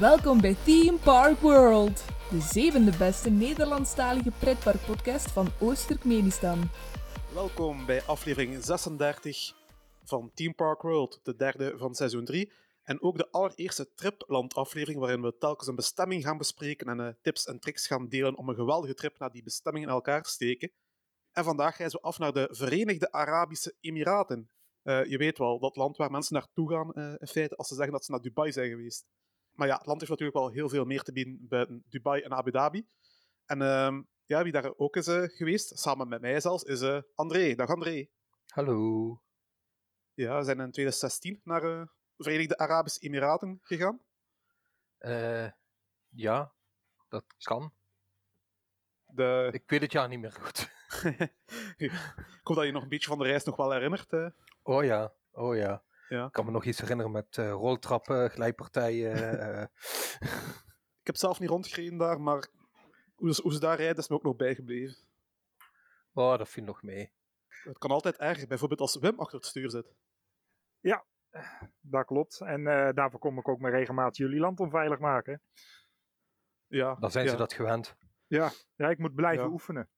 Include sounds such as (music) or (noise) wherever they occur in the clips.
Welkom bij Theme Park World, de zevende beste Nederlandstalige pretparkpodcast van Oost-Turkmenistan. Welkom bij aflevering 36 van Team Park World, de derde van seizoen 3. En ook de allereerste Tripland-aflevering, waarin we telkens een bestemming gaan bespreken en uh, tips en tricks gaan delen om een geweldige trip naar die bestemming in elkaar te steken. En vandaag reizen we af naar de Verenigde Arabische Emiraten. Uh, je weet wel, dat land waar mensen naartoe gaan uh, in feite als ze zeggen dat ze naar Dubai zijn geweest. Maar ja, het land heeft natuurlijk wel heel veel meer te bieden buiten Dubai en Abu Dhabi. En uh, ja, wie daar ook is geweest, samen met mij zelfs, is André. Dag André. Hallo. Ja, we zijn in 2016 naar de Verenigde Arabische Emiraten gegaan. ja, dat kan. De... Ik weet het jaar niet meer goed. (laughs) ik hoop dat je nog een beetje van de reis nog wel herinnert. Hè? Oh ja, oh ja. Ja. Ik kan me nog iets herinneren met uh, roltrappen, glijpartijen. uh... (laughs) ik heb zelf niet rondgereden daar, maar hoe ze, hoe ze daar rijden is me ook nog bijgebleven. Oh, dat viel nog mee. Het kan altijd erger, bijvoorbeeld als Wim achter het stuur zit. Ja, dat klopt. En uh, daarvoor kom ik ook met regelmatig jullie land onveilig maken. Ja, Dan zijn ja. ze dat gewend. Ja, ja ik moet blijven Ja. oefenen.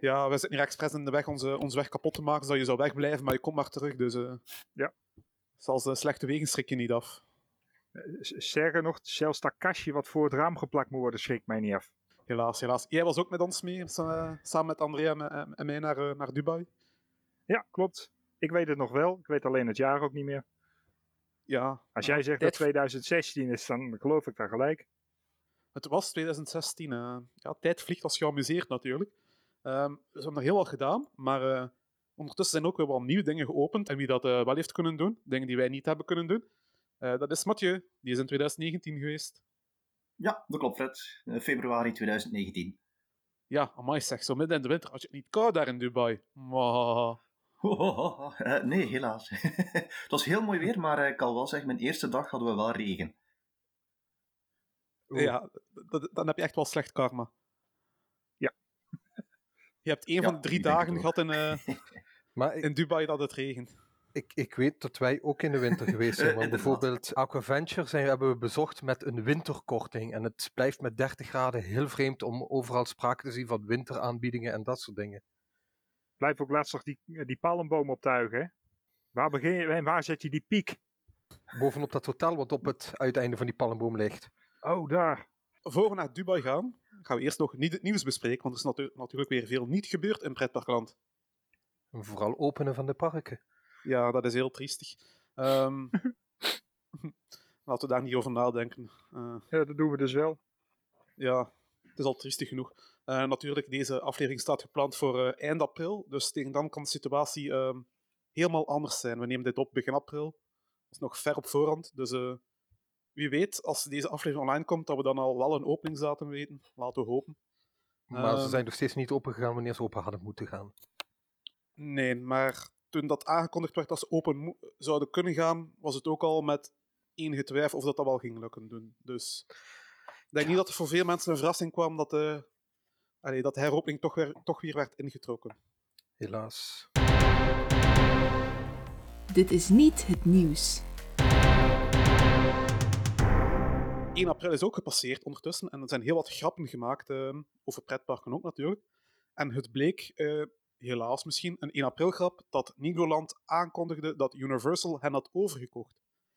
Ja, we zitten hier expres in de weg onze, onze weg kapot te maken, zodat je zou wegblijven, maar je komt maar terug. Dus uh, Ja. zelfs de slechte wegen schrik je niet af. S- Sterker nog, zelfs dat kastje wat voor het raam geplakt moet worden, schrikt mij niet af. Helaas, helaas. Jij was ook met ons mee, sa- samen met Andrea en, mij naar, eh, naar Dubai. Ja, klopt. Ik weet het nog wel. Ik weet alleen het jaar ook niet meer. Ja, Als jij zegt dat 2016 is, dan geloof ik daar gelijk. Het was 2016. eh. ja, tijd vliegt als je amuseert natuurlijk. Ehm, we hebben er heel wat gedaan, maar eh, ondertussen zijn ook weer wat nieuwe dingen geopend. En wie dat eh, wel heeft kunnen doen, dingen die wij niet hebben kunnen doen, eh, dat is Mathieu. Die is in 2019 geweest. Ja, dat klopt, Fred. Februari 2019. Ja, amai zeg, zo midden in de winter had je het niet koud daar in Dubai. (laughs) Nee, helaas. (laughs) het was heel mooi weer, maar ik kan wel zeggen, mijn eerste dag hadden we wel regen. Ja, dan heb je echt wel slecht karma. Je hebt één Ja, van de drie dagen gehad in, eh, (laughs) Maar ik, in Dubai dat het regent. ik, ik weet dat wij ook in de winter geweest zijn. Eh, Want (laughs) bijvoorbeeld Aquaventure zijn, hebben we bezocht met een winterkorting. En het blijft met 30 graden heel vreemd om overal sprake te zien van winteraanbiedingen en dat soort dingen. Blijf ook lastig die, die palmboom optuigen. Hè? Waar begin je en waar zet je die piek? Bovenop dat hotel wat op het uiteinde van die palmboom ligt. Oh, daar. Voor we naar Dubai gaan, gaan we eerst nog niet het nieuws bespreken, want er is natu- natuurlijk weer veel niet gebeurd in pretparkland. Vooral openen van de parken. Ja, dat is heel triestig. Ehm, (laughs) laten we daar niet over nadenken. Eh, Ja, dat doen we dus wel. ja, het is al triestig genoeg. Eh, natuurlijk, deze aflevering staat gepland voor eh, eind april, dus tegen dan kan de situatie ehm, helemaal anders zijn. We nemen dit op begin april. Dat is nog ver op voorhand, dus eh, wie weet, als deze aflevering online komt, dat we dan al wel een openingsdatum weten. Laten we hopen. Maar ze Ehm, zijn nog steeds niet open gegaan wanneer ze open hadden moeten gaan. Nee, maar toen dat aangekondigd werd dat ze open zouden kunnen gaan, was het ook al met enige twijfel of dat, dat wel ging lukken doen. Dus ik denk niet dat er voor veel mensen een verrassing kwam dat de, allee, dat de heropening toch weer, toch weer werd ingetrokken. Helaas. Dit is niet het nieuws. 1 april is ook gepasseerd ondertussen en er zijn heel wat grappen gemaakt eh, over pretparken ook natuurlijk. En het bleek, eh, helaas misschien, een 1 april grap dat Nigoland aankondigde dat Universal hen had overgekocht.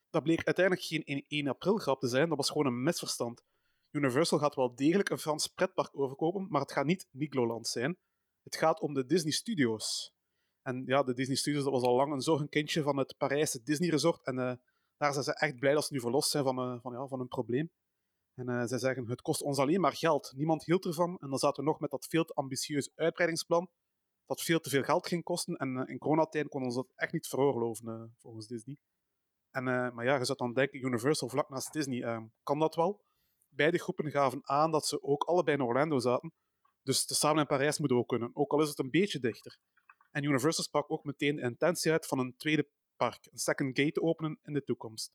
Dat bleek uiteindelijk geen 1 1 april grap te zijn, dat was gewoon een misverstand. Universal gaat wel degelijk een Frans pretpark overkopen, maar het gaat niet Nigloland zijn. Het gaat om de Disney Studios. En ja, de Disney Studios dat was al lang een zorgenkindje van het Parijse Disney Resort. En eh, daar zijn ze echt blij dat ze nu verlost zijn van, eh, van, ja, van een probleem. En eh, zij zeggen, het kost ons alleen maar geld. Niemand hield ervan. En dan zaten we nog met dat veel te ambitieus uitbreidingsplan, dat veel te veel geld ging kosten. En eh, in coronatijd kon ons dat echt niet veroorloven, eh, volgens Disney. En, maar ja, je zou dan denken, Universal vlak naast Disney, eh, kan dat wel? Beide groepen gaven aan dat ze ook allebei in Orlando zaten. Dus tezamen in Parijs moeten we ook kunnen, ook al is het een beetje dichter. En Universal sprak ook meteen de intentie uit van een tweede park, een second gate te openen in de toekomst.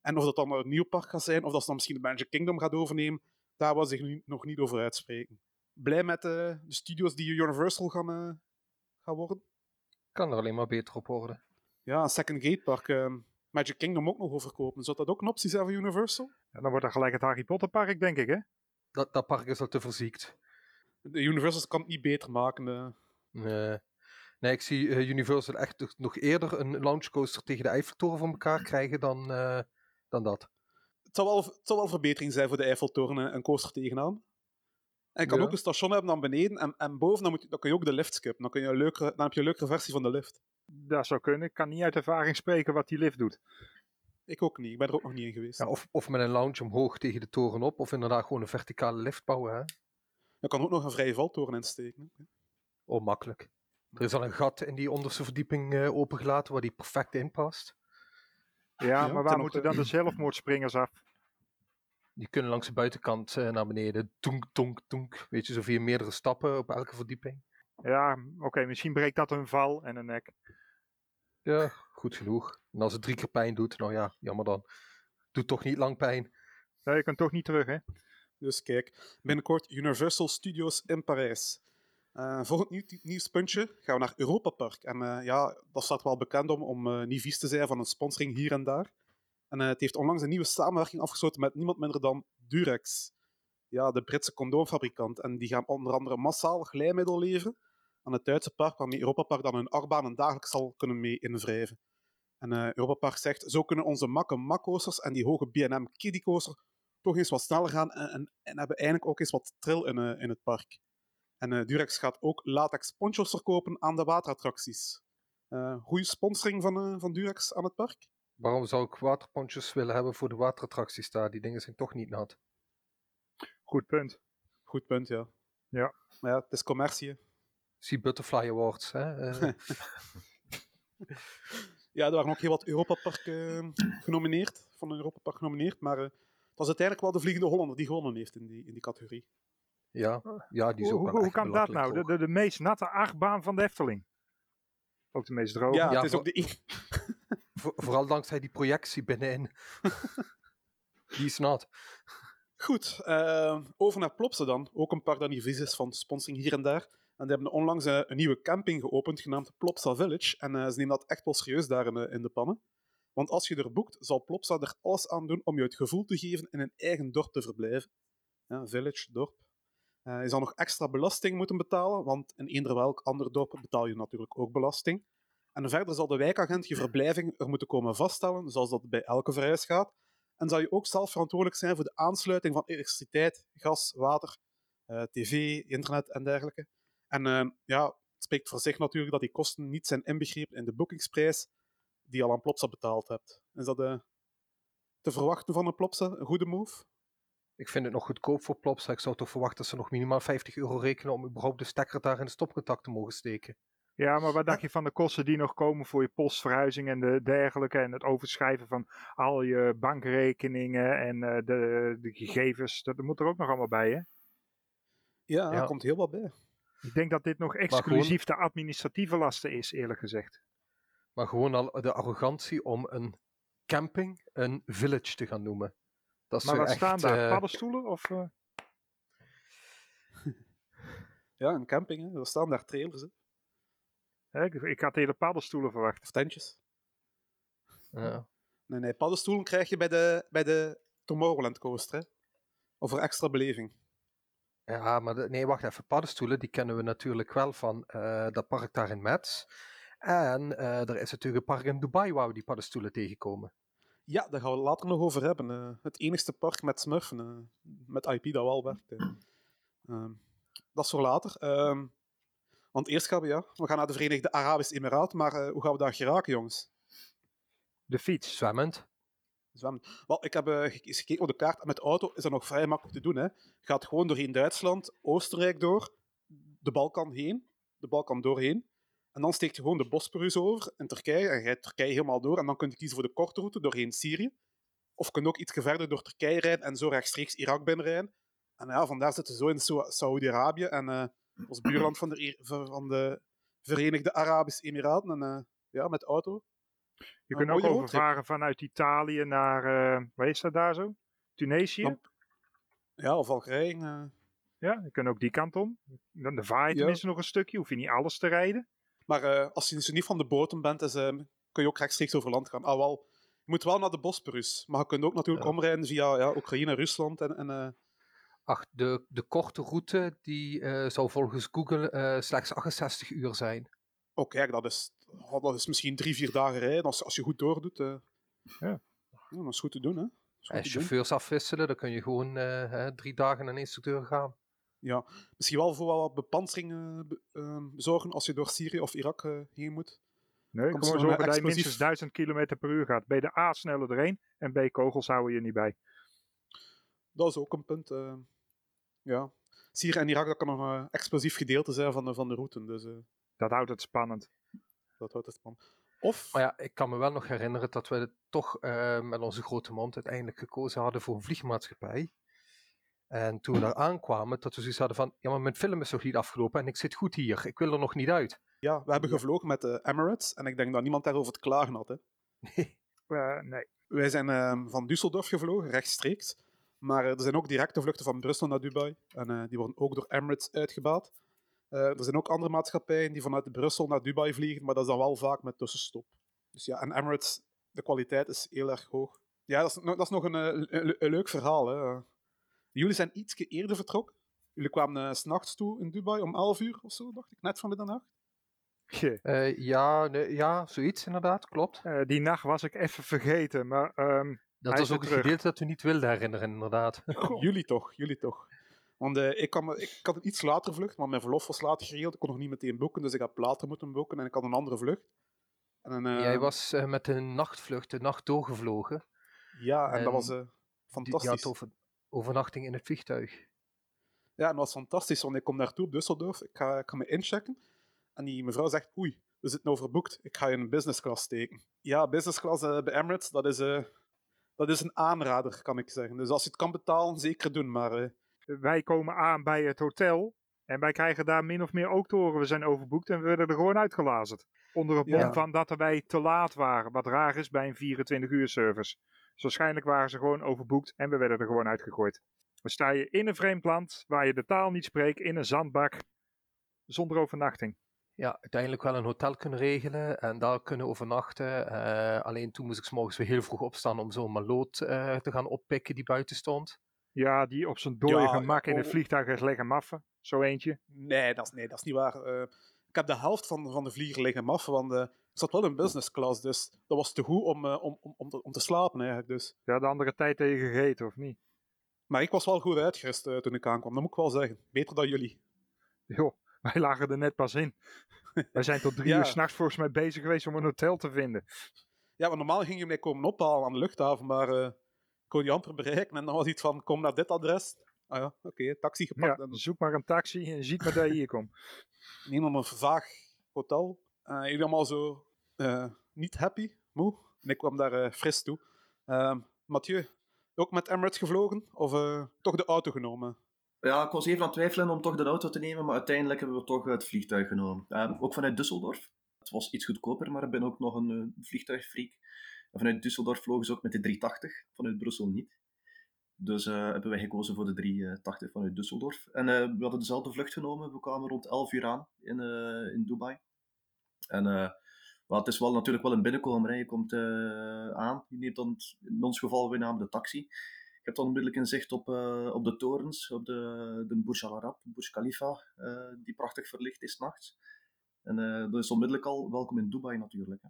En of dat dan een nieuw park gaat zijn, of dat ze dan misschien de Magic Kingdom gaat overnemen, daar wil zich nu nog niet over uitspreken. Blij met eh, de studios die Universal gaan, eh, gaan worden? Kan er alleen maar beter op worden. Ja, second gate park. eh, Magic Kingdom ook nog overkopen. Zou dat ook een optie zijn voor Universal? Ja, dan wordt dat gelijk het Harry Potter park, denk ik, hè? Dat, dat park is al te verziekt. De Universal kan het niet beter maken. eh. Nee. Nee, ik zie Universal echt nog- eerder een launchcoaster tegen de Eiffeltoren voor elkaar krijgen dan, eh, dan dat. Het zal, wel, het zal wel verbetering zijn voor de Eiffeltoren en een coaster tegenaan. En je kan Ja. ook een station hebben dan beneden en, en boven dan, moet je, dan kun je ook de lift skippen. Dan, kun je een leukere, dan heb je een leukere versie van de lift. Dat zou kunnen. Ik kan niet uit ervaring spreken wat die lift doet. Ik ook niet, ik ben er ook nog niet in geweest. Ja, of, of met een lounge omhoog tegen de toren op, of inderdaad gewoon een verticale lift bouwen. Hè? Je kan ook nog een vrije valtoren insteken. hè. Oh, makkelijk. Er is al een gat in die onderste verdieping eh, opengelaten waar die perfect in past. Ja, Ja, maar waar ten moeten dan de zelfmoordspringers af? Die kunnen langs de buitenkant eh, naar beneden. Tonk, tonk, tonk. Weet je, zo via meerdere stappen op elke verdieping. Ja, oké, misschien breekt dat een val en een nek. Ja, goed genoeg. En als het drie keer pijn doet, nou ja, jammer dan. Doet toch niet lang pijn. Ja, je kunt toch niet terug, hè? Dus kijk, binnenkort Universal Studios in Parijs. Eh volgend nieuw, nieuwspuntje gaan we naar Europa Park. En eh, ja, dat staat wel bekend om, om eh, niet vies te zijn van een sponsoring hier en daar. En eh, het heeft onlangs een nieuwe samenwerking afgesloten met niemand minder dan Durex. Ja, de Britse condoomfabrikant. En die gaan onder andere massaal glijmiddel leveren aan het Duitse park, waarmee Europa Park dan hun achtbanen dagelijks zal kunnen mee invrijven. En Europa Park zegt, zo kunnen onze makke makcoasters en die hoge B&M kiddie coaster toch eens wat sneller gaan en, en, en hebben eigenlijk ook eens wat trill in, in het park. En eh, Durex gaat ook latex ponchos verkopen aan de waterattracties. Eh goede sponsoring van, eh, van Durex aan het park. Waarom zou ik waterpontjes willen hebben voor de waterattracties daar? Die dingen zijn toch niet nat. Goed punt. Goed punt, ja. Ja. Maar ja, het is commercie. Zie Butterfly Awards. Hè? (laughs) Ja, er waren ook heel wat Europa Park eh, genomineerd, van een Europa Park genomineerd, maar eh, het was uiteindelijk wel de Vliegende Hollander die gewonnen heeft in die, in die categorie. Ja, ja, die is Hoe, ook hoe, wel hoe kan dat nou? De, de, de meest natte achtbaan van de Efteling. Ook de meest droge. ja, ja, het is voor- ook de... e- (laughs) Vo- vooral dankzij die projectie binnenin. (laughs) die is nat. Goed, eh, over naar Plopsa dan. Ook een park dat is van sponsoring hier en daar. En die hebben onlangs eh, een nieuwe camping geopend, genaamd Plopsa Village. En eh, ze nemen dat echt wel serieus daar in, de- in de pannen. Want als je er boekt, zal Plopsa er alles aan doen om je het gevoel te geven in een eigen dorp te verblijven. Ja, village, dorp. Eh, je zal nog extra belasting moeten betalen, want in eender welk ander dorp betaal je natuurlijk ook belasting. En verder zal de wijkagent je verblijving er moeten komen vaststellen, zoals dat bij elke verhuis gaat. En zal je ook zelf verantwoordelijk zijn voor de aansluiting van elektriciteit, gas, water, eh, tv, internet en dergelijke. En eh, ja, het spreekt voor zich natuurlijk dat die kosten niet zijn inbegrepen in de boekingsprijs die je al aan Plopsa betaald hebt. Is dat te verwachten van een Plopsa? Een goede move? Ik vind het nog goedkoop voor Plopsa. Ik zou toch verwachten dat ze nog minimaal 50 euro rekenen om überhaupt de stekker daar in de stopcontact te mogen steken. Ja, maar wat dacht je van de kosten die nog komen voor je postverhuizing en de dergelijke en het overschrijven van al je bankrekeningen en eh, de, de gegevens, dat, dat moet er ook nog allemaal bij, hè? Ja, Ja. er komt heel wat bij. Ik denk dat dit nog exclusief de administratieve lasten is, eerlijk gezegd. Maar gewoon al de arrogantie om een camping een village te gaan noemen. Dat is Maar wat echt, staan daar? eh, Paddenstoelen? Of, eh? (laughs) Ja, een camping, hè. er staan daar trailers hè. hè, ik, ik had hele paddenstoelen verwacht. of tentjes. ja. Nee, nee, paddenstoelen krijg je bij de, bij de Tomorrowland coaster. Hè. Of voor extra beleving. Ja, maar de- nee, wacht even. Paddenstoelen, die kennen we natuurlijk wel van eh, dat park daar in Metz. En eh, er is natuurlijk een park in Dubai waar we die paddenstoelen tegenkomen. Ja, daar gaan we het later nog over hebben. eh. het enigste park met smurfen. eh, met IP dat wel werkt. eh. Ehm, dat is voor later. Ehm, want eerst gaan we, ja, we gaan naar de Verenigde Arabische Emiraten. Maar eh, hoe gaan we daar geraken, jongens? De fiets. Zwemmend. Zwemmen. Wel, ik heb eens gekeken op de kaart. Met auto is dat nog vrij makkelijk te doen. Hè. Gaat gewoon doorheen Duitsland, Oostenrijk door, de Balkan heen, de Balkan doorheen. En dan steekt je gewoon de Bosporus over in Turkije en rijdt Turkije helemaal door. En dan kun je kiezen voor de korte route doorheen Syrië. Of je kunt ook iets verder door Turkije rijden en zo rechtstreeks Irak binnenrijden. En ja, vandaar zitten we zo in Sau- Saoedi-Arabië en eh ons buurland van de, van de Verenigde Arabische Emiraten. En eh, ja, met auto. Je kunt ook overvaren vanuit Italië naar, eh waar is dat daar zo? Tunesië? Dan- Ja, of Algerije. Ja, je kunt ook die kant om. Dan de vaar je Ja. tenminste nog een stukje, hoef je niet alles te rijden. Maar eh, als je dus niet van de boten bent, is, ehm, kun je ook rechtstreeks over land gaan. Ah, wel, je moet wel naar de Bosporus. Maar je kunt ook natuurlijk Ja. omrijden via ja, Oekraïne, Rusland en... en eh, Ach, de, de korte route die eh, zou volgens Google slechts 68 uur zijn. oh, kijk, dat is, oh, dat is misschien drie, vier dagen rijden als, als je goed doordoet. Ja. ja. Dat is goed te doen, hè. En doen. chauffeurs afwisselen, dan kun je gewoon drie dagen naar een instructeur gaan. Ja, misschien wel voor wat bepanseringen be- ehm, zorgen als je door Syrië of Irak eh, heen moet. Nee, gewoon zo'n, zorgen dat je minstens 1000 km per uur gaat. B de A sneller erheen en B kogels houden je niet bij. Dat is ook een punt. eh. ja. Syrië en Irak, dat kan nog een explosief gedeelte zijn van de, van de route. Dus eh, Dat houdt het spannend. dat houdt het spannend. Of, Maar ja, ik kan me wel nog herinneren dat we toch eh, met onze grote mond uiteindelijk gekozen hadden voor een vliegmaatschappij. En toen we daar aankwamen, dat we zoiets hadden van, ja maar mijn film is nog niet afgelopen en ik zit goed hier, ik wil er nog niet uit. ja, we hebben gevlogen met de Emirates en ik denk dat niemand daarover te klagen had. Hè. Eh, nee. Wij zijn ehm, van Düsseldorf gevlogen, rechtstreeks. Maar eh, er zijn ook directe vluchten van Brussel naar Dubai. En eh, die worden ook door Emirates uitgebaat. Eh, er zijn ook andere maatschappijen die vanuit Brussel naar Dubai vliegen, maar dat is dan wel vaak met tussenstop. Dus ja, en Emirates, de kwaliteit is heel erg hoog. Ja, dat is, dat is nog een, eh, een, een leuk verhaal. Hè. Jullie zijn ietsje eerder vertrokken. Jullie kwamen eh, 's s'nachts toe in Dubai om 11 uur of zo, dacht ik, net van middernacht. Eh, ja, nee, ja, zoiets inderdaad, klopt. eh, die nacht was ik even vergeten, maar ehm, Dat Hij was is ook het terug. gedeelte dat we niet wilden herinneren, inderdaad. (laughs) Jullie toch, jullie toch. Want eh, ik, kan ik had een iets later vlucht, maar mijn verlof was later geregeld. Ik kon nog niet meteen boeken, dus ik heb later moeten boeken en ik had een andere vlucht. En, eh, Jij was eh, met een nachtvlucht de nacht doorgevlogen. Ja, en, dat was eh, Die- fantastisch. Had over, overnachting in het vliegtuig. Ja, en dat was fantastisch, want ik kom naartoe op Düsseldorf, ik ga, ik ga me inchecken. En die mevrouw zegt, oei, we zitten overboekt, ik ga je in business class steken. Ja, business class eh, bij Emirates, dat is, eh, dat is een aanrader, kan ik zeggen. Dus als je het kan betalen, zeker doen. Maar eh, wij komen aan bij het hotel. En wij krijgen daar min of meer ook te horen. We zijn overboekt en we werden er gewoon uitgelazerd. Onder het mom Ja. van dat wij te laat waren. Wat raar is bij een 24 uur service. Dus waarschijnlijk waren ze gewoon overboekt en we werden er gewoon uitgegooid. Dan sta je in een vreemd land waar je de taal niet spreekt, in een zandbak, zonder overnachting. Ja, uiteindelijk wel een hotel kunnen regelen en daar kunnen overnachten. Eh, alleen toen moest ik 's morgens weer heel vroeg opstaan om zo'n maloot eh, te gaan oppikken die buiten stond. Ja, die op zijn dode Ja, gemak in het oh. vliegtuig is leggen maffen. Zo eentje. nee, dat is, nee, dat is niet waar. Eh, ik heb de helft van, van de vlieger liggen maf, want zat wel in business class, dus dat was te goed om, eh, om, om, om, te, slapen eigenlijk. Dus. Ja, de andere tijd tegen gegeten, of niet? Maar ik was wel goed uitgerust eh, toen ik aankwam, dat moet ik wel zeggen. Beter dan jullie. Joh, wij lagen er net pas in. wij zijn tot drie (laughs) Ja. uur s'nachts volgens mij bezig geweest om een hotel te vinden. Ja, want normaal ging je mij komen ophalen aan de luchthaven, maar eh, ik kon je amper bereiken. En dan was iets van, kom naar dit adres. Ah ja, oké, taxi gepakt. Ja, en zoek maar een taxi en ziet maar dat je hier komt. (laughs) neem dan een vaag hotel. Eh jullie allemaal zo eh, niet happy, moe. En ik kwam daar eh, fris toe. Ehm Mathieu, ook met Emirates gevlogen? Of eh, toch de auto genomen? Ja, ik was even aan het twijfelen om toch de auto te nemen, maar uiteindelijk hebben we toch het vliegtuig genomen. Eh, ook vanuit Düsseldorf. Het was iets goedkoper, maar ik ben ook nog een eh, vliegtuigfreak. Vanuit Düsseldorf vlogen ze ook met de 380, vanuit Brussel niet. Dus eh, hebben wij gekozen voor de 380 vanuit Düsseldorf. En eh, we hadden dezelfde vlucht genomen. We kwamen rond 11 uur aan in, eh, in Dubai. En eh, wel, het is wel natuurlijk wel een binnenkomer. Hè. Je komt eh, aan, je neemt dan, in ons geval, we namen de taxi. Je hebt dan onmiddellijk een zicht op, eh, op de torens, op de, de Burj Al Arab, Burj Khalifa, die prachtig verlicht is nachts. En dat is onmiddellijk al welkom in Dubai natuurlijk. Hè.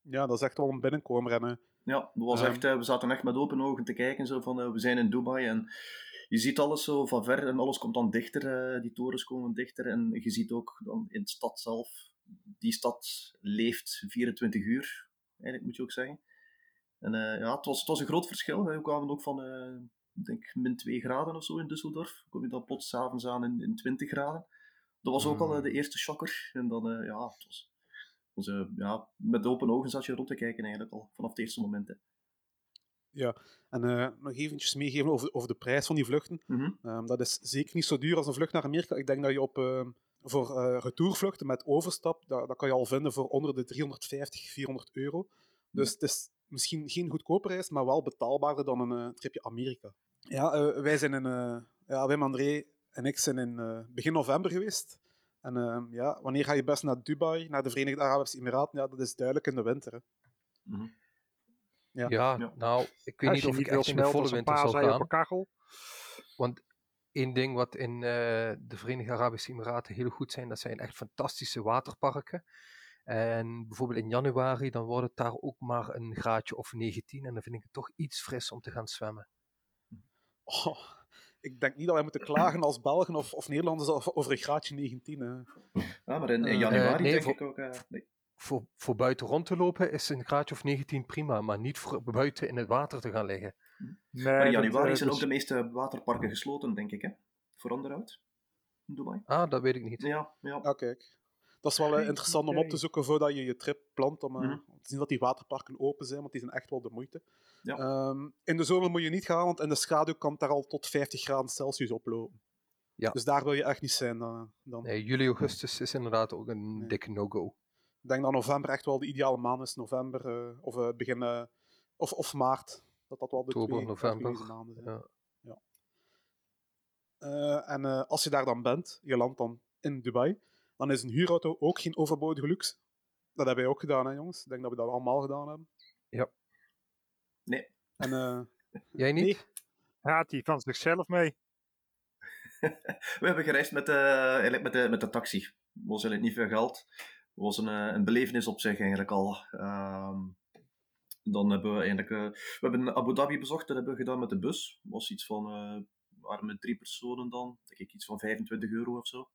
Ja, dat is echt wel een binnenkomer. En, eh, Ja, dat was Ehm. echt, we zaten echt met open ogen te kijken, zo van, we zijn in Dubai en je ziet alles zo van ver en alles komt dan dichter, die torens komen dichter en je ziet ook dan in de stad zelf, die stad leeft 24 uur, eigenlijk moet je ook zeggen. En eh, ja, het was, het was een groot verschil. hè. We kwamen ook van, ik denk, min 2 graden of zo in Düsseldorf. Kom je dan plots avonds aan in, in 20 graden. Dat was ook al eh, de eerste shocker. En dan, ja, het was, het was, ja, met open ogen zat je rond te kijken eigenlijk al, vanaf het eerste moment. Hè. en eh, nog eventjes meegeven over, over de prijs van die vluchten. Mhm. Ehm, dat is zeker niet zo duur als een vlucht naar Amerika. Ik denk dat je op, ehm, voor eh, retourvluchten met overstap, dat, dat kan je al vinden voor onder de 350, 400 euro. Dus het is misschien geen goedkope reis, maar wel betaalbaarder dan een eh, tripje Amerika. Ja, eh, wij zijn in, eh ja, Wim André en ik zijn in eh, begin november geweest. En ehm, ja, wanneer ga je best naar Dubai, naar de Verenigde Arabische Emiraten? Ja, dat is duidelijk in de winter. Hè. Mhm. Ja. Ja, Ja. nou, ik weet niet of ik echt in de volle winter zal paasei op gaan. een kachel. Want één ding wat in eh, de Verenigde Arabische Emiraten heel goed zijn, dat zijn echt fantastische waterparken. En bijvoorbeeld in januari, dan wordt het daar ook maar een graadje of 19. En dan vind ik het toch iets fris om te gaan zwemmen. Oh, ik denk niet dat wij moeten klagen als Belgen of, of Nederlanders over- over een graadje 19. hè. Ja, maar in, in Eh, januari nee, denk voor- ik ook... eh, nee. Voor, voor buiten rond te lopen is een graadje of 19 prima, maar niet voor buiten in het water te gaan liggen. Nee, Maar in januari eh, zijn ook de meeste waterparken gesloten, denk ik, hè? Voor onderhoud. In Dubai. Ah, dat weet ik niet. Ja, ja. Ja, kijk. Dat is wel eh, interessant om op te zoeken voordat je je trip plant. Om, eh, Mhm. om te zien dat die waterparken open zijn, want die zijn echt wel de moeite. Ja. Ehm, in de zomer moet je niet gaan, want in de schaduw kan het daar al tot 50 graden Celsius oplopen. Ja. Dus daar wil je echt niet zijn dan. Nee, juli, augustus is inderdaad ook een Nee. dikke no-go. Ik denk dat november echt wel de ideale maand is. November eh, of eh, begin eh, of, of maart. Dat dat wel de Oktober, twee november, maanden zijn. ja. Eh, en eh, als je daar dan bent, je landt dan in Dubai, dan is een huurauto ook geen overbodige luxe. Dat hebben wij ook gedaan, hè, jongens. Ik denk dat we dat allemaal gedaan hebben. Ja. Nee. En eh, (laughs) Jij niet? Nee. Gaat hij van zichzelf mee? (laughs) We hebben gereisd met de, eigenlijk met de, met de taxi. Het was eigenlijk niet veel geld. Het was een, een belevenis op zich eigenlijk al. Ehm, dan hebben we eigenlijk... eh, we hebben Abu Dhabi bezocht, dat hebben we gedaan met de bus. Het was iets van... we waren met drie personen dan. Denk ik iets van 25 euro of zo.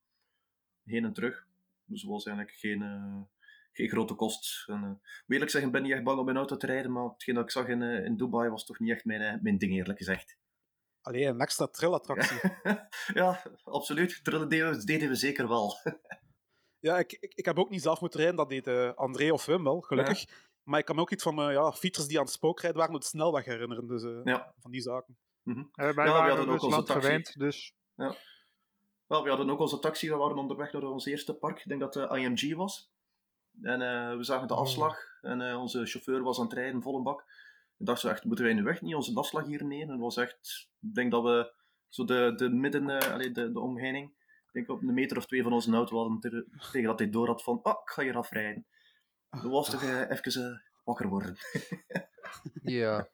Heen en terug. Dus het was eigenlijk geen, eh, geen grote kost. En, moet eerlijk zeggen, ik ben niet echt bang om mijn auto te rijden, maar hetgeen dat ik zag in, in Dubai was toch niet echt mijn, mijn ding, eerlijk gezegd. alleen een extra trillattractie. (laughs) ja, absoluut. Trillen deden we, deden we zeker wel. (laughs) Ja, ik, ik, ik heb ook niet zelf moeten rijden, dat deed André of Wim wel, gelukkig. Maar ik kan me ook iets van eh, ja, fietsers die aan het spookrijden waren op de snelweg herinneren. Dus eh, Ja. van die zaken. Eh, wij we waren hadden ook onze Rusland taxi. gewend, dus Wel, we hadden ook onze taxi, we waren onderweg naar ons eerste park. Ik denk dat het IMG was. En eh, we zagen de Oh. afslag en eh, onze chauffeur was aan het rijden, volle bak. Ik dacht zo echt, moeten wij nu weg niet onze afslag hier nemen? En het was echt, ik denk dat we zo de, de midden, eh, allee, de, de omheining, ik denk op een meter of twee van onze auto hadden te- tegen dat hij door had van, ah, ik ga hier afrijden. Dat was toch eh, even eh, wakker worden. (laughs) Ja.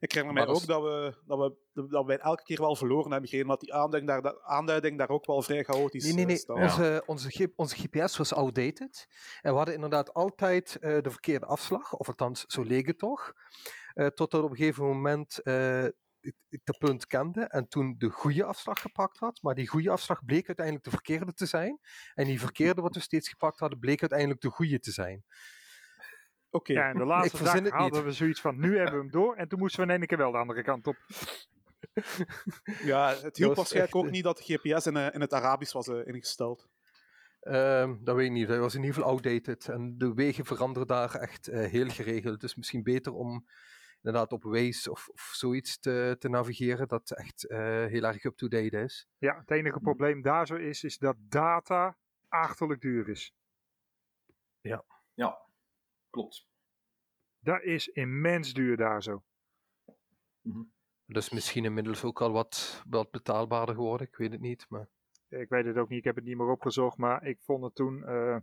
Ik herinner Maar mij ook dat we, dat, we, dat wij elke keer wel verloren hebben gegeven, omdat die aanduiding daar, aanduiding daar ook wel vrij chaotisch Nee, nee, eh, nee. Onze, onze, onze GPS was outdated. En we hadden inderdaad altijd eh, de verkeerde afslag. Of althans, zo leek het toch. Eh totdat op een gegeven moment eh, ik, dat punt kende. En toen de goede afslag gepakt had. Maar die goede afslag bleek uiteindelijk de verkeerde te zijn. En die verkeerde wat we steeds gepakt hadden, bleek uiteindelijk de goede te zijn. Oké, ja, en de laatste dag hadden we zoiets van, nu hebben we hem door. En toen moesten we in één keer wel de andere kant op. ja, het hielp waarschijnlijk echt, ook niet dat de GPS in, eh, in het Arabisch was eh, ingesteld. Ehm, dat weet ik niet. Hij was in ieder geval outdated. En de wegen veranderen daar echt eh, heel geregeld. Dus misschien beter om inderdaad op Waze of, of zoiets te, te navigeren. Dat echt eh, heel erg up-to-date is. Ja, het enige probleem daar zo is, is dat data achterlijk duur is. Ja, klopt. Dat is immens duur daar zo. Dus misschien inmiddels ook al wat, wat betaalbaarder geworden. Ik weet het niet. Maar Ik weet het ook niet, ik heb het niet meer opgezocht, maar ik vond het toen, eh,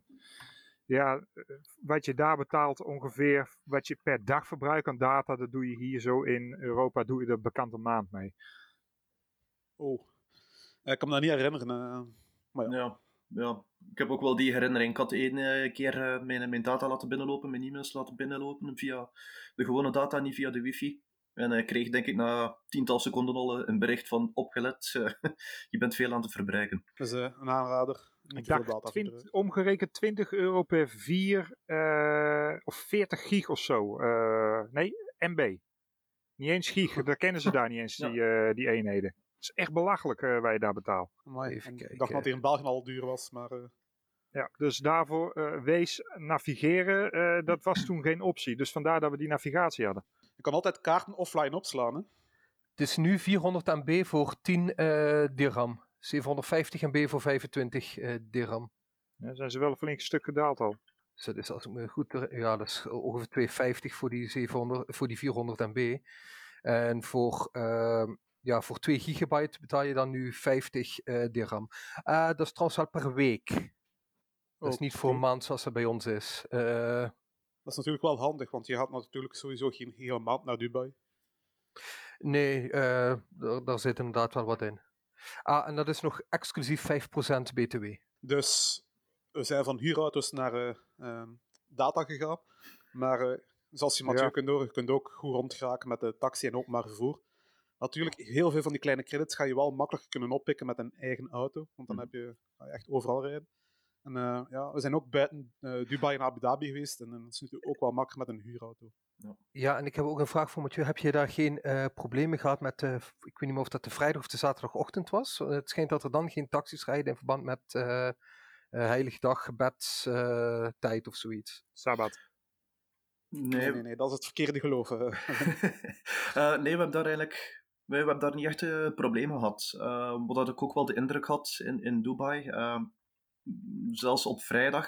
ja, eh, wat je daar betaalt ongeveer, wat je per dag verbruikt aan data, dat doe je hier zo in Europa, doe je er bekend een maand mee. Oh. Ik kan me dat niet herinneren. eh. maar ja. Ja, ja. Ik heb ook wel die herinnering. Ik had één eh, keer mijn, mijn data laten binnenlopen, mijn e-mails laten binnenlopen via de gewone data, niet via de wifi. En ik kreeg denk ik na tiental seconden al een bericht van opgelet, (laughs) je bent veel aan het verbruiken. Dus eh, een aanrader. Ik dacht omgerekend 20 euro per 4 eh, of 40 gig of zo. Eh, nee, MB. Niet eens gig, (laughs) dat kennen ze daar niet eens, die, eh, die eenheden. Het is echt belachelijk eh waar je daar betaalt. Amai, Even en Ik dacht dat hier in België al duur was, maar... eh, Ja, dus daarvoor eh, wees navigeren, eh, dat was toen geen optie. Dus vandaar dat we die navigatie hadden. je kan altijd kaarten offline opslaan, hè. het is nu 400 MB voor 10 eh dirham. 750 MB voor 25 eh, dirham. Ja, zijn ze wel een flink stuk gedaald al. Dus dat is als ik me goed ja, dat is ongeveer 250 voor die, 700, voor die 400 MB. En voor, ehm, ja, voor 2 gigabyte betaal je dan nu 50 eh, dirham. Ah, dat is trouwens wel per week. Dat is niet voor een maand zoals dat bij ons is. Eh, Dat is natuurlijk wel handig, want je gaat natuurlijk sowieso geen hele maand naar Dubai. Nee, eh, daar, daar zit inderdaad wel wat in. Ah, en dat is nog exclusief 5% BTW. Dus we zijn van huurauto's naar eh, ehm, data gegaan. Maar eh, zoals je Mathieu Ja. kunt horen, je kunt ook goed rondgeraken met de taxi en openbaar vervoer. Natuurlijk, heel veel van die kleine credits ga je wel makkelijk kunnen oppikken met een eigen auto. Want dan Mhm. heb je, ga je echt overal rijden. En eh, ja, we zijn ook buiten eh, Dubai en Abu Dhabi geweest. En dan is het natuurlijk ook wel makkelijk met een huurauto. Ja, en ik heb ook een vraag voor Mathieu. Heb je daar geen eh, problemen gehad met, de, ik weet niet meer of dat de vrijdag of de zaterdagochtend was? Het schijnt dat er dan geen taxis rijden in verband met eh eh heilige dag, gebedstijd of zoiets. Sabbat. Nee, Nee, nee, nee, dat is het verkeerde geloof. (laughs) nee, we hebben daar eigenlijk we, we hebben daar niet echt uh, problemen gehad. Uh, wat ik ook wel de indruk had in, in Dubai, uh, zelfs op vrijdag.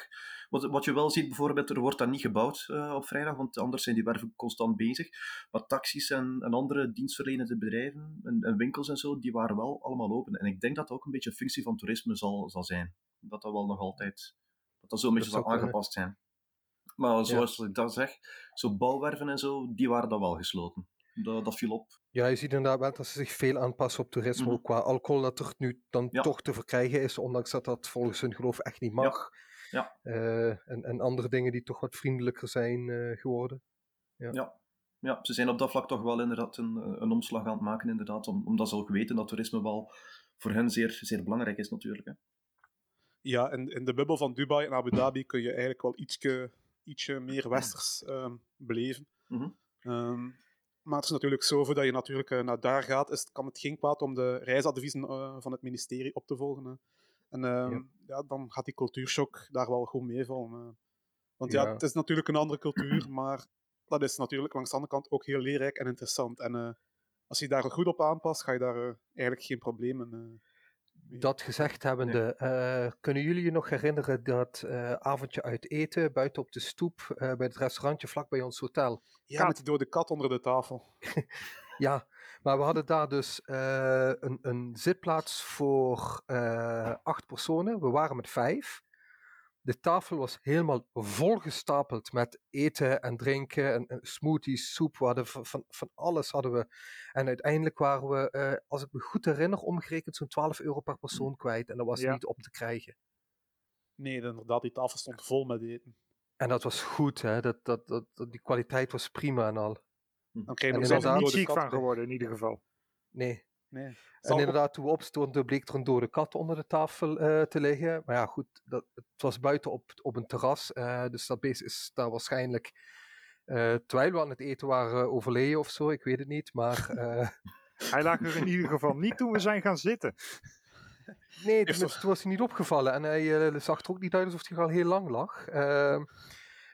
Wat, wat je wel ziet, bijvoorbeeld, er wordt dan niet gebouwd uh, op vrijdag, want anders zijn die werven constant bezig. Maar taxis en, en andere dienstverlenende bedrijven en, en, winkels en zo, die waren wel allemaal open. En ik denk dat dat ook een beetje een functie van toerisme zal, zal zijn. Dat dat wel nog altijd, dat dat zo een beetje zal aangepast zijn. Maar zoals ja. ik dat zeg, zo bouwwerven en zo, die waren dan wel gesloten. Dat, dat viel op. Ja, je ziet inderdaad wel dat ze zich veel aanpassen op toerisme, mm -hmm. ook qua alcohol dat er nu dan ja. toch te verkrijgen is, ondanks dat dat volgens hun geloof echt niet mag. Ja. ja. Uh, en, en andere dingen die toch wat vriendelijker zijn uh, geworden. Ja. ja. Ja. ze zijn op dat vlak toch wel inderdaad een, een omslag aan het maken, inderdaad, om, omdat ze ook weten dat toerisme wel voor hen zeer, zeer belangrijk is natuurlijk. Hè. Ja, in, in de bubbel van Dubai en Abu Dhabi kun je eigenlijk wel ietsje, ietsje meer westers um, beleven. Mm -hmm. um, maar het is natuurlijk zo, voordat je natuurlijk uh, naar daar gaat, is, kan het geen kwaad om de reisadviezen uh, van het ministerie op te volgen. En uh, ja. ja. dan gaat die cultuurshock daar wel goed meevallen. Want ja. ja. het is natuurlijk een andere cultuur, (clears throat) maar dat is natuurlijk langs de andere kant ook heel leerrijk en interessant. En uh, als je daar goed op aanpast, ga je daar eigenlijk geen problemen. Dat gezegd hebbende, uh, kunnen jullie je nog herinneren dat avondje uit eten buiten op de stoep bij het restaurantje vlak bij ons hotel? Ja, kat. met die dode kat onder de tafel. (laughs) ja, maar we hadden daar dus een, een, zitplaats voor acht personen. We waren met vijf. De tafel was helemaal volgestapeld met eten en drinken en, en smoothies, soep. We hadden van, van, van, alles hadden we. En uiteindelijk waren we, uh, als ik me goed herinner, omgerekend zo'n 12 euro per persoon kwijt. En dat was ja. niet op te krijgen. Nee, inderdaad, die tafel stond vol met eten. En dat was goed, hè? Dat, dat, dat, dat die kwaliteit was prima en al. Dan kreeg je er inderdaad niet ziek van geworden, in ieder geval. Nee. Nee. En inderdaad, toen we opstonden, bleek er een dode kat onder de tafel uh, te liggen. Maar ja, goed, dat, het was buiten op, op een terras. Uh, dus dat beest is daar waarschijnlijk, uh, terwijl we aan het eten waren, overleden of zo. Ik weet het niet, maar... (laughs) hij lag er in ieder geval niet toen we zijn gaan zitten. Nee, toen, toen was hij niet opgevallen. En hij zag er ook niet uit alsof hij al heel lang lag. Uh,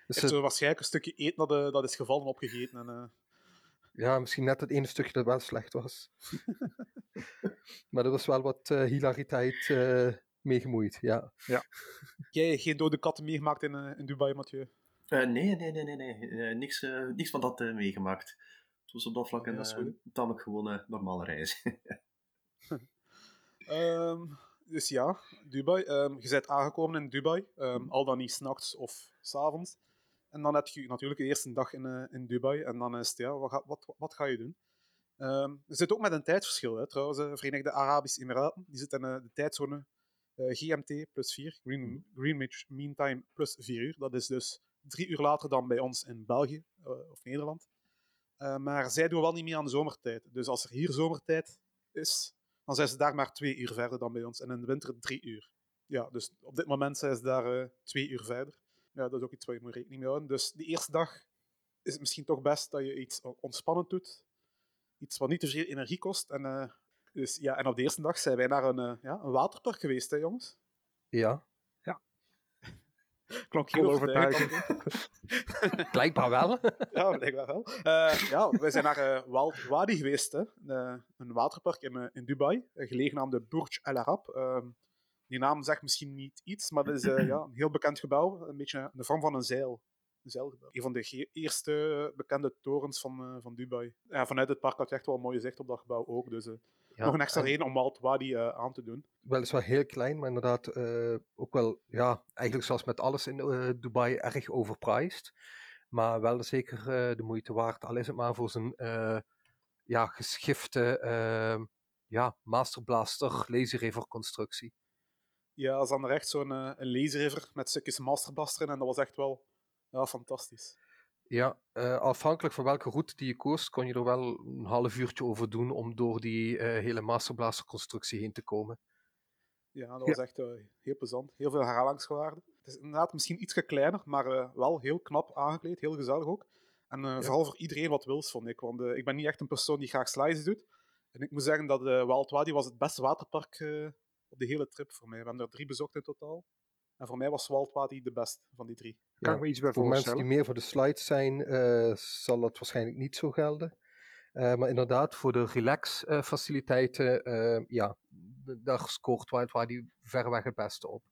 dus heeft er waarschijnlijk een stukje eten dat, dat is gevallen opgegeten. En. Ja, misschien net het ene stukje dat wel slecht was. (laughs) maar er was wel wat uh, hilariteit uh, mee gemoeid, ja. ja. Jij geen dode katten meegemaakt in, in Dubai, Mathieu? nee, nee, nee, nee, nee. niks, niks van dat meegemaakt. Het was op dat vlak een ja, tamelijk gewone normale reis. Um, (laughs) dus ja, Dubai. Um, je bent aangekomen in Dubai, um, al dan niet s'nachts of s'avonds. En dan heb je natuurlijk de eerste dag in, uh, in Dubai. En dan is het, ja, wat ga, wat, wat ga je doen? je zit ook met een tijdsverschil, hè, trouwens. De Verenigde Arabische Emiraten, die zitten in uh, de tijdzone GMT plus 4, Green, Greenwich Mean Time plus 4 uur. Dat is dus drie uur later dan bij ons in België of Nederland. maar zij doen wel niet meer aan de zomertijd. Dus als er hier zomertijd is, dan zijn ze daar maar twee uur verder dan bij ons. En in de winter drie uur. Ja, dus op dit moment zijn ze daar uh, twee uur verder. Ja, dat is ook iets waar je moet rekening mee houden. Dus de eerste dag is het misschien toch best dat je iets ontspannend doet. Iets wat niet te veel energie kost. En, uh, dus, ja, en op de eerste dag zijn wij naar een, uh, ja, een waterpark geweest, hè jongens? Ja. Ja. (laughs) Klonk heel overtuigend. (laughs) Blijkbaar wel. (laughs) ja, blijkbaar wel. Uh, ja, wij zijn naar uh, Wal Wadi geweest, hè. Uh, een waterpark in, uh, in Dubai, gelegen aan de Burj Al Arab. Ehm, die naam zegt misschien niet iets, maar dat is ja, een heel bekend gebouw, een beetje in de vorm van een zeil. Een zeilgebouw. Een van de eerste bekende torens van, van Dubai. Ja, vanuit het park had je echt wel een mooie zicht op dat gebouw ook, dus ja, nog een extra en... reden om Walt Wadi aan te doen. Weliswaar heel klein, maar inderdaad ook wel, ja, eigenlijk zoals met alles in Dubai erg overpriced. Maar wel zeker eh, de moeite waard, al is het maar voor zijn eh, ja, geschifte ja, Master Blaster laserriver constructie. Ja, ze hadden er echt zo'n eh, een laserriver met stukjes Masterblaster in en dat was echt wel ja, fantastisch. Ja, eh, afhankelijk van welke route die je koos, kon je er wel een half uurtje over doen om door die eh, hele Master Blaster constructie heen te komen. Ja, dat was echt heel plezant. Heel veel herhalingswaarde. Het is inderdaad misschien iets kleiner, maar wel heel knap aangekleed. Heel gezellig ook. En vooral voor iedereen wat wils, vond ik. Want ik ben niet echt een persoon die graag slides doet. En ik moet zeggen dat uh, Wild Wadi was het beste waterpark op de hele trip voor mij. We hebben er drie bezocht in totaal. En voor mij was Wild Wadi de beste van die drie. Kan ik me iets bij Voor mensen die meer voor de slides zijn, eh, zal dat waarschijnlijk niet zo gelden. Eh, maar inderdaad, voor de relax-faciliteiten, eh, ja, daar scoort Wild Wadi verreweg het beste op.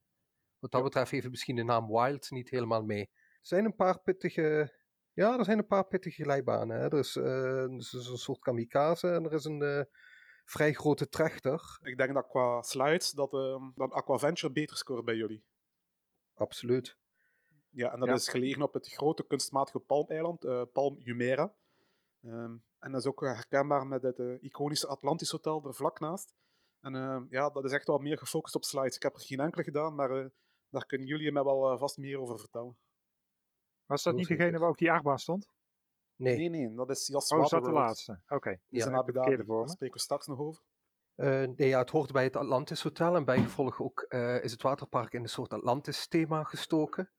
Wat dat Ja. betreft heeft misschien de naam Wild niet helemaal mee. Er zijn een paar pittige, ja, er zijn een paar pittige glijbanen. Hè. Er is, eh, er is een soort kamikaze en er is een eh, vrij grote trechter. Ik denk dat qua slides dat, eh, dat Aquaventure beter scoort bij jullie. Absoluut. Ja, en dat Ja. is gelegen op het grote kunstmatige palmeiland, eh Palm Jumeirah. Ehm, en dat is ook herkenbaar met het eh, iconische Atlantis Hotel er vlak naast. En ehm, ja, dat is echt wel meer gefocust op slides. Ik heb er geen enkele gedaan, maar eh, daar kunnen jullie mij wel vast meer over vertellen. Was dat niet degene waar ook die achtbaan stond? Nee, Nee, nee, dat is Jas Oh, is dat de laatste? Oké. Die is in Abu Dhabi. voor Daar spreken we straks nog over. Eh, nee, ja, het hoort bij het Atlantis Hotel en bijgevolg ook eh, is het waterpark in een soort Atlantis-thema gestoken.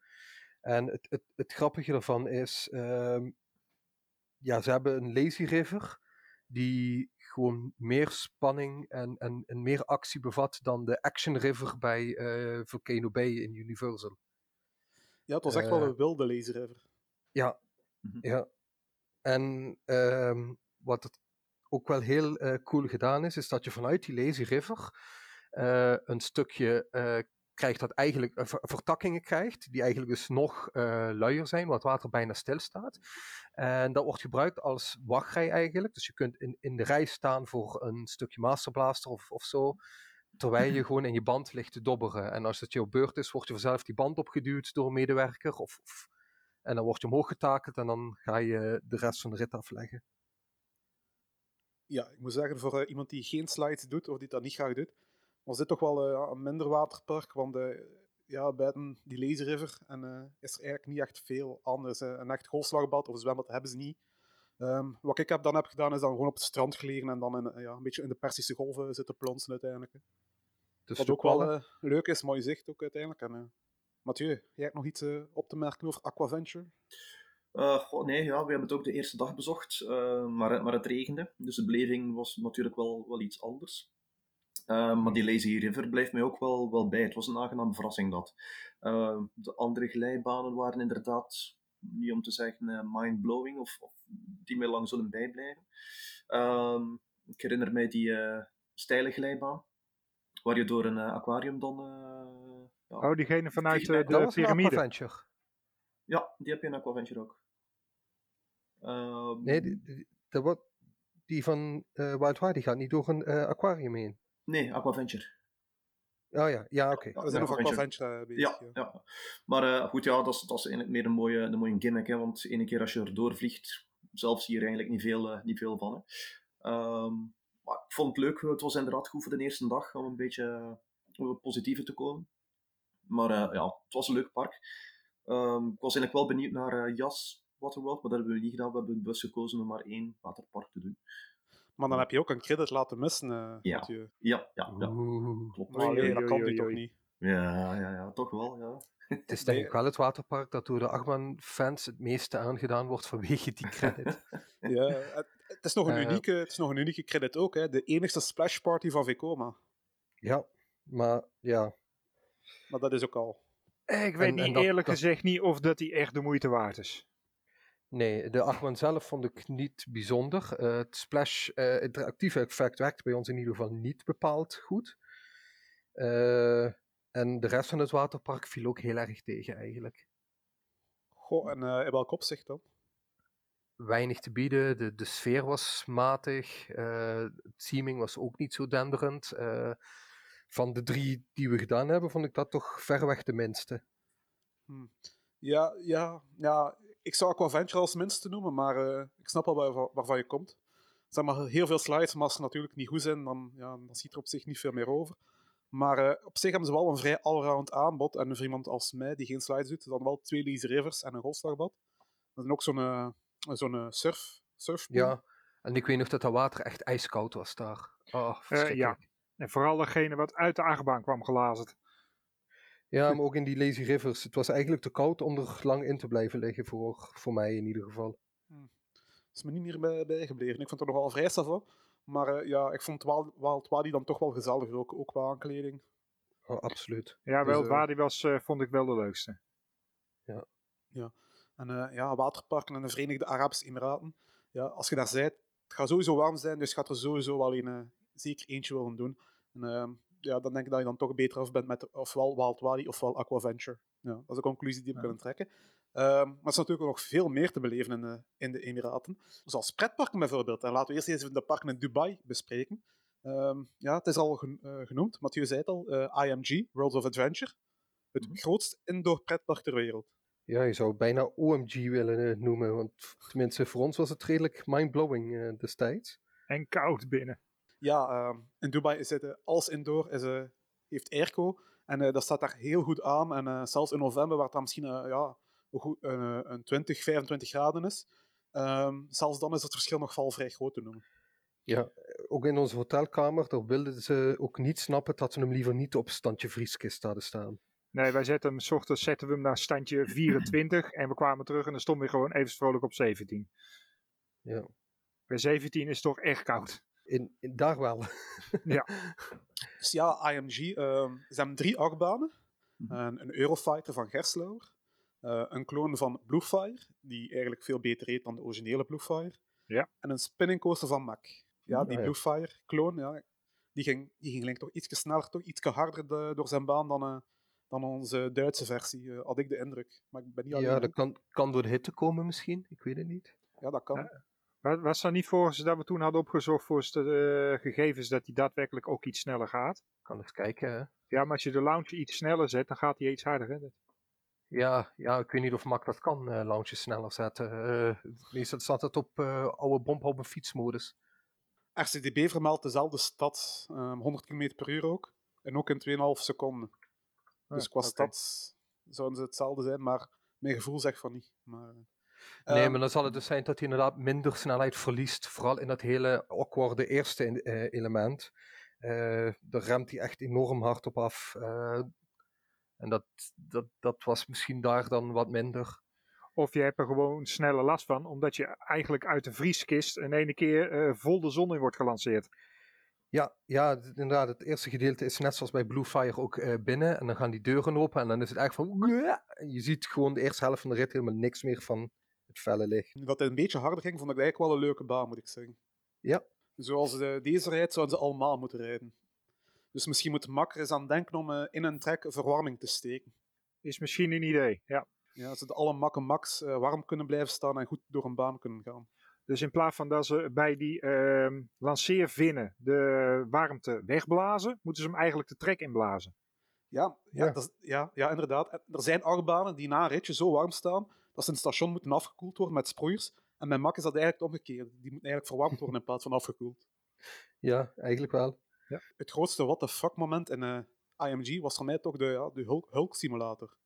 En het, het, het grappige ervan is, ehm, ja, ze hebben een lazy river die gewoon meer spanning en, en, en meer actie bevat dan de action river bij eh, Volcano Bay in Universal. Ja, het was echt wel een wilde laserriver. Ja, Mhm. ja. En ehm, wat het ook wel heel eh, cool gedaan is, is dat je vanuit die Lazy River eh, een stukje eh, krijgt dat eigenlijk ver- vertakkingen krijgt, die eigenlijk dus nog luier zijn, waar het water bijna stil staat. En dat wordt gebruikt als wachtrij eigenlijk. Dus je kunt in, in de rij staan voor een stukje masterblaster of, of zo. Terwijl je gewoon in je band ligt te dobberen. En als het jouw beurt is, word je vanzelf die band opgeduwd door een medewerker. Of, of en dan word je omhoog getakeld en dan ga je de rest van de rit afleggen. Ja, ik moet zeggen, voor eh, iemand die geen slides doet, of die dat niet graag doet, was dit toch wel eh, een minder waterpark, want eh, ja, buiten die laserriver en, eh, is er eigenlijk niet echt veel anders. een echt golfslagbad of zwembad hebben ze niet. Ehm, wat ik heb dan heb gedaan, is dan gewoon op het strand gelegen en dan in, ja, een beetje in de Persische golven zitten plonsen uiteindelijk. hè. Dus Wat ook wel leuk is, mooi zicht ook uiteindelijk. En, Mathieu, jij hebt nog iets eh, op te merken over Aquaventure? Eh, nee, ja, we hebben het ook de eerste dag bezocht, eh, maar, maar het regende. Dus de beleving was natuurlijk wel, wel iets anders. Maar die Lazy River blijft mij ook wel, wel bij. Het was een aangename verrassing dat. De andere glijbanen waren inderdaad, niet om te zeggen mind-blowing, of, of, die mij lang zullen bijblijven. Uh, ik herinner mij die steile glijbaan, waar je door een uh, aquarium dan... Uh, ja, oh, diegene vanuit de, dat was piramide. Een Aquaventure. Ja, die heb je in Aquaventure ook. Nee, die, die, die, die van uh, Wild Wild die gaat niet door een uh, aquarium heen. Nee, Aquaventure. Oh ja, ja oké. Okay. we zijn nog Aquaventure bezig. Ja, ja. maar uh, goed, ja, dat is, dat is eigenlijk meer een mooie, een mooie gimmick. Hè, want ene keer als je erdoor vliegt, zelf zie je er eigenlijk niet veel, uh, niet veel van. Hè. Um, maar ik vond het leuk. Het was inderdaad goed voor de eerste dag om een beetje op het positieve te komen. Maar uh, ja, het was een leuk park. Um, ik was eigenlijk wel benieuwd naar uh, Jas Waterworld, maar dat hebben we niet gedaan. We hebben bewust gekozen om maar één waterpark te doen. Maar dan heb je ook een credit laten missen, uh, ja. Ja, ja, ja. Klopt. Maar nee, dat kan nu toch niet? Ja, ja, ja, toch wel, ja. Het is denk ik wel het waterpark dat door de Achtman-fans het meeste aangedaan wordt vanwege die credit. (laughs) ja, het, is nog een unieke, het is nog een unieke credit ook, hè. De enigste splash party van Vekoma. Ja, maar ja. Maar dat is ook al. Ik weet en, niet, en dat, eerlijk dat... gezegd niet of dat die echt de moeite waard is. Nee, de Achtman zelf vond ik niet bijzonder. Uh, het splash uh, interactieve effect werkt bij ons in ieder geval niet bepaald goed. Uh, en de rest van het waterpark viel ook heel erg tegen eigenlijk. Goh, en uh, in welk opzicht dan? Weinig te bieden, de, de sfeer was matig, uh, het teaming was ook niet zo denderend. Uh, van de drie die we gedaan hebben, vond ik dat toch verreweg de minste. Hmm. Ja, ja, ja, ik zou Aquaventure als minste noemen, maar eh, ik snap al waar, waarvan je komt. Zeg maar, heel veel slides, maar als ze natuurlijk niet goed zijn, dan, ja, dan ziet er op zich niet veel meer over. Maar eh, op zich hebben ze wel een vrij allround aanbod. En voor iemand als mij, die geen slides doet, dan wel twee lazy rivers en een golfslagbad. Dat is ook zo'n zo'n surf, surfpool. Ja, en ik weet nog dat dat water echt ijskoud was daar. Oh, ja, en vooral degene wat uit de achtbaan kwam gelazerd. Ja, (laughs) maar ook in die lazy rivers. Het was eigenlijk te koud om er lang in te blijven liggen, voor, voor mij in ieder geval. Hmm. Dat is me niet meer bij, bijgebleven. Ik vond het nogal vrij van. Maar uh, ja, ik vond Wild Wadi dan toch wel gezellig, ook, ook qua aankleding. Oh, absoluut. Ja, Wild dus, Wadi was, uh, vond ik wel de leukste. Ja. Ja. En uh, ja, waterparken in de Verenigde Arabische Emiraten. Ja, als je daar bent, het gaat sowieso warm zijn, dus gaat er sowieso wel een, zeker eentje willen doen. En, ehm, ja, dan denk ik dat je dan toch beter af bent met ofwel Wild Wadi ofwel Aquaventure. Ja, dat is de conclusie die we ja. kunnen trekken. Um, maar er is natuurlijk nog veel meer te beleven in de, in de Emiraten. Zoals pretparken bijvoorbeeld. En laten we eerst even de parken in Dubai bespreken. Um, ja, het is al gen, uh, genoemd, Mathieu zei het al, uh, IMG, World of Adventure. Het mm. grootste indoor pretpark ter wereld. Ja, je zou bijna OMG willen uh, noemen, want tenminste voor ons was het redelijk mindblowing destijds. En koud binnen. Ja, ehm, in Dubai is het als indoor, is, heeft airco. En dat staat daar heel goed aan. En zelfs in november, waar het dan misschien ja, een, een 20, 25 graden is, um, zelfs dan is het verschil nog wel vrij groot te noemen. Ja, ook in onze hotelkamer, daar wilden ze ook niet snappen dat we hem liever niet op standje vrieskist hadden staan. Nee, wij zetten hem, s ochtends zetten we hem naar standje (clears throat) 24 en we kwamen terug en dan stond hij gewoon even vrolijk op 17. Ja. Bij 17 is het toch echt koud. In, in daar wel. ja. (laughs) Dus ja, IMG, uh, ze hebben drie achtbanen. Mhm. Een, een Eurofighter van Gerstlauer. Uh, een kloon van Bluefire, die eigenlijk veel beter heet dan de originele Bluefire. Ja. En een spinning coaster van Mac. Ja, die Bluefire kloon, ja, die ging, die ging toch iets sneller, toch iets harder de, door zijn baan dan, uh, dan onze Duitse versie, uh, had ik de indruk. Maar ik ben niet ja, dat kan, kan door de hitte komen misschien, ik weet het niet. Ja, dat kan. Ja. Was dat niet volgens dat we toen hadden opgezocht voor de gegevens dat die daadwerkelijk ook iets sneller gaat? Kan eens kijken. Hè? Ja, maar als je de launch iets sneller zet, dan gaat hij iets harder. Hè? Ja, ja, ik weet niet of Mac dat kan, uh, launches sneller zetten. Uh, meestal staat het op uh, oude bomhouden fietsmodus. RCDB vermeldt dezelfde stad, um, 100 km per uur ook. En ook in 2,5 seconden. Ah, dus qua okay. stad zouden ze hetzelfde zijn, maar mijn gevoel zegt van niet. Maar, nee, um, maar dan zal het dus zijn dat hij inderdaad minder snelheid verliest. Vooral in dat hele awkwarde eerste in, element. daar remt hij echt enorm hard op af. En dat, dat, dat was misschien daar dan wat minder. Of je hebt er gewoon snelle last van, omdat je eigenlijk uit de vrieskist in ene keer uh, vol de zon in wordt gelanceerd. Ja, ja, inderdaad. Het eerste gedeelte is net zoals bij Bluefire ook uh, binnen. En dan gaan die deuren open en dan is het eigenlijk van... Je ziet gewoon de eerste helft van de rit helemaal niks meer van het felle licht. Dat het een beetje harder ging, vond ik eigenlijk wel een leuke baan, moet ik zeggen. Ja. Zoals de, deze rijdt, zouden ze allemaal moeten rijden. Dus misschien moet Mak er eens aan denken om uh, in een trek verwarming te steken. Is misschien een idee, ja. Ja, zodat alle makken max uh, warm kunnen blijven staan en goed door een baan kunnen gaan. Dus in plaats van dat ze bij die uh, lanceervinnen de warmte wegblazen, moeten ze hem eigenlijk de trek inblazen. Ja, ja, ja. Dat, ja, ja inderdaad. Er zijn achtbanen die na een ritje zo warm staan dat ze in het station moeten afgekoeld worden met sproeiers. En bij Mak is dat eigenlijk omgekeerd. Die moeten eigenlijk verwarmd worden in plaats van afgekoeld. (laughs) Ja, eigenlijk wel. Ja. Het grootste what the fuck moment in uh, IMG was voor mij toch de, ja, de Hulk, Hulk simulator.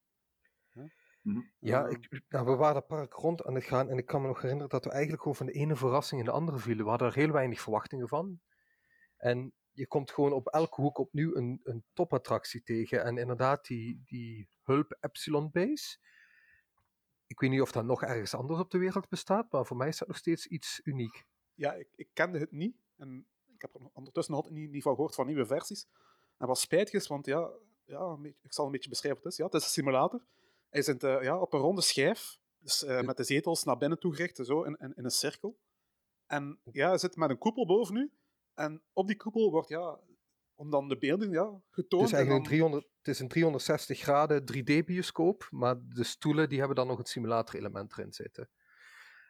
Ja, -hmm. ja ik, nou, we waren een park rond aan het gaan en ik kan me nog herinneren dat we eigenlijk gewoon van de ene verrassing in de andere vielen. We hadden er heel weinig verwachtingen van. En je komt gewoon op elke hoek opnieuw een, een topattractie tegen. En inderdaad, die, die Hulp Epsilon Base. Ik weet niet of dat nog ergens anders op de wereld bestaat, maar voor mij is dat nog steeds iets uniek. Ja, ik, ik kende het niet. En ik heb er ondertussen nog niet, niet van gehoord van nieuwe versies. En wat spijtig is, want ja, ja, ik zal een beetje beschrijven wat het is. Ja, het is een simulator. Hij zit uh, ja, op een ronde schijf, dus, uh, met de zetels naar binnen toe gericht, zo, in, in, in, een cirkel. En ja, hij zit met een koepel boven u. En op die koepel wordt, ja, om dan de beelden ja, getoond. Het is eigenlijk een, 300, het is een 360 graden 3D-bioscoop, maar de stoelen die hebben dan nog het simulator-element erin zitten.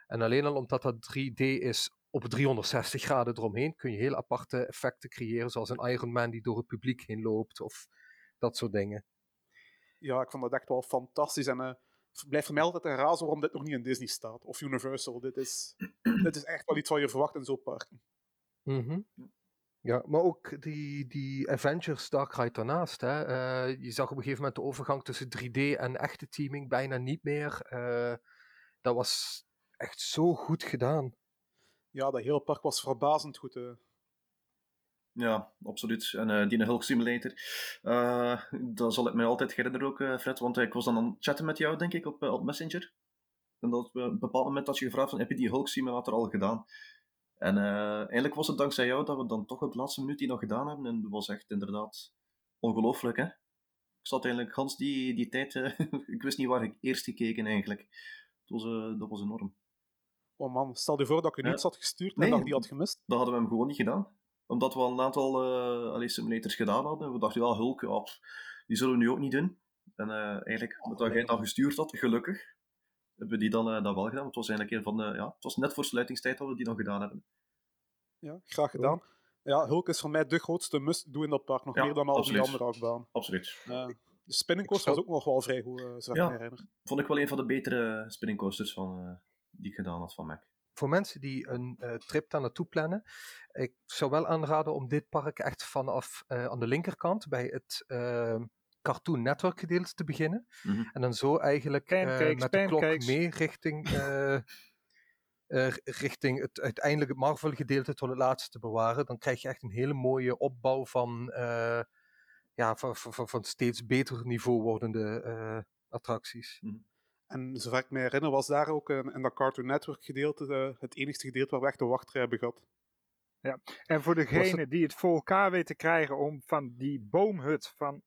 En alleen al omdat dat 3D is op 360 graden eromheen kun je heel aparte effecten creëren, zoals een Iron Man die door het publiek heen loopt of dat soort dingen. Ja, ik vond dat echt wel fantastisch. En uh, blijft voor mij altijd een raadsel waarom dit nog niet in Disney staat. Of Universal. Dit is, (clears throat) dit is echt wel iets wat je verwacht in zo'n parken. Mhm. Ja, maar ook die, die Avengers Dark Ride daarnaast. Hè. Eh, je zag op een gegeven moment de overgang tussen 3D en echte teaming bijna niet meer. Eh, dat was echt zo goed gedaan. Ja, dat hele park was verbazend goed. eh. Ja, absoluut. En eh die Hulk Simulator, eh, dat zal ik mij altijd herinneren ook, eh, Fred. Want ik was dan aan het chatten met jou, denk ik, op, op Messenger. En dat, op een bepaald moment had je gevraagd van, heb je die Hulk Simulator al gedaan? En eigenlijk was het dankzij jou dat we dan toch op de laatste minuut die nog gedaan hebben. En dat was echt inderdaad ongelooflijk, hè? Ik zat eigenlijk gans die, die tijd... (laughs) ik wist niet waar ik eerst gekeken, eigenlijk. Het was, dat was enorm. Oh man, stel je voor dat ik Ja. niets had gestuurd Nee. en dat ik die had gemist. Dat hadden we hem gewoon niet gedaan. Omdat we al een aantal eh allee, simulators gedaan hadden. We dachten, wel Hulk, ja, pff, die zullen we nu ook niet doen. En eh, eigenlijk, met dat jij het dan gestuurd had, gelukkig, hebben we die dan, eh, dan wel gedaan. Want het was eigenlijk een van de, ja, het was net voor sluitingstijd dat we die nog gedaan hebben. Ja, graag gedaan. Ja, Hulk is voor mij de grootste must-do in dat park. Nog Ja, meer dan al die absoluut. andere achtbaan. Absoluut. De spinning coaster was ook nog wel vrij goed, eh ik Ja. me herinner. Vond ik wel een van de betere spinning coasters van, eh, die ik gedaan had van Mac. Voor mensen die een eh, trip daar naartoe plannen, ik zou wel aanraden om dit park echt vanaf eh, aan de linkerkant bij het eh, Cartoon Network gedeelte te beginnen. Mhm. En dan zo eigenlijk eh, Pancakes, met de klok mee richting, eh, (laughs) eh, richting het uiteindelijke Marvel gedeelte tot het laatste te bewaren. Dan krijg je echt een hele mooie opbouw van, eh, ja, van, van, van- van steeds beter niveau wordende eh, attracties. En zover ik me herinner, was daar ook een, in dat Cartoon Network gedeelte eh, het enigste gedeelte waar we echt de wachtrij hebben gehad. En voor degene het- die het voor elkaar weet te krijgen om van die boomhut van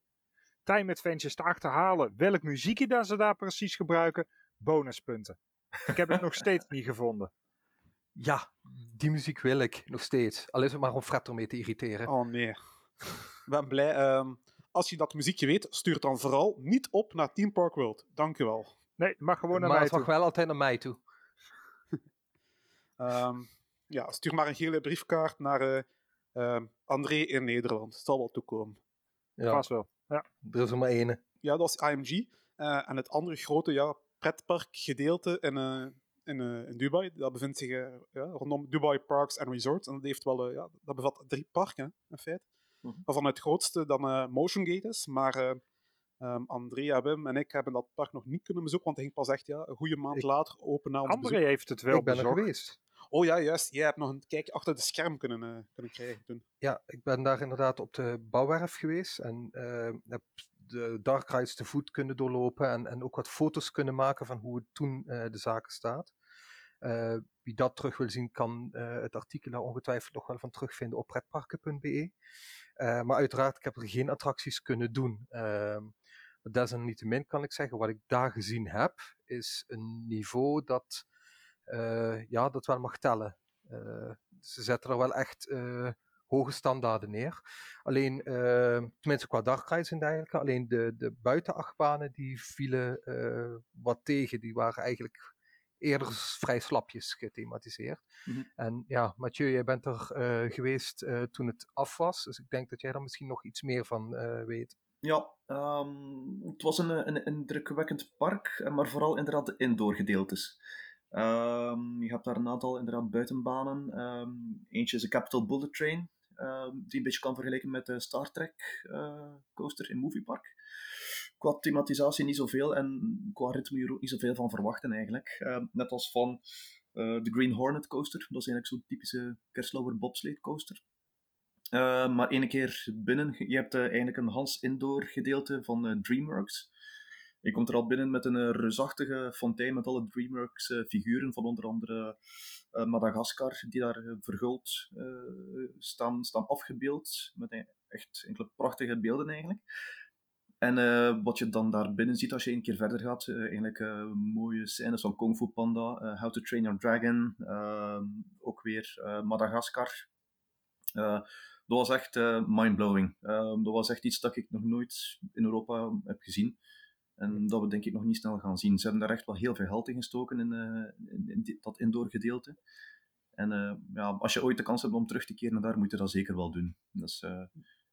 Time Adventures te achterhalen welk muziekje dat ze daar precies gebruiken, bonuspunten. Ik heb het nog (laughs) steeds niet gevonden. Ja, die muziek wil ik nog steeds. Al is het maar om Fred ermee te irriteren. Oh nee. Ik ben blij. ehm, als je dat muziekje weet, stuur het dan vooral niet op naar Team Park World. Dank u wel. Nee, het mag gewoon naar maar mij het mag toe. wel altijd naar mij toe. (laughs) Ehm, ja, stuur maar een gele briefkaart naar eh, ehm, André in Nederland. Het zal wel toekomen. Ja, Vast wel. Ja. er is er maar één. Ja, dat is AMG. Eh, en het andere grote ja, pretparkgedeelte in, eh, in, eh, in Dubai, dat bevindt zich ja, rondom Dubai Parks and Resorts. En dat, heeft wel, eh, ja, dat bevat drie parken, in feite. Mhm. Waarvan het grootste dan eh Motion Gate is. Maar eh ehm, Andrea, Wim en ik hebben dat park nog niet kunnen bezoeken, want hij ging pas echt ja, een goede maand Ik- later open na ons André bezoek. heeft het wel ik ben bezocht. er geweest. Oh ja, juist. Jij hebt nog een kijkje achter de scherm kunnen, eh, kunnen krijgen toen. Ja, ik ben daar inderdaad op de bouwwerf geweest en eh, heb de dark rides te voet kunnen doorlopen en, en ook wat foto's kunnen maken van hoe het toen eh, de zaken staat. Eh, wie dat terug wil zien, kan eh, het artikel daar ongetwijfeld nog wel van terugvinden op pretparken.be. Eh, maar uiteraard, ik heb er geen attracties kunnen doen. Ehm desalniettemin kan ik zeggen, wat ik daar gezien heb, is een niveau dat, eh, ja, dat wel mag tellen. Eh, ze zetten er wel echt eh, hoge standaarden neer. Alleen, tenminste qua rides en dergelijke, alleen de, de buitenachtbanen die vielen wat tegen. Die waren eigenlijk eerder vrij slapjes gethematiseerd. Mhm. En ja, Mathieu, jij bent er geweest toen het af was, dus ik denk dat jij daar misschien nog iets meer van weet. Ja, ehm, het was een, een, indrukwekkend park, eh, maar vooral inderdaad de indoor gedeeltes. Ehm, je hebt daar een aantal inderdaad buitenbanen. Ehm, eentje is de Capital Bullet Train, die een beetje kan vergelijken met de Star Trek eh, coaster in Movie Park. Qua thematisatie niet zoveel en qua ritme je er ook niet zoveel van verwachten eigenlijk. Net als van eh, de Green Hornet coaster, dat is eigenlijk zo'n typische Kerstlauer bobsleigh coaster. Uh, maar één keer binnen, je hebt uh, eigenlijk een Hans Indoor gedeelte van uh, DreamWorks. Je komt er al binnen met een reusachtige fontein met alle DreamWorks figuren van onder andere Madagaskar, die daar verguld staan, staan afgebeeld. Met echt enkele prachtige beelden eigenlijk. En wat je dan daar binnen ziet als je een keer verder gaat, eigenlijk mooie scènes van Kung Fu Panda, How to Train Your Dragon, ook weer Madagaskar. Dat was echt mindblowing. Ehm, dat was echt iets dat ik nog nooit in Europa heb gezien. En dat we denk ik nog niet snel gaan zien. Ze hebben daar echt wel heel veel geld in gestoken in, in, in die, dat indoor gedeelte. En ja, als je ooit de kans hebt om terug te keren naar daar, moet je dat zeker wel doen. Dat is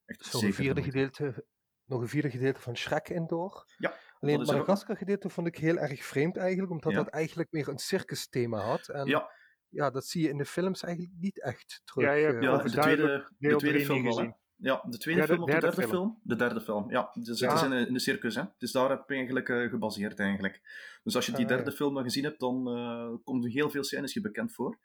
echt Zo'n zeker vierde gedeelte nog een vierde gedeelte van Shrek Indoor. Ja. Alleen het Madagaskar gedeelte vond ik heel erg vreemd eigenlijk, omdat Ja. dat eigenlijk meer een circus thema had. En ja. Ja, dat zie je in de films eigenlijk niet echt terug. Ja, je hebt eh, ja de tweede, de tweede film. Ja, de tweede Ja, de film of de derde derde film. film? De derde film, ja. Dus Ja. het is in een circus, hè. Dus daar heb ik eigenlijk eh, gebaseerd, eigenlijk. Dus als je die Ah, derde film dan gezien hebt, dan eh komt er heel veel scènes je bekend voor.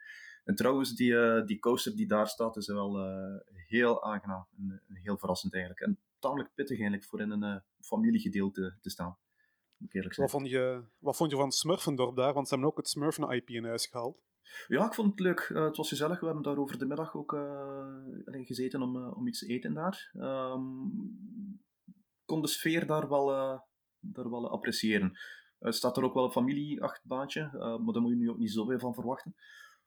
En trouwens, die, eh, die coaster die daar staat, is wel eh, heel aangenaam. En, heel verrassend eigenlijk. En tamelijk pittig eigenlijk voor in een eh, familiegedeelte te staan. Moet ik eerlijk Wat zeggen. vond, je, wat vond je van Smurfendorp daar? Want ze hebben ook het Smurfen-IP in huis gehaald. Ja, ik vond het leuk. Eh, het was gezellig. We hebben daar over de middag ook eh, alleen gezeten om, eh, om iets te eten daar. Ehm kon de sfeer daar wel, daar wel appreciëren. Er staat er ook wel een familie-achtbaantje, maar daar moet je nu ook niet zoveel van verwachten.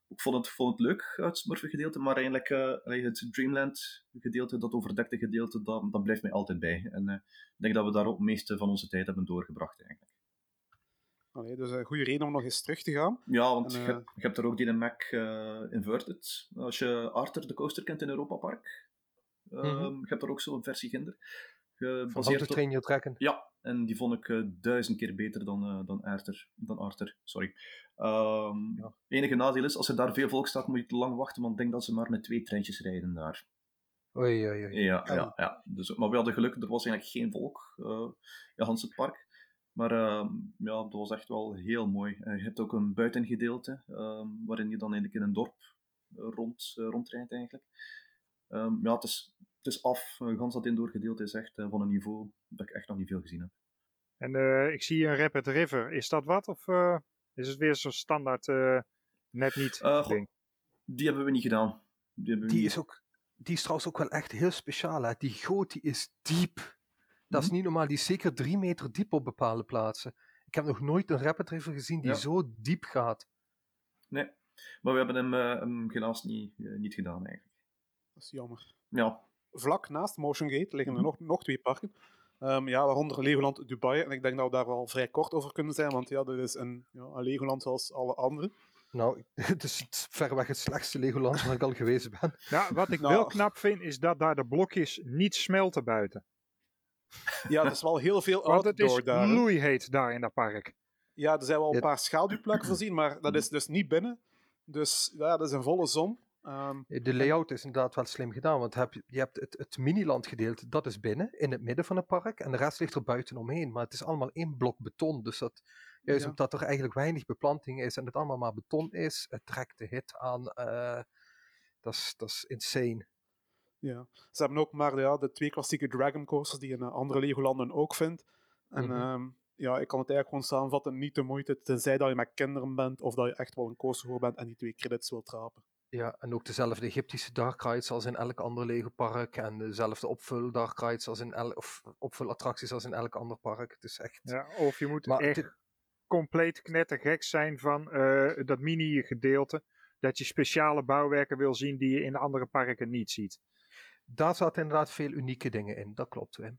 Ik vond het, vond het leuk, het Smurfen gedeelte, maar eigenlijk allee, het Dreamland gedeelte, dat overdekte gedeelte, dat, dat blijft mij altijd bij. En ik denk dat we daar ook het meeste van onze tijd hebben doorgebracht eigenlijk. Allee, dus een goede reden om nog eens terug te gaan. Ja, want En, je, eh, hebt- je hebt er ook die Mac eh, Inverted. Als je Arthur de Coaster kent in Europa Park, ehm, Mhm. je hebt er ook zo'n versie ginder. van Gebaseerd op... Train Your Dragon. Ja, en die vond ik eh, duizend keer beter dan, eh, dan, Arthur, dan Arthur. Sorry. Ehm Ja. enige nadeel is, als er daar veel volk staat, moet je te lang wachten, want ik denk dat ze maar met twee treintjes rijden daar. Oei, oei, oei. Ja, Ja. ja, ja. Dus, maar we hadden geluk, er was eigenlijk geen volk eh in Hans het park. Maar ehm, ja, dat was echt wel heel mooi. Eh, je hebt ook een buitengedeelte, ehm, waarin je dan eigenlijk in een dorp eh, rond, eh, rondrijdt eigenlijk. Ehm, ja, het is, het is af. Uh, gans dat indoorgedeelte is echt eh, van een niveau dat ik echt nog niet veel gezien heb. En eh, ik zie hier een Rapid River. Is dat wat? Of eh, is het weer zo'n standaard eh, net niet Eh, ding? Die hebben we niet gedaan. Die, hebben we Die niet- is, ook, die is trouwens ook wel echt heel speciaal. Hè? Die goot die is diep. Dat is Mhm. niet normaal. Die is zeker drie meter diep op bepaalde plaatsen. Ik heb nog nooit een rapid river gezien die Ja. zo diep gaat. Nee, maar we hebben hem, hem helaas niet, eh, niet gedaan eigenlijk. Dat is jammer. Ja, Vlak naast Motion Gate liggen er Mhm. nog, nog twee parken. Ehm, ja, waaronder Legoland Dubai. En ik denk dat we daar wel vrij kort over kunnen zijn, want ja, dit is een, ja, een Legoland zoals alle andere. Nou, (laughs) het is het verreweg het slechtste Legoland waar ik al geweest ben. Nou, wat ik Nou. wel knap vind, is dat daar de blokjes niet smelten buiten. Ja, er is wel heel veel Want het is outdoor daar. daar in dat park. Ja, er zijn wel een paar schaduwplekken voorzien, maar dat is dus niet binnen. Dus ja, dat is een volle zon. Ehm, De layout is inderdaad wel slim gedaan, want heb, je je hebt het, het miniland gedeelte, dat is binnen, in het midden van het park, en de rest ligt er buiten omheen. Maar het is allemaal één blok beton, dus dat, juist Ja. omdat er eigenlijk weinig beplanting is en het allemaal maar beton is, het trekt de hit aan. eh, dat is- dat is insane. Ja. Ze hebben ook maar ja, de twee klassieke Dragon Coasters die je in eh, andere Legolanden ook vindt. En Mhm. ehm, ja, ik kan het eigenlijk gewoon samenvatten, niet de moeite, tenzij dat je met kinderen bent of dat je echt wel een coaster voor bent en die twee credits wilt trapen. Ja, en ook dezelfde Egyptische dark rides als in elk ander Lego park en dezelfde opvul dark rides als in elk, of opvulattracties als in elk ander park. Het is echt... Ja, of je moet Maar echt dit- compleet knettergek zijn van eh, dat mini-gedeelte. Dat je speciale bouwwerken wil zien die je in de andere parken niet ziet. Daar zaten inderdaad veel unieke dingen in, dat klopt. Wim.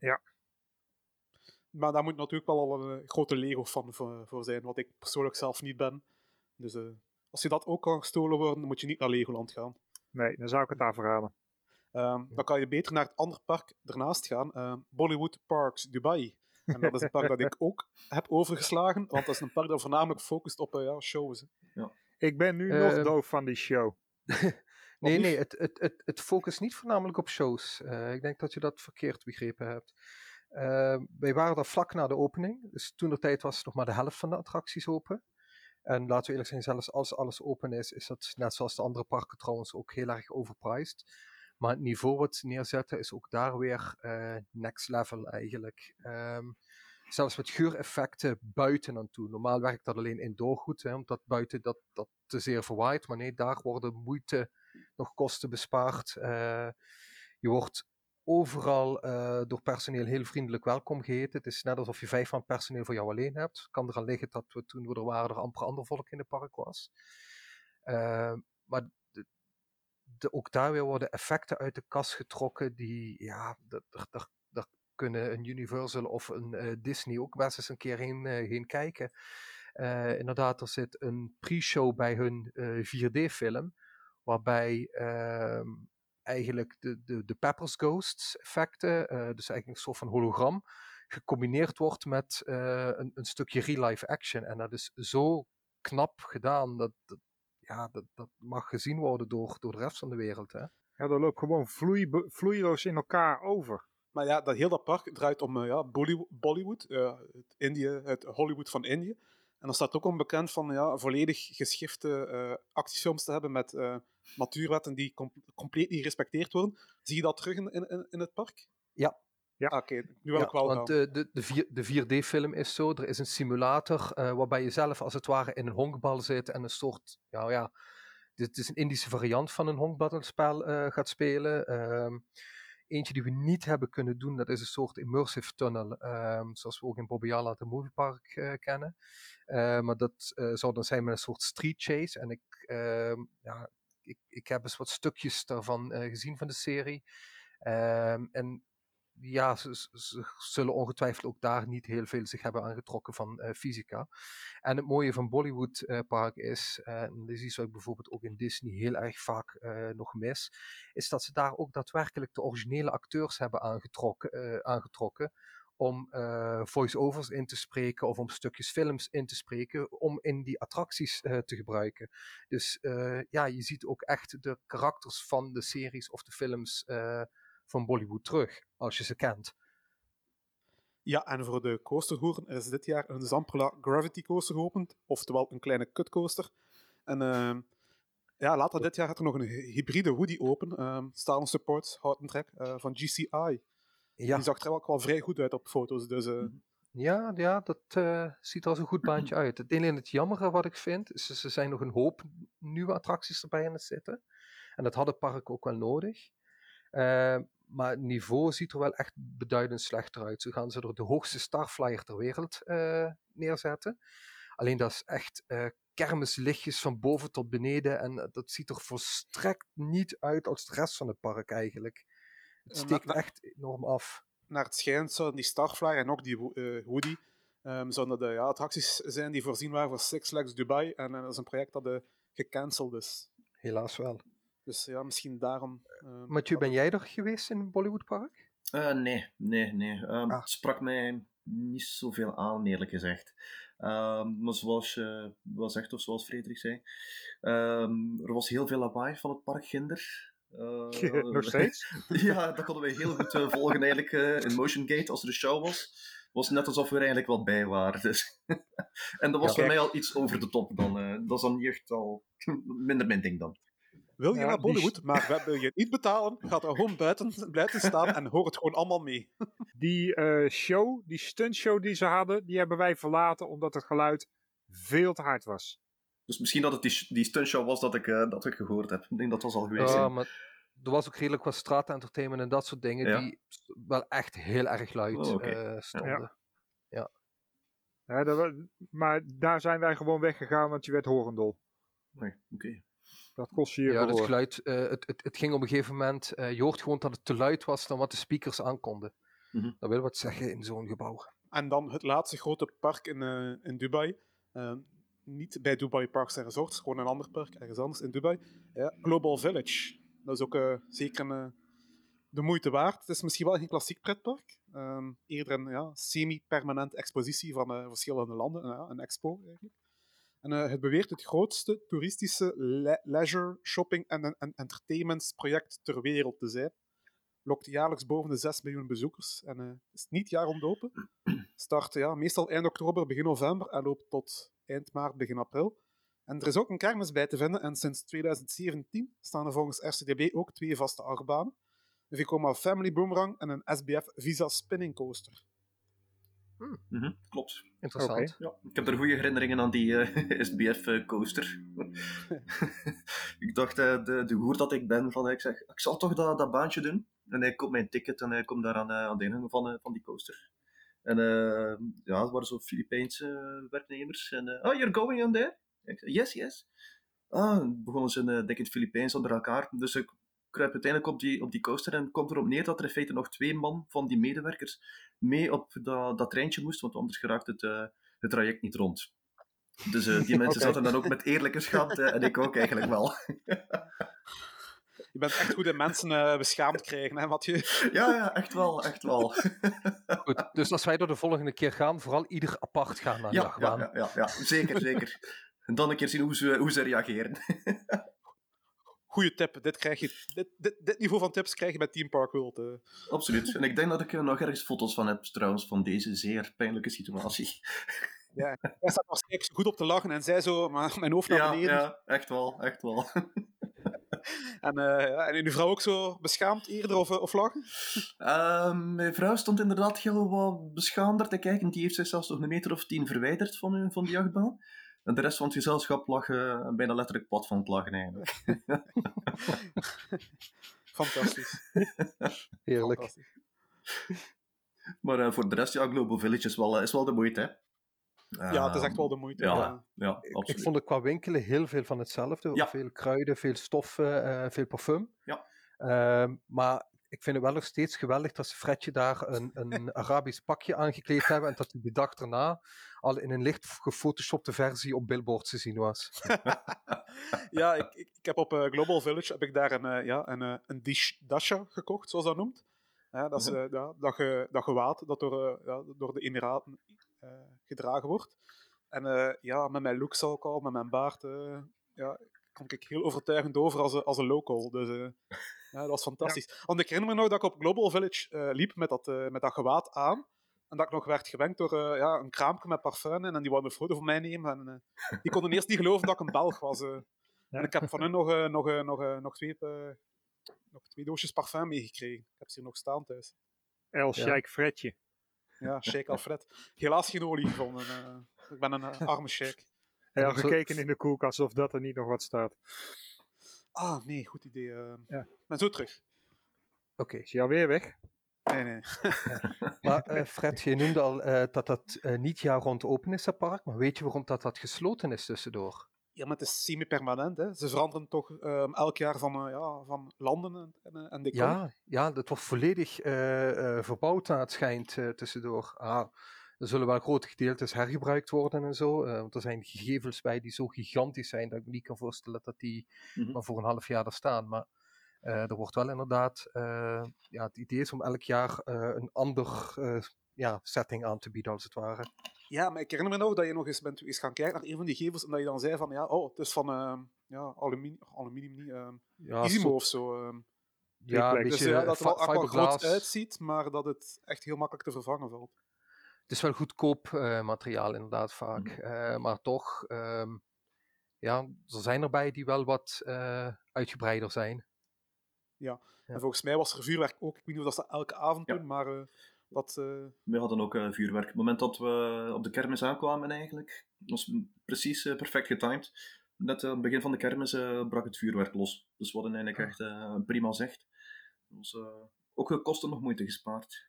Maar daar moet natuurlijk wel al een eh, grote Lego-fan voor, voor zijn, wat ik persoonlijk zelf niet ben. Dus eh, als je dat ook kan gestolen worden, dan moet je niet naar Legoland gaan. Nee, dan zou ik het daar verhalen. Ehm, dan kan je beter naar het andere park ernaast gaan, ehm, Bollywood Parks Dubai. En dat is een park dat ik ook heb overgeslagen, want dat is een park dat voornamelijk focust op eh, ja, shows. hè. Ik ben nu nog Ehm, doof van die show. (laughs) Nee, nee, het, het, het, het focust niet voornamelijk op shows. Eh, ik denk dat je dat verkeerd begrepen hebt. Eh, wij waren daar vlak na de opening. Dus toen de tijd was nog maar de helft van de attracties open. En laten we eerlijk zijn, zelfs als alles open is, is dat net zoals de andere parken trouwens ook heel erg overpriced. Maar het niveau wat ze neerzetten is ook daar weer eh, next level eigenlijk. Ehm, zelfs met geureffecten buiten aan toe. Normaal werkt dat alleen indoor goed, hè, omdat buiten dat, dat te zeer verwaait. Maar nee, daar worden moeite nog kosten bespaard. Eh, je wordt overal eh, door personeel heel vriendelijk welkom geheten. Het is net alsof je vijf van personeel voor jou alleen hebt. Kan eraan liggen dat we toen we er waren, er amper ander volk in het park was. Eh, maar de, ook daar weer worden effecten uit de kast getrokken die, ja, daar- kunnen een Universal of een Disney ook best eens een keer heen, heen kijken. Inderdaad, er zit een pre-show bij hun 4D-film, waarbij ehm, eigenlijk de, de, de Peppers Ghosts effecten, eh, dus eigenlijk een soort van hologram, gecombineerd wordt met eh, een, een stukje real-life action. En dat is zo knap gedaan, dat, dat, ja, dat, dat mag gezien worden door, door de rest van de wereld. Hè? Ja, dat loopt gewoon vloei, vloeiloos in elkaar over. Maar ja, dat heel dat park draait om uh, ja, Bollywood, Bollywood het, Indië, het Hollywood van Indië. En dan staat ook onbekend van ja, volledig geschifte uh, actiefilms te hebben met uh, natuurwetten die com compleet niet gerespecteerd worden. Zie je dat terug in, in, in het park? Ja. Ja. Ah, oké, okay. nu wil ja, ik wel want gaan. de, de, de 4D-film is zo, er is een simulator uh, waarbij je zelf als het ware in een honkbal zit en een soort, ja, ja, dit is een Indische variant van een honkbalspel gaat spelen. Eentje die we niet hebben kunnen doen, dat is een soort immersive tunnel, um, zoals we ook in Bobbejaanland het moviepark uh, kennen. Uh, maar dat uh, zou dan zijn met een soort street chase. En ik, ja, ik, ik heb eens wat stukjes daarvan gezien van de serie. Um, en ja, ze, ze, zullen ongetwijfeld ook daar niet heel veel zich hebben aangetrokken van uh, fysica. En het mooie van Bollywood uh, Park is, uh, en dat is wat ik bijvoorbeeld ook in Disney heel erg vaak nog mis, is dat ze daar ook daadwerkelijk de originele acteurs hebben aangetrokken, aangetrokken om voice-overs in te spreken of om stukjes films in te spreken, om in die attracties te gebruiken. Dus ja, je ziet ook echt de karakters van de series of de films van Bollywood terug, als je ze kent. Ja, en voor de coasterhoeren is dit jaar een Zamperla Gravity Coaster geopend, oftewel een kleine cutcoaster. En uh, ja, later dit jaar gaat er nog een hybride Woody open, uh, Stalen Support Houten Track uh, van GCI. Ja. Die zag er ook wel vrij goed uit op foto's, dus... Uh... Ja, ja, dat uh, ziet er als een goed baantje (clears throat) uit. Het enige het jammere wat ik vind, is ze zijn nog een hoop nieuwe attracties erbij aan het zitten. En dat had het park ook wel nodig. Uh, maar het niveau ziet er wel echt beduidend slechter uit. Zo gaan ze er de hoogste starflyer ter wereld uh, neerzetten. Alleen dat is echt uh, kermislichtjes van boven tot beneden. En dat ziet er volstrekt niet uit als de rest van het park eigenlijk. Het steekt na, echt enorm af. Naar het schijnt zouden die starflyer en ook die uh, Woody... Um, zouden de ja, attracties zijn die voorzien waren voor Six Flags Dubai. En dat is een project dat gecanceld is. Helaas wel. Dus ja, misschien daarom. Uh, Mathieu, ben jij er geweest in Bollywood Park? Uh, nee, nee, nee. Um, ah. Het sprak mij niet zoveel aan, eerlijk gezegd. Um, maar zoals je wel zegt, of zoals Frederik zei, um, er was heel veel lawaai van het park Ginder. Uh, (laughs) Nog steeds? (laughs) ja, dat konden we heel goed uh, volgen eigenlijk uh, in Motion Gate als er een show was. Het was net alsof we er eigenlijk wel bij waren. Dus. (laughs) en dat was ja, voor mij al iets over de top dan. dat is dan niet echt al minder mijn ding dan. Wil je ja, naar Bollywood, die... maar wil je niet betalen, gaat er gewoon buiten, (laughs) buiten staan en hoor het gewoon allemaal mee. (laughs) die uh, show, die stuntshow die ze hadden, die hebben wij verlaten omdat het geluid veel te hard was. Dus misschien dat het die, die stuntshow was dat ik, uh, dat ik gehoord heb. Ik denk dat was al geweest. Ja, maar er was ook redelijk wat straatentertainment en dat soort dingen ja. die wel echt heel erg luid oh, okay. uh, stonden. Ja. ja. ja dat, maar daar zijn wij gewoon weggegaan, want je werd horendol. Nee, oké. Okay. Dat kost je hier Ja, het geluid, uh, het, het, het, ging op een gegeven moment, uh, je hoort gewoon dat het te luid was dan wat de speakers aankonden. Mm -hmm. Dat wil wat zeggen in zo'n gebouw. En dan het laatste grote park in, uh, in Dubai. niet bij Dubai Parks en Resorts, gewoon een ander park, ergens anders in Dubai. Ja, Global Village. Dat is ook zeker een, de moeite waard. Het is misschien wel geen klassiek pretpark. Um, eerder een ja, semi-permanent expositie van verschillende landen. een expo eigenlijk. En uh, het beweert het grootste toeristische le leisure, shopping en, en entertainmentsproject ter wereld te zijn. Lokt jaarlijks boven de 6 miljoen bezoekers en uh, is niet jaar om open. (clears throat) Start ja, meestal eind oktober, begin november en loopt tot eind maart, begin april. En er is ook een kermis bij te vinden en sinds 2017 staan er volgens RCDB ook twee vaste achtbanen. Een Vekoma Family Boomerang en een SBF Visa Spinning Coaster. Hmm. Mm -hmm, klopt. Interessant. Okay. Ja, ik heb er goede herinneringen aan die (laughs) uh, SBF-coaster. (laughs) ik dacht, uh, de, de hoer dat ik ben, van, ik zeg, ik zal toch dat, dat baantje doen. En hij koopt mijn ticket en hij komt daar aan, uh, aan de ingang van, van die coaster. En ja, het waren zo Filipijnse werknemers. En, oh, you're going on there? Ik zei, yes, yes. Ah, begonnen ze, denk ik, het Filipijns onder elkaar. Dus ik uiteindelijk op die, op die coaster en komt erop neer dat er in feite nog twee man van die medewerkers mee op dat, dat treintje moest, want anders geraakt het, uh, het traject niet rond. Dus uh, die (laughs) mensen okay. zaten dan ook met eerlijke schat uh, en ik ook eigenlijk wel. (laughs) Je bent echt goed in mensen eh, beschaamd krijgen, hè, Mathieu? Ja, ja, echt wel, echt wel. (laughs) Goed, dus als wij er de volgende keer gaan, vooral ieder apart gaan naar de ja, ja, ja, ja, zeker, zeker. En dan een keer zien hoe ze, hoe ze reageren. Goeie tip. Dit, krijg je, dit, dit, dit niveau van tips krijg je bij Team Park World. eh. Absoluut. En ik denk dat ik er nog ergens foto's van heb, trouwens, van deze zeer pijnlijke situatie. Ja, hij staat waarschijnlijk zo goed op te lachen en zij zo, maar mijn hoofd naar Ja, beneden. ja, echt wel, echt wel. (laughs) En, eh, en uw vrouw ook zo beschaamd eerder of, eh, of lachen? Ehm, mijn vrouw stond inderdaad heel wat beschaamder te kijken. Die heeft zich zelfs nog een meter of tien verwijderd van, eh, van die jachtbaan. En de rest van het gezelschap lag eh, bijna letterlijk plat van het lachen eigenlijk. (laughs) Fantastisch. Heerlijk. Fantastisch. Maar eh, voor de rest, ja, Global Village is wel, eh, is wel de moeite, hè. Ja, het is echt wel de moeite. Ja, ja, absoluut. Ik vond het qua winkelen heel veel van hetzelfde. Ja. Veel kruiden, veel stoffen, eh, veel parfum. Ja. Ehm, maar ik vind het wel nog steeds geweldig dat ze Fredje daar een, een (laughs) Arabisch pakje aangekleed hebben en dat hij de dag erna al in een licht gefotoshopte versie op billboards te zien was. (laughs) ja, ik, ik, ik heb op eh, Global Village heb ik daar een, eh, ja, een, eh, een dish, dasha gekocht, zoals dat noemt. Dat is Mhm. ja, dat, ge, dat gewaad dat door, eh, ja, door de Emiraten eh, gedragen wordt. En eh, ja, met mijn looks ook al, met mijn baard, eh, ja, kom ik heel overtuigend over als een, als een local. Dus eh, ja, dat was fantastisch. Want ik herinner me nog dat ik op Global Village eh, liep met dat, eh, met dat gewaad aan. En dat ik nog werd gewenkt door eh, ja, een kraampje met parfum in. En die wou een foto van mij nemen. En eh, die konden eerst niet geloven dat ik een Belg was. eh. Ja. En ik heb van hun nog, eh, nog, eh, nog, nog, twee, eh, nog twee doosjes parfum meegekregen. Ik heb ze hier nog staan thuis. El Ja. Sheikh Fredje. Ja, Sheikh Alfred. Helaas geen olie gevonden. eh. ik ben een arme sheikh. Hij had gekeken in de koelkast of dat er niet nog wat staat. Ah, nee, goed idee. Ja. Ik ben zo terug. Oké. Is hij alweer weg? Nee, nee. (laughs) Maar eh, Fred, je noemde al eh, dat dat eh, niet jaar rond open is, dat park. Maar weet je waarom dat, dat gesloten is tussendoor? Ja, maar het is semi-permanent. Hè. Ze veranderen toch ehm, elk jaar van, eh, ja, van landen en, en, decor. Ja, ja, dat wordt volledig eh, eh, verbouwd naar het schijnt eh, tussendoor. Ah, er zullen wel grote gedeeltes hergebruikt worden en zo. eh, want er zijn gevels bij die zo gigantisch zijn dat ik me niet kan voorstellen dat die Mhm. maar voor een half jaar er staan. Maar er wordt wel inderdaad, eh, ja, het idee is om elk jaar eh, een ander eh, ja, setting aan te bieden als het ware. Ja, maar ik herinner me nog dat je nog eens bent eens gaan kijken naar een van die gevels en dat je dan zei van, ja, oh, het is van ehm, ja, aluminium, aluminium niet, ehm Ja, Isimo of zo. ehm. ja, een Dus, Dus beetje ja, dat het er wel groot uitziet, maar dat het echt heel makkelijk te vervangen valt. Het is wel goedkoop eh, materiaal inderdaad vaak. Mhm. Eh, maar toch, ja, er zijn erbij die wel wat eh, uitgebreider zijn. Ja. En volgens mij was er vuurwerk ook. Ik weet niet of dat ze elke avond Ja. doen, maar eh, dat... eh, We hadden ook eh, vuurwerk. Op het moment dat we op de kermis aankwamen eigenlijk, was precies perfect getimed. Net eh, aan het begin van de kermis eh, brak het vuurwerk los. Dus we hadden eigenlijk Ah. echt eh, een prima zicht. Dus, ook de kosten nog moeite gespaard.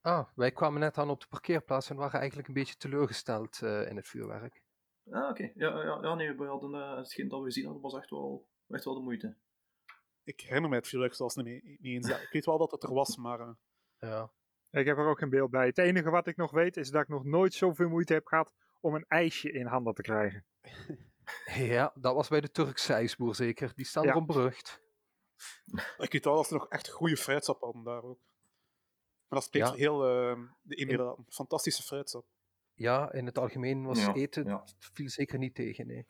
Ah, wij kwamen net aan op de parkeerplaats en waren eigenlijk een beetje teleurgesteld eh, in het vuurwerk. Ah, oké. Ja, ja, ja, nee, we hadden, hetgeen dat we gezien hadden was echt wel, echt wel de moeite. Ik herinner me het vuurwerk zelfs niet, niet eens. Ja, ik weet wel dat het er was, maar... eh, Ja. Ik heb er ook geen beeld bij. Het enige wat ik nog weet is dat ik nog nooit zoveel moeite heb gehad om een ijsje in handen te krijgen. (laughs) ja, dat was bij de Turkse ijsboer zeker. Die staan Ja. erom berucht. ik weet wel dat ze nog echt goede fruitsap hadden daar ook. Maar dat spreekt Ja. heel eh, de Emiraten. Fantastische fruitsap. Ja, in het algemeen was Ja, eten, ja. viel zeker niet tegen, nee.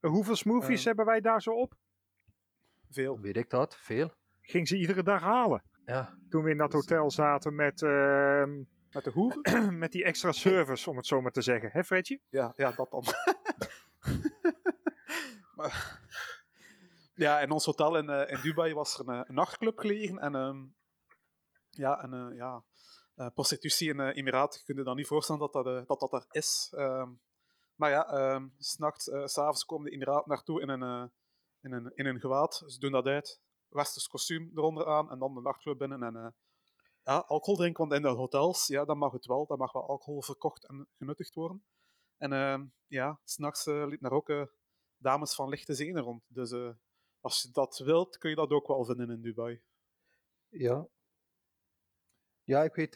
Uh, Hoeveel smoothies Eh. hebben wij daar zo op? Veel. Weet ik dat? Veel? Ging ze iedere dag halen. Ja. Toen we in dat hotel zaten met, ehm, Met de hoeren? (clears throat) met die extra service, om het zo maar te zeggen. Hè, Fredje? Ja, ja, dat dan. (laughs) maar, ja, in ons hotel in, eh, in Dubai was er een, eh, een nachtclub gelegen. En ehm, ja, en, eh, ja eh, prostitutie in uh, Emiraten, kun je dan niet voorstellen dat dat, dat, dat er is. Ehm, maar ja, ehm, s'nachts, eh, s'avonds komen de Emiraten naartoe in een, eh, in, een, in een gewaad. Ze doen dat uit. Westers kostuum eronder aan en dan de nachtclub binnen. En eh, ja, alcohol drinken, want in de hotels, ja, dan mag het wel. Dan mag wel alcohol verkocht en genuttigd worden. En uh, ja, s'nachts uh, liepen er ook uh, dames van lichte zenen rond. Dus als je dat wilt, kun je dat ook wel vinden in Dubai. Ja. Ja, ik weet,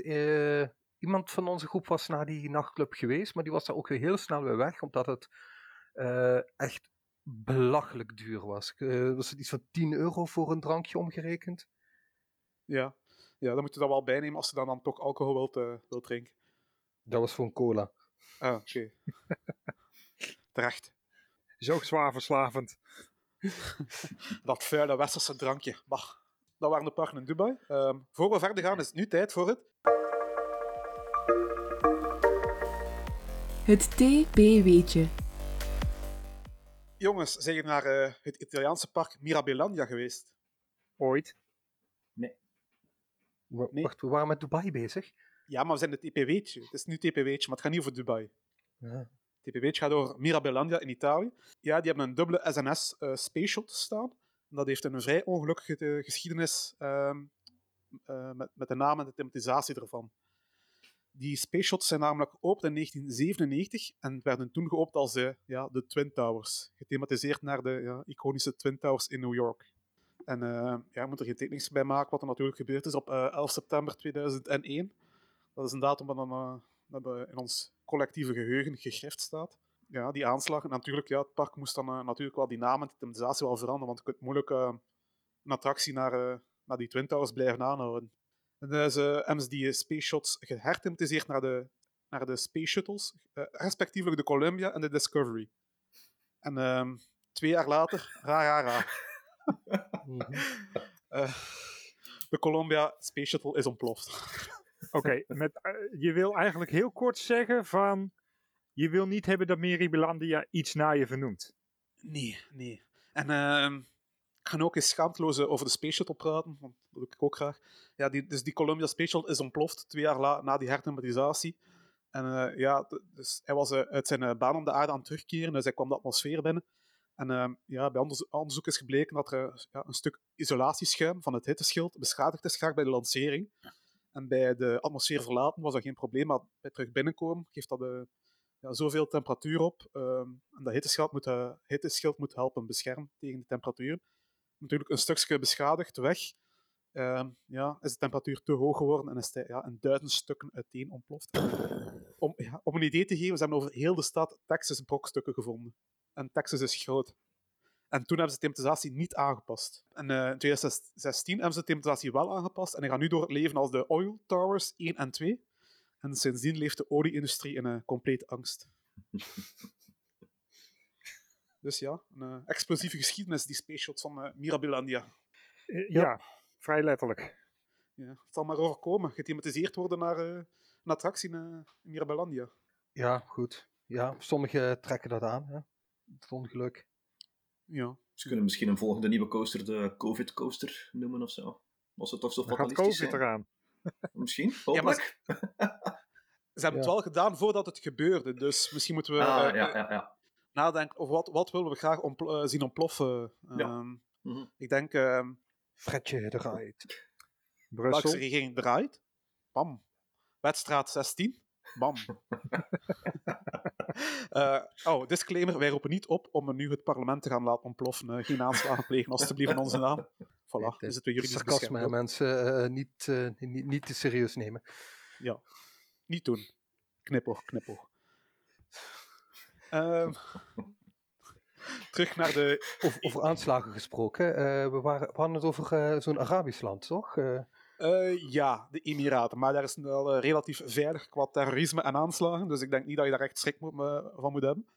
iemand van onze groep was naar die nachtclub geweest, maar die was daar ook weer heel snel weer weg, omdat het echt belachelijk duur was. Eh, was het iets van 10 euro voor een drankje omgerekend? Ja. ja, dan moet je dat wel bijnemen als je dan, dan toch alcohol wilt, eh, wilt drinken. Dat was voor een cola. Ah, oké. (laughs) Terecht. Is ook zwaar verslavend. (laughs) Dat vuile westerse drankje. Bah. Dat waren de parken in Dubai. Ehm, voor we verder gaan is het nu tijd voor het... Het TP-weetje. Jongens, zijn jullie naar eh, het Italiaanse park Mirabilandia geweest? Ooit. Nee. Wacht, we waren met Dubai bezig. Ja, maar we zijn het TP-weetje. Het is nu TP-weetje, maar het gaat niet over Dubai. Ja. Gaat over Mirabilandia in Italië. Ja, die hebben een dubbele SNS eh Space Shuttle staan. Dat heeft een vrij ongelukkige eh, geschiedenis ehm, eh, met, met de naam en de thematisatie ervan. Die Space Shuttles zijn namelijk geopend in 1997 en werden toen geopend als de, ja, de Twin Towers. Gethematiseerd naar de ja, iconische Twin Towers in New York. En eh, ja, ik moet er geen tekeningen bij maken wat er natuurlijk gebeurd is op eh, 11 september 2001. Dat is een datum dat eh, in ons collectieve geheugen gegrift staat. Ja, die aanslag. En natuurlijk, ja, het park moest dan eh, natuurlijk wel die naam en de thematisatie wel veranderen, want je kunt moeilijk eh, een attractie naar, eh, naar die Twin Towers blijven aanhouden. En eh, hebben ze die Space Shots geherthematiseerd naar de, naar de Space Shuttles, eh, respectievelijk de Columbia en de Discovery. En ehm, twee jaar later, ra, ra, ra. De Columbia Space Shuttle is ontploft. (laughs) Oké, met eh, je wil eigenlijk heel kort zeggen van... Je wil niet hebben dat Meribilandia iets naar je vernoemt. Nee, nee. En ehm, ik ga ook eens schaamteloos eh, over de Space Shuttle praten, want dat doe ik ook graag. Ja, die, dus die Columbia Space Shuttle is ontploft twee jaar la- na die herthematisatie. En eh, ja, dus hij was eh, uit zijn baan om de aarde aan het terugkeren, dus hij kwam de atmosfeer binnen. En ja, bij onderzo- onderzoek is gebleken dat er ja, een stuk isolatieschuim van het hitteschild beschadigd is geraakt bij de lancering. En bij de atmosfeer verlaten was dat geen probleem, maar bij terug binnenkomen geeft dat ja, zoveel temperatuur op. ehm, en dat hitteschild moet, hitteschild moet helpen beschermen tegen de temperatuur. Natuurlijk een stukje beschadigd weg. ehm, ja, is de temperatuur te hoog geworden en is het ja, in duizend stukken uiteen ontploft. Om, ja, om een idee te geven, ze hebben over heel de stad Texas brokstukken gevonden. En Texas is groot. En toen hebben ze de thematisatie niet aangepast. En eh, in 2016 hebben ze de thematisatie wel aangepast. En die gaan nu door het leven als de Oil Towers 1 en 2. En sindsdien leeft de olieindustrie in een complete angst. (laughs) Dus ja, een eh, explosieve geschiedenis, die space shots van eh, Mirabilandia. Eh, ja. vrij letterlijk. Ja, het zal maar overkomen. Gethematiseerd worden naar eh, een attractie in Mirabilandia. Ja, goed. Ja, sommigen trekken dat aan. Hè. Het ongeluk. Ja. Ze kunnen misschien een volgende nieuwe coaster de COVID-coaster noemen of zo. Was het toch zo Dan gaat fatalistisch COVID zijn? eraan. (laughs) Misschien, Ja, maar hopelijk. Ze hebben het Ja. wel gedaan voordat het gebeurde. Dus misschien moeten we ah, ja, ja, ja. Nadenken over wat, wat willen we graag ontpl- eh, zien ontploffen. Ja. Ehm, Mhm. Ik denk, ehm Fredje welke Brussel. regering draait? Bam. Wedstraat 16? Bam. (laughs) Eh, oh, disclaimer, wij roepen niet op om nu het parlement te gaan laten ontploffen. Eh, geen aanslagen plegen, alstublieft in onze naam. Voilà, Nee, is het weer juridisch Sarcasme, beschermd. hè, mensen. eh, niet, eh, niet, niet te serieus nemen. Ja, niet doen. Knipoog, knipoog. Ehm, terug naar de... Over, over aanslagen gesproken. eh, we, waren, we hadden het over eh, zo'n Arabisch land, toch? Eh, eh, ja, de Emiraten. Maar daar is het wel relatief veilig qua terrorisme en aanslagen. Dus ik denk niet dat je daar echt schrik moet, van moet hebben.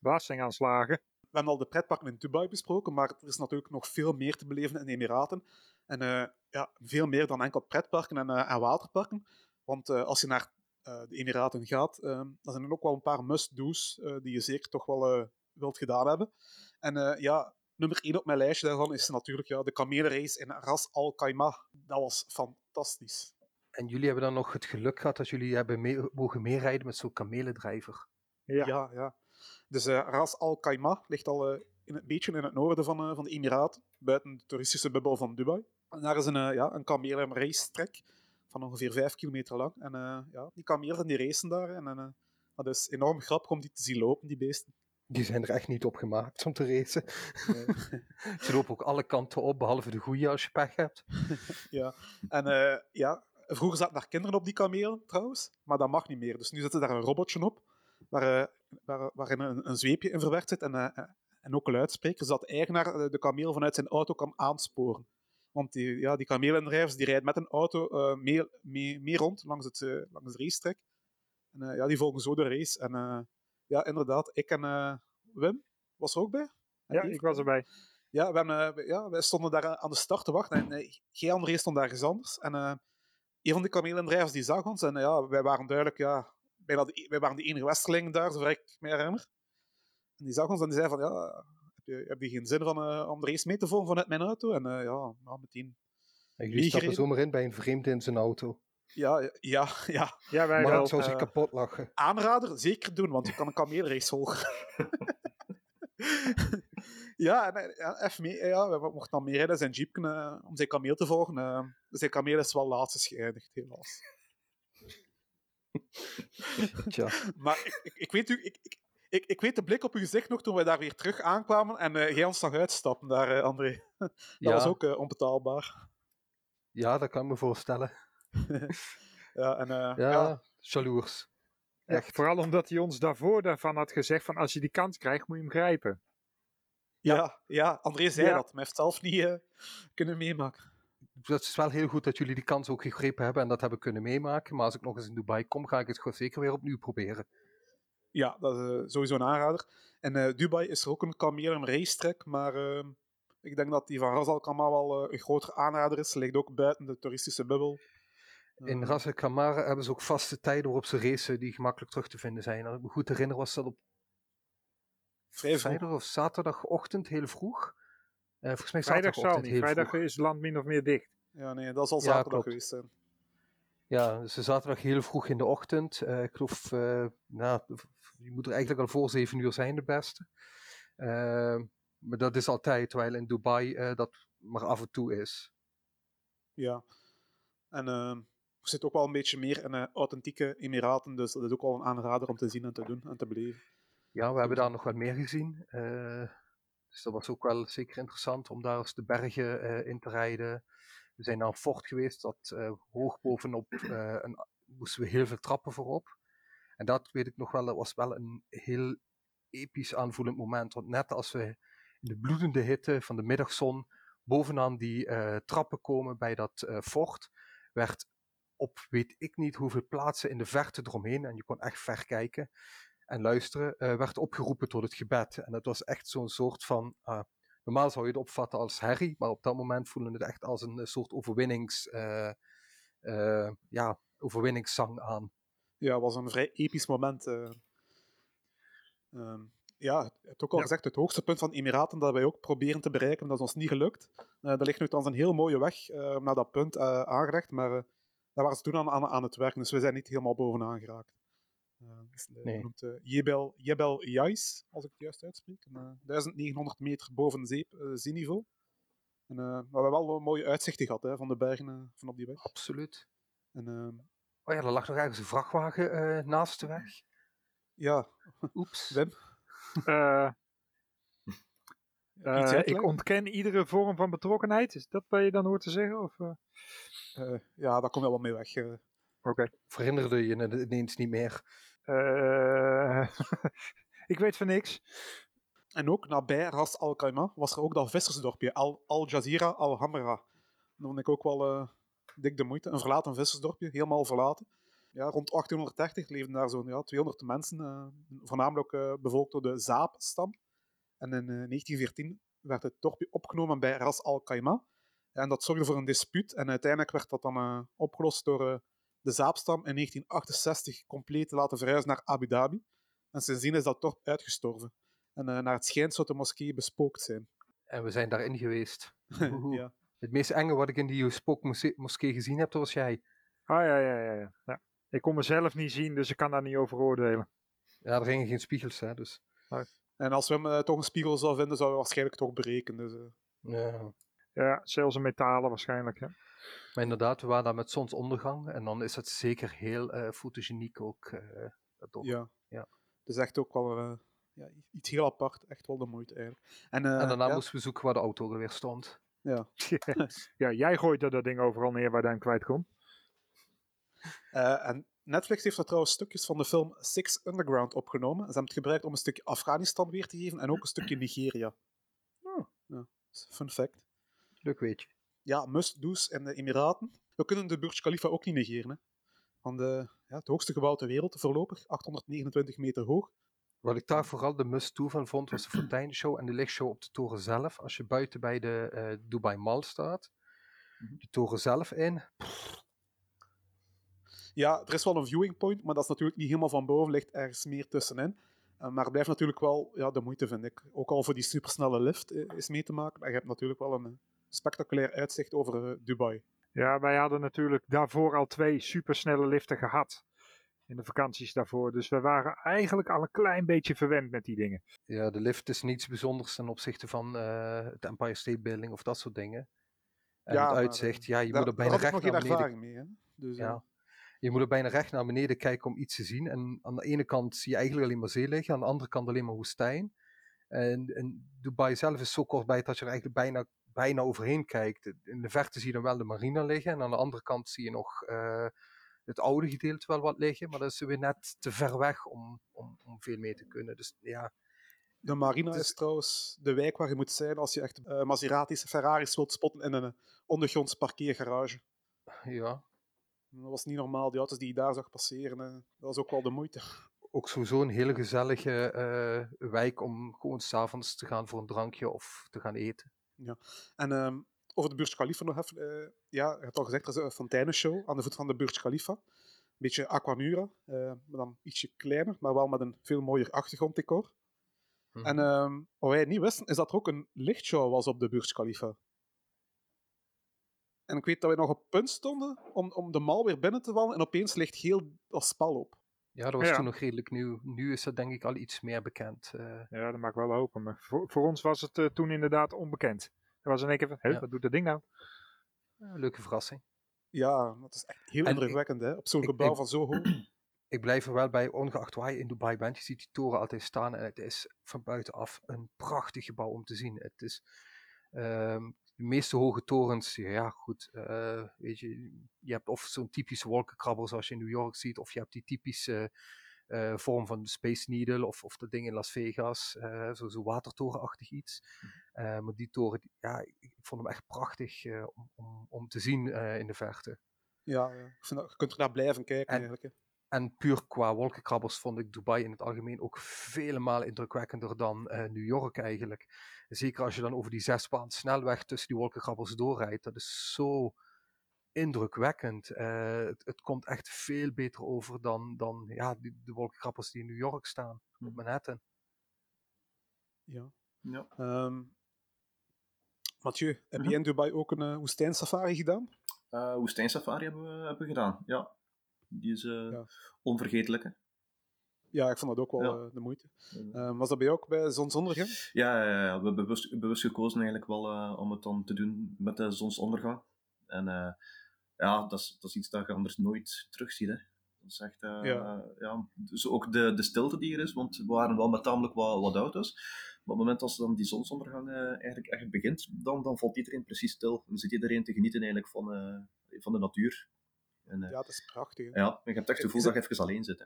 Belastingaanslagen. We hebben al de pretparken in Dubai besproken, maar er is natuurlijk nog veel meer te beleven in de Emiraten. En eh, ja, veel meer dan enkel pretparken en, eh, en waterparken. Want eh, als je naar de Emiraten gaat, eh, dan zijn er ook wel een paar must-do's eh, die je zeker toch wel eh, wilt gedaan hebben. En eh, ja, nummer één op mijn lijstje daarvan is natuurlijk ja, de kamelenrace in Ras Al Khaimah. Dat was fantastisch. en jullie hebben dan nog het geluk gehad dat jullie hebben mee- mogen meerijden met zo'n kamelendrijver. Ja. Ja, ja. Dus eh, Ras Al Khaimah ligt al eh, in een beetje in het noorden van, eh, van de Emiraten, buiten de toeristische bubbel van Dubai. En daar is een, eh, ja, een van ongeveer 5 kilometer lang. En eh, ja, die kamelen die racen daar. En eh, dat is enorm grappig om die te zien lopen, die beesten. Die zijn er echt niet op gemaakt om te racen. (laughs) Ze lopen ook alle kanten op, behalve de goede als je pech hebt. (laughs) ja. En eh, ja, vroeger zaten daar kinderen op die kamelen trouwens, maar dat mag niet meer. Dus nu zit er daar een robotje op, waar, waar, waarin een, een zweepje in verwerkt zit. En, en ook luidsprekers, dat de eigenaar de kameel vanuit zijn auto kan aansporen. Want die, ja, die kameelendrijvers die rijden met een auto eh, mee, mee, mee rond langs, het, eh, langs de racetrack. En eh, ja, die volgen zo de race. En ja, inderdaad, ik en Wim was er ook bij. En Ja, ik was erbij. Ja, we ja, wij stonden daar aan de start te wachten en eh, geen andere stond daar eens anders. En een van de kameelendrijvers die zag ons en ja, wij waren duidelijk, ja, bijna de, wij waren de enige Westerlingen daar, zover ik me herinner. En die zag ons en die zei van, ja, je, heb je geen zin van, eh, om de race mee te volgen vanuit mijn auto? En eh, ja, ja, meteen, En jullie stappen gereden? zomaar in bij een vreemde in zijn auto. ja, ja, ja, Ja, wij wel. ik zou zich eh, kapot lachen. aanrader, zeker doen, want je kan een kameelrace volgen. (laughs) ja, en, eh, ja, even mee, ja, we mochten dan meerijden in zijn jeep eh, om zijn kameel te volgen. eh. zijn kameel is wel laatst geëindigd, helaas. Tja. Maar ik, ik, ik weet u, ik, ik, ik, ik weet de blik op uw gezicht nog toen wij daar weer terug aankwamen en eh jij ons zag uitstappen daar, eh, André. (laughs) Dat Ja, was ook eh, onbetaalbaar. ja, dat kan ik me voorstellen. (laughs) Ja, en, eh, Ja, ja. jaloers. Ja, Echt. vooral omdat hij ons daarvoor daarvan had gezegd van als je die kans krijgt, moet je hem grijpen. Ja, ja, André zei Ja. dat, maar hij heeft zelf niet eh, kunnen meemaken. Het is wel heel goed dat jullie die kans ook gegrepen hebben en dat hebben kunnen meemaken. Maar als ik nog eens in Dubai kom, ga ik het gewoon zeker weer opnieuw proberen. Ja, dat is eh, sowieso een aanrader. En eh, Dubai is er ook een een racetrack, maar eh, ik denk dat die van Ras Al Khaimah wel eh, een grotere aanrader is. Ze ligt ook buiten de toeristische bubbel. In Eh, Ras Al Khaimah hebben ze ook vaste tijden waarop ze racen die gemakkelijk terug te vinden zijn. Als ik me goed herinner was dat op vrijdag of zaterdagochtend heel vroeg. Eh, volgens mij Vrijdag zal niet. heel Vrijdag vroeg. is het land min of meer dicht. Ja, nee, dat zal Ja, zaterdag klopt. geweest zijn. Ja, dus zaterdag heel vroeg in de ochtend. Eh, ik geloof, eh, nou, je moet er eigenlijk al voor zeven uur zijn, de beste. Eh, maar dat is altijd, terwijl in Dubai dat maar af en toe is. Ja. En eh, er zit ook wel een beetje meer in authentieke Emiraten, dus dat is ook wel een aanrader om te zien en te doen en te beleven. Ja, we hebben daar nog wat meer gezien. Dus dat was ook wel zeker interessant om daar eens de bergen in te rijden. We zijn naar een fort geweest, dat eh, hoog bovenop, eh, een, moesten we heel veel trappen voorop. En dat weet ik nog wel, dat was wel een heel episch aanvoelend moment. Want net als we in de bloedende hitte van de middagzon bovenaan die eh, trappen komen bij dat eh, fort, werd op weet ik niet hoeveel plaatsen in de verte eromheen, en je kon echt ver kijken en luisteren, werd opgeroepen tot het gebed. En dat was echt zo'n soort van. Normaal zou je het opvatten als herrie, maar op dat moment voelde het echt als een eh, soort overwinnings, eh, eh, ja, overwinningszang aan. Ja, het was een vrij episch moment. eh. Ehm, ja, het hebt ook al Ja. gezegd, het hoogste punt van de Emiraten dat wij ook proberen te bereiken, dat is ons niet gelukt. Er ligt nu trouwens een heel mooie weg naar dat punt aangelegd, maar daar waren ze toen aan, aan, aan het werken, dus we zijn niet helemaal bovenaan geraakt. Eh, het is, eh, Nee. eh, Jebel, Jebel Jais, als ik het juist uitspreek. En, eh, 1900 meter boven zee, zeeniveau. En, eh, maar we hebben wel een mooie uitzichten gehad hè, van de bergen eh, van op die weg. Absoluut. En, ehm, Oh ja, er lag nog ergens een vrachtwagen eh, naast de weg. ja, Oeps. Wim, (laughs) ik ontken iedere vorm van betrokkenheid. Is dat wat je dan hoort te zeggen? Of, eh? Eh, ja, daar kom je wel mee weg. Oké. Of herinnerde je het ineens niet meer? Eh, (laughs) ik weet van niks. En ook nabij Ras Al Khaimah was er ook dat vissersdorpje, Al, Al Jazeera Al Hamra. Dat vond ik ook wel eh, dik de moeite. Een verlaten vissersdorpje, helemaal verlaten. Ja, rond 1830 leefden daar zo'n ja, 200 mensen, eh, voornamelijk eh, bevolkt door de Zaap-stam. En in eh, 1914 werd het dorpje opgenomen bij Ras Al Khaimah. En dat zorgde voor een dispuut. En uiteindelijk werd dat dan eh, opgelost door eh, de Zaapstam in 1968 compleet te laten verhuizen naar Abu Dhabi. En sindsdien is dat dorp uitgestorven. En eh, naar het schijnt zou de moskee bespookt zijn. En we zijn daarin geweest. (laughs) Ja. Het meest enge wat ik in die spookmoskee gezien heb, dat was jij. Ah ja, ja, ja, ja, ja. Ik kon mezelf niet zien, dus ik kan daar niet over oordelen. Ja, er hingen geen spiegels, hè, dus... En als we hem eh, toch een spiegel zou vinden, zouden we waarschijnlijk toch berekenen. Dus, eh, Ja. Ja, zelfs een metalen waarschijnlijk. Hè. Maar inderdaad, we waren daar met zonsondergang. En dan is het zeker heel eh fotogeniek ook. eh, dat dorp. ja. Ja. Het is echt ook wel eh, ja, iets heel apart. Echt wel de moeite eigenlijk. En, eh, en daarna ja, moesten we zoeken waar de auto weer stond. ja. (laughs) (laughs) ja, jij gooit er dat ding overal neer waar hij hem kwijt kon. Eh, en Netflix heeft er trouwens stukjes van de film Six Underground opgenomen. Ze hebben het gebruikt om een stukje Afghanistan weer te geven en ook een stukje Nigeria. Oh. Ja, fun fact. Leuk weet je. Ja, must-do's in de Emiraten. We kunnen de Burj Khalifa ook niet negeren. Hè. Want de, ja, het hoogste gebouw ter wereld, voorlopig, 829 meter hoog. Wat ik daar vooral de must-do van vond, was de fonteinenshow en de lichtshow op de toren zelf. Als je buiten bij de eh, Dubai Mall staat, de toren zelf in. Ja, er is wel een viewing point, maar dat is natuurlijk niet helemaal van boven, ligt ergens meer tussenin. Uh, maar het blijft natuurlijk wel ja, de moeite, vind ik. Ook al voor die supersnelle lift uh, is mee te maken. Maar je hebt natuurlijk wel een spectaculair uitzicht over uh, Dubai. Ja, wij hadden natuurlijk daarvoor al twee supersnelle liften gehad. In de vakanties daarvoor. Dus we waren eigenlijk al een klein beetje verwend met die dingen. Ja, de lift is niets bijzonders ten opzichte van het Empire State Building of dat soort dingen. En ja, het uitzicht, ja, je daar, moet er bijna recht naar beneden. mee. Dus, ja. Je moet er bijna recht naar beneden kijken om iets te zien. En aan de ene kant zie je eigenlijk alleen maar zee liggen, aan de andere kant alleen maar woestijn. En, en Dubai zelf is zo kort bij dat je er eigenlijk bijna, bijna overheen kijkt. In de verte zie je dan wel de marina liggen. En aan de andere kant zie je nog uh, het oude gedeelte wel wat liggen. Maar dat is weer net te ver weg om, om, om veel mee te kunnen. Dus ja. De marina is, is trouwens de wijk waar je moet zijn als je echt uh, Maseratis, Ferraris wilt spotten in een ondergronds parkeergarage. Ja, dat was niet normaal, die auto's die je daar zag passeren. Hè. Dat was ook wel de moeite. Ook sowieso een hele gezellige uh, wijk om gewoon s'avonds te gaan voor een drankje of te gaan eten. Ja, en um, over de Burj Khalifa nog even. Uh, ja, je hebt al gezegd, er is een fonteinenshow aan de voet van de Burj Khalifa. Een beetje Aquanura, uh, maar dan ietsje kleiner, maar wel met een veel mooier achtergronddecor. -hmm. En um, wat wij niet wisten, is dat er ook een lichtshow was op de Burj Khalifa. En ik weet dat wij nog op punt stonden om, om de mal weer binnen te vallen en opeens ligt heel dat spel op. Ja, dat was ja. toen nog redelijk nieuw. Nu is dat denk ik al iets meer bekend. Uh... Ja, dat maakt wel hopen. Maar voor, voor ons was het uh, toen inderdaad onbekend. Er was in één keer van, ja. wat doet dat ding nou? Ja, leuke verrassing. Ja, dat is echt heel indrukwekkend, hè? Op zo'n gebouw ik, van zo hoog. Ik blijf er wel bij, ongeacht waar je in Dubai bent, je ziet die toren altijd staan en het is van buitenaf een prachtig gebouw om te zien. Het is... Um, de meeste hoge torens, ja goed, uh, weet je, je hebt of zo'n typische wolkenkrabber zoals je in New York ziet, of je hebt die typische uh, vorm van Space Needle, of, of dat ding in Las Vegas, uh, zo, zo watertorenachtig iets. maar die toren, ja, ik, vond hem echt prachtig om, om, om, te zien in de verte. Ja, je kunt er naar blijven kijken en, eigenlijk. Hè. En puur qua wolkenkrabbers vond ik Dubai in het algemeen ook vele malen indrukwekkender dan New York eigenlijk. Zeker als je dan over die zesbaan snelweg tussen die wolkenkrabbers doorrijdt. Dat is zo indrukwekkend. Uh, het, het, komt echt veel beter over dan, dan ja, die, de wolkenkrabbers die in New York staan, Hm. op Manhattan. Ja. Ja. Um, Mathieu, heb Mhm. jij in Dubai ook een uh, woestijnsafari gedaan? Uh, woestijnsafari hebben we, hebben we gedaan, ja. Die is uh, Ja. onvergetelijk, hè. Ja, ik vond dat ook wel Ja. uh, de moeite. Um, was dat bij jou ook bij zonsondergang? Ja, ja, ja. we hebben bewust, bewust gekozen eigenlijk wel uh, om het dan te doen met de zonsondergang. En ja, dat is, dat is iets dat je anders nooit terugziet. Hè. Dat is echt, uh, Ja. ja. dus ook de, de stilte die er is, want we waren wel met tamelijk wat, wat auto's. Maar op het moment als dan die zonsondergang uh, eigenlijk echt begint, dan, dan valt iedereen precies stil. Dan zit iedereen te genieten eigenlijk van, uh, van de natuur. En, uh, Ja, het is prachtig. hè. ja, je hebt echt het gevoel dat je even alleen zit. Hè.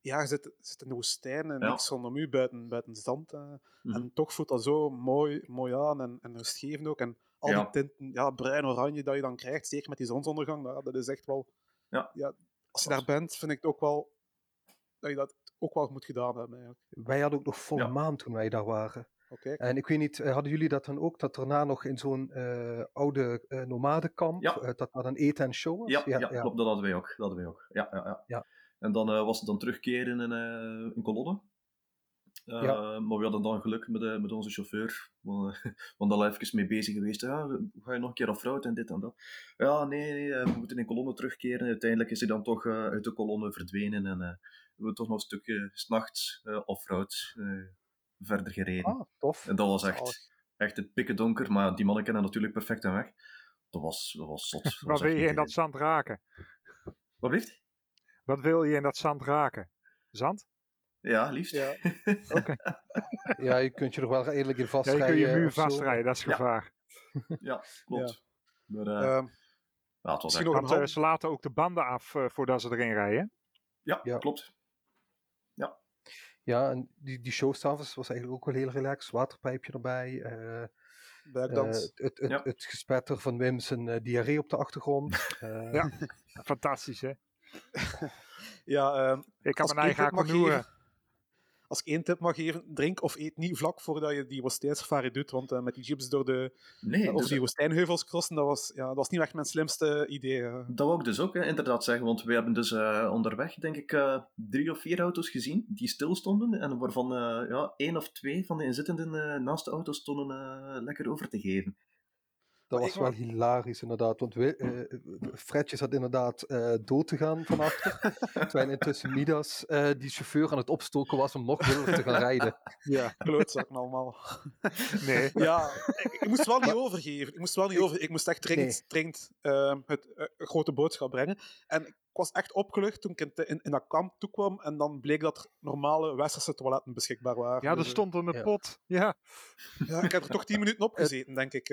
Ja, je zit, zit in de woestijn en Ja. niks rondom u buiten, buiten zand. eh, Mhm. En toch voelt dat zo mooi, mooi aan en, en rustgevend ook. En al Ja. die tinten, ja, bruin, oranje dat je dan krijgt, zeker met die zonsondergang, nou, dat is echt wel... Ja. als je daar bent, vind ik het ook wel dat je dat ook wel moet gedaan hebben. Eigenlijk. Wij hadden ook nog volle Ja. maan toen wij daar waren. En ik weet niet, eh, hadden jullie dat dan ook, dat daarna nog in zo'n eh, oude eh, nomadenkamp, Ja. dat daar dan eten en show was? Ja, ja, klopt, dat hadden wij ook. Dat hadden wij ook. Ja, ja, ja. Ja. En dan was het dan terugkeren in, in kolonne. Ja. Maar we hadden dan geluk met, met onze chauffeur. Want, (laughs) we waren al even mee bezig geweest. Ja, ga je nog een keer off-road en dit en dat. Ja, nee, nee we moeten in kolonne terugkeren. Uiteindelijk is hij dan toch uit de kolonne verdwenen. En we hebben toch nog een stukje s'nachts uh, off-road verder gereden. Ah, tof. En dat was echt, echt het pikken donker. Maar die mannen kennen natuurlijk perfect een weg. Dat was, dat was zot. Dat (laughs) Wat was wil je in dat zand raken? Wat blieft? Wat wil je in dat zand raken? Zand? Ja, liefst. Ja. (laughs) Ja, je kunt je er wel redelijk in Ja, je vastrijden. kun je muur vastrijden, dat is gevaar. Ja, klopt. Maar, eh, Ehm, ja, het was misschien echt... nog een Want hand- ze laten ook de banden af eh, voordat ze erin rijden. Ja, Ja. klopt. Ja, en die, die show s'avonds was eigenlijk ook wel heel relaxed. Waterpijpje erbij. eh, eh, het, het, het, Ja. het gespetter van Wim zijn eh, diarree op de achtergrond. (laughs) eh, Ja. (laughs) Fantastisch, hè? ja, ehm, Ik kan mijn eigen geven, als ik één tip mag geven, drink of eet niet vlak voordat je die woestijnsafari doet, want eh, met die jeeps door de, Nee, of dus, die woestijnheuvels crossen, dat was, ja, dat was niet echt mijn slimste idee. eh. dat wou ik dus ook hè, inderdaad zeggen, want we hebben dus eh, onderweg, denk ik, eh, drie of vier auto's gezien die stilstonden en waarvan eh, ja, één of twee van de inzittenden eh, naast de auto stonden eh, lekker over te geven. Dat was wel hilarisch, inderdaad. Want we, eh, Fredje zat inderdaad eh, dood te gaan van achter. (laughs) terwijl intussen Midas, eh, die chauffeur, aan het opstoken was om nog wilder te gaan (laughs) rijden. Ja, Klootzakken allemaal. (laughs) nee. Ja, ik, ik moest wel niet overgeven. Ik moest wel niet over. Ik moest echt dringend, Nee. dringend ehm, het eh, grote boodschap brengen. En ik was echt opgelucht toen ik in, in, in dat kamp toekwam. En dan bleek dat er normale westerse toiletten beschikbaar waren. Ja, er Dus, eh, stond een Ja. pot. Ja. ja, ik heb er toch tien minuten op gezeten, denk ik.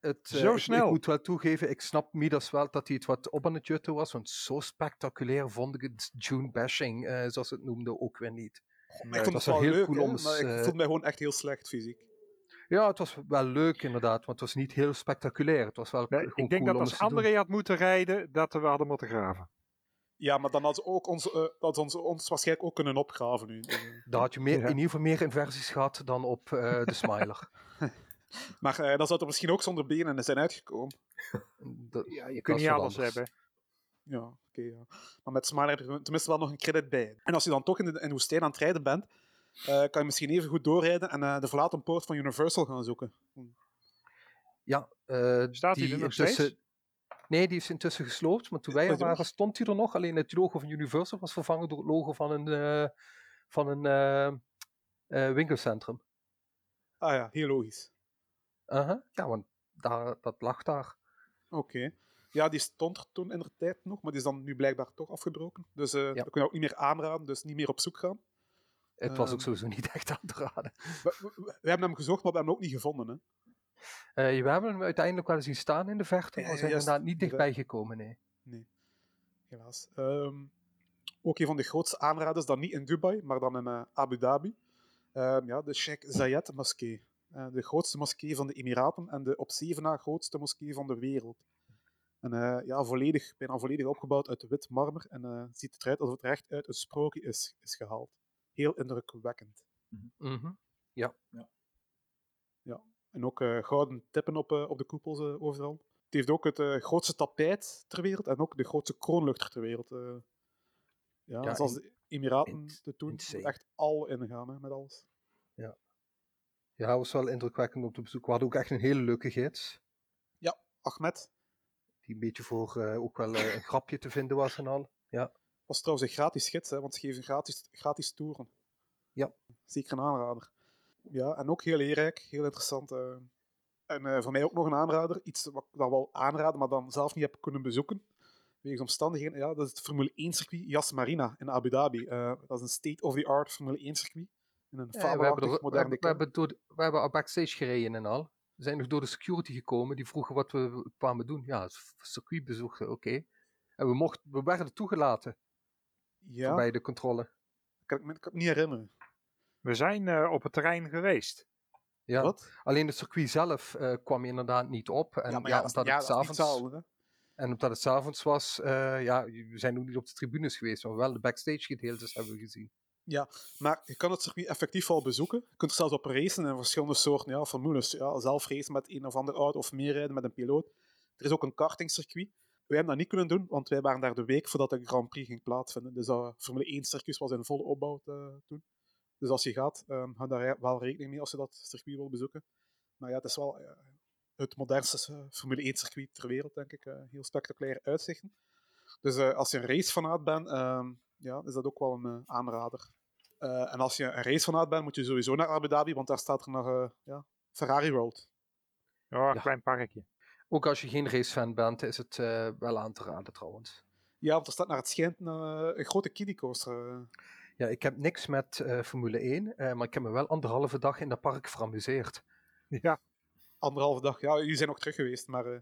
Eh. Het, eh, Zo ik- snel. Ik, moet wel toegeven, ik snap Midas wel dat hij het wat op aan het jutten was. Want zo spectaculair vond ik het June bashing, eh, zoals ze het noemden, ook weer niet. ik vond dat het was wel heel leuk, cool hè, om maar ik eh, voelde mij gewoon echt heel slecht fysiek. Ja, het was wel leuk inderdaad, want het was niet heel spectaculair. Het was wel Nee, gewoon ik denk cool dat als doen. André had moeten rijden, dat we hadden moeten graven. Ja, maar dan had ze ook ons, eh, dat ons, ons waarschijnlijk ook kunnen opgraven nu. Eh. Daar had je meer, Ja. in ieder geval meer inversies gehad dan op eh, de Smiler. (laughs) Maar eh, dan zou er misschien ook zonder benen zijn uitgekomen. (laughs) Dat- Ja, je kunt niet alles anders. hebben. Ja, oké. ja. Maar met Smile heb je tenminste wel nog een credit bij. En als je dan toch in de, in de woestijn aan het rijden bent, eh, kan je misschien even goed doorrijden en eh, de verlaten poort van Universal gaan zoeken. Ja, eh, Staat die er nog steeds? Nee, die is intussen gesloopt. Maar toen wij er die waren, stond hij er nog. Alleen het logo van Universal was vervangen door het logo van een, eh, van een winkelcentrum. Ah ja, heel logisch. Aha, Ja, want daar, dat lag daar. Oké. Ja, die stond er toen in de tijd nog, maar die is dan nu blijkbaar toch afgebroken. Dus eh dat kun je ook niet meer aanraden, dus niet meer op zoek gaan. Het was ook Ehm. sowieso niet echt aan te raden. We, we- we hebben hem gezocht, maar we hebben hem ook niet gevonden. Hè. Eh, we hebben hem uiteindelijk wel zien staan in de verte, Ja, maar we zijn juist, inderdaad niet dichtbij gekomen. Nee. Nee, helaas. Ehm, ook een van de grootste aanraders, dan niet in Dubai, maar dan in eh, Abu Dhabi. Ehm, ja, de Sheikh Zayed moskee. Eh, de grootste moskee van de Emiraten en de op zeven na grootste moskee van de wereld. En eh, ja, volledig, bijna volledig opgebouwd uit wit marmer. En eh, ziet het eruit alsof het er echt uit een sprookje is, is gehaald. Heel indrukwekkend. Mhm. En ook eh, gouden tippen op, eh, op de koepels overal. Het heeft ook het grootste tapijt ter wereld en ook de grootste kroonluchter ter wereld. eh. ja, Ja, zoals in- de Emiraten te doen, echt al ingaan hè, met alles. Ja, het was wel indrukwekkend om te bezoeken. We hadden ook echt een hele leuke gids. Ahmed Die een beetje voor eh, ook wel eh, een grapje te vinden was en al. was trouwens een gratis gids, hè, want ze geven gratis, gratis toeren. Ja. Zeker een aanrader. Ja, en ook heel leerrijk, heel interessant. eh. En voor mij ook nog een aanrader, iets wat ik dan wel aanraden, maar dan zelf niet heb kunnen bezoeken. Wegens omstandigheden, ja, dat is het Formule 1-circuit Yas Marina in Abu Dhabi. Dat is een state-of-the-art Formule 1-circuit. In een Ja, we, hebben fabelachtig er- we, moderne hebben, we, kern. hebben door we hebben al backstage gereden en al. We zijn nog door de security gekomen. Die vroegen wat we kwamen doen. Ja, het circuit bezochten, oké. En we, mochten, we werden toegelaten Ja, bij de controle. kan ik me kan ik me niet herinneren. We zijn eh, op het terrein geweest. Ja. Wat? Alleen het circuit zelf eh, kwam inderdaad niet op. En, ja, maar ja, ja, dat is- omdat ja, het dat is niet s'avonds hetzelfde, hè. En omdat het s'avonds was, eh, ja, we zijn ook niet op de tribunes geweest, maar wel de backstage gedeeltes hebben we gezien. Maar je kan het circuit effectief wel bezoeken. Je kunt er zelfs op racen in verschillende soorten ja, formules. Ja, zelf racen met een of ander auto of meer rijden met een piloot. Er is ook een kartingcircuit. Wij hebben dat niet kunnen doen, want wij waren daar de week voordat de Grand Prix ging plaatsvinden. Dus dat Formule 1 circuit was in volle opbouw eh, toen. Dus als je gaat, um, hou daar wel rekening mee als je dat circuit wil bezoeken. Maar ja, het is wel eh, het modernste eh, Formule 1 circuit ter wereld, denk ik. Eh, heel spectaculaire uitzichten. Dus eh, als je een racefanaat bent, ehm, ja, is dat ook wel een eh, aanrader. Eh, en als je een racefanaat bent, moet je sowieso naar Abu Dhabi, want daar staat er nog eh, ja, Ferrari World. Ja, een Ja. klein parkje. Ook als je geen racefan bent, is het eh, wel aan te raden trouwens. Ja, want er staat naar het schijnt een, een grote kiddiecoaster. Ja, ik heb niks met eh, Formule 1, eh, maar ik heb me wel anderhalve dag in dat park veramuseerd. Ja, anderhalve dag. Ja, jullie zijn ook terug geweest, maar eh,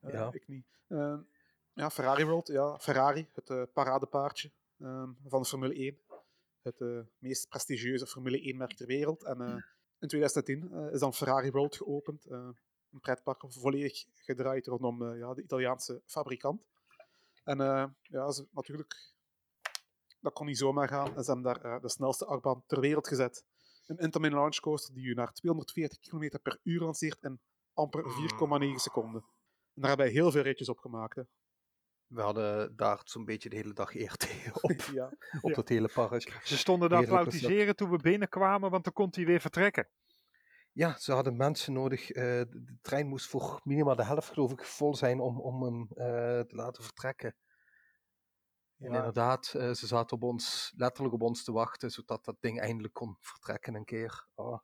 eh, Ja. ik niet. Eh, ja, Ferrari World, ja, Ferrari, het eh, paradepaardje. ehm, van de Formule 1. Het eh, meest prestigieuze Formule 1-merk ter wereld. En eh, in 2010 eh, is dan Ferrari World geopend. een pretpark volledig gedraaid rondom ja, de Italiaanse fabrikant. En ja, ze, natuurlijk, dat kon niet zomaar gaan. En ze hebben daar de snelste achtbaan ter wereld gezet. Een Intamin Launch Coaster die u naar 240 km per uur lanceert in amper 4,9 seconden. En daar hebben wij heel veel ritjes op gemaakt. Hè. We hadden daar zo'n beetje de hele dag ERT (laughs) op, (laughs) ja. op Ja. dat hele park. Ze stonden daar applaudisseren toen we binnenkwamen, want dan kon hij weer vertrekken. Ja, ze hadden mensen nodig. eh, de, trein moest voor minimaal de helft, geloof ik, vol zijn om, om hem eh, te laten vertrekken. En inderdaad, eh, ze zaten op ons, letterlijk op ons te wachten, zodat dat ding eindelijk kon vertrekken een keer. Oh.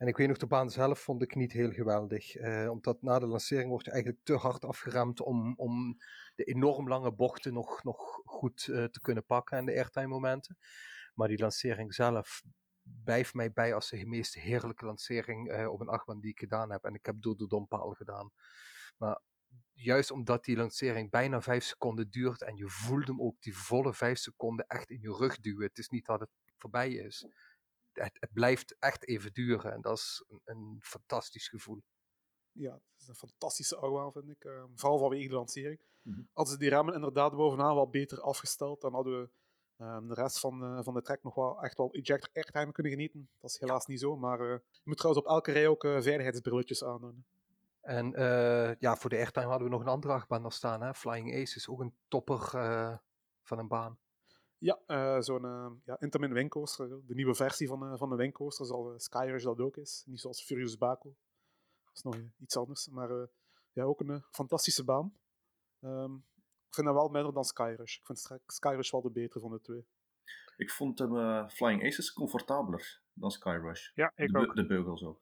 En ik weet nog, de baan zelf vond ik niet heel geweldig. eh, omdat na de lancering wordt je eigenlijk te hard afgeremd om, om de enorm lange bochten nog, nog goed eh, te kunnen pakken en de airtime momenten. Maar die lancering zelf blijft mij bij als de meest heerlijke lancering eh, op een achtbaan die ik gedaan heb. En ik heb door de dompaal gedaan. Maar juist omdat die lancering bijna vijf seconden duurt en je voelt hem ook die volle vijf seconden echt in je rug duwen. Het is niet dat het voorbij is. Het, het blijft echt even duren en dat is een, een fantastisch gevoel. ja, het is een fantastische achtbaan, vind ik. eh, vooral vanwege de lancering. Mhm. Hadden ze die remmen inderdaad bovenaan wat beter afgesteld, dan hadden we ehm, de rest van, eh, van de track nog wel echt wel ejector airtime kunnen genieten. Dat is helaas niet zo, maar eh, je moet trouwens op elke rij ook eh, veiligheidsbrilletjes aandoen. En eh, ja, voor de airtime hadden we nog een andere achtbaan staan. Hè? Flying Ace is ook een topper eh, van een baan. Ja, eh, zo'n eh, ja, Intamin de nieuwe versie van, eh, van de Wingcoaster, zoals uh, Skyrush dat ook is. Niet zoals Furious Baco. Dat is nog iets anders, maar eh, ja, ook een fantastische baan. Ehm, ik vind dat wel minder dan Skyrush. Ik vind Sky- Skyrush wel de betere van de twee. Ik vond hem eh, Flying Aces comfortabeler dan Skyrush. Ja, ik de, ook. de beugels ook.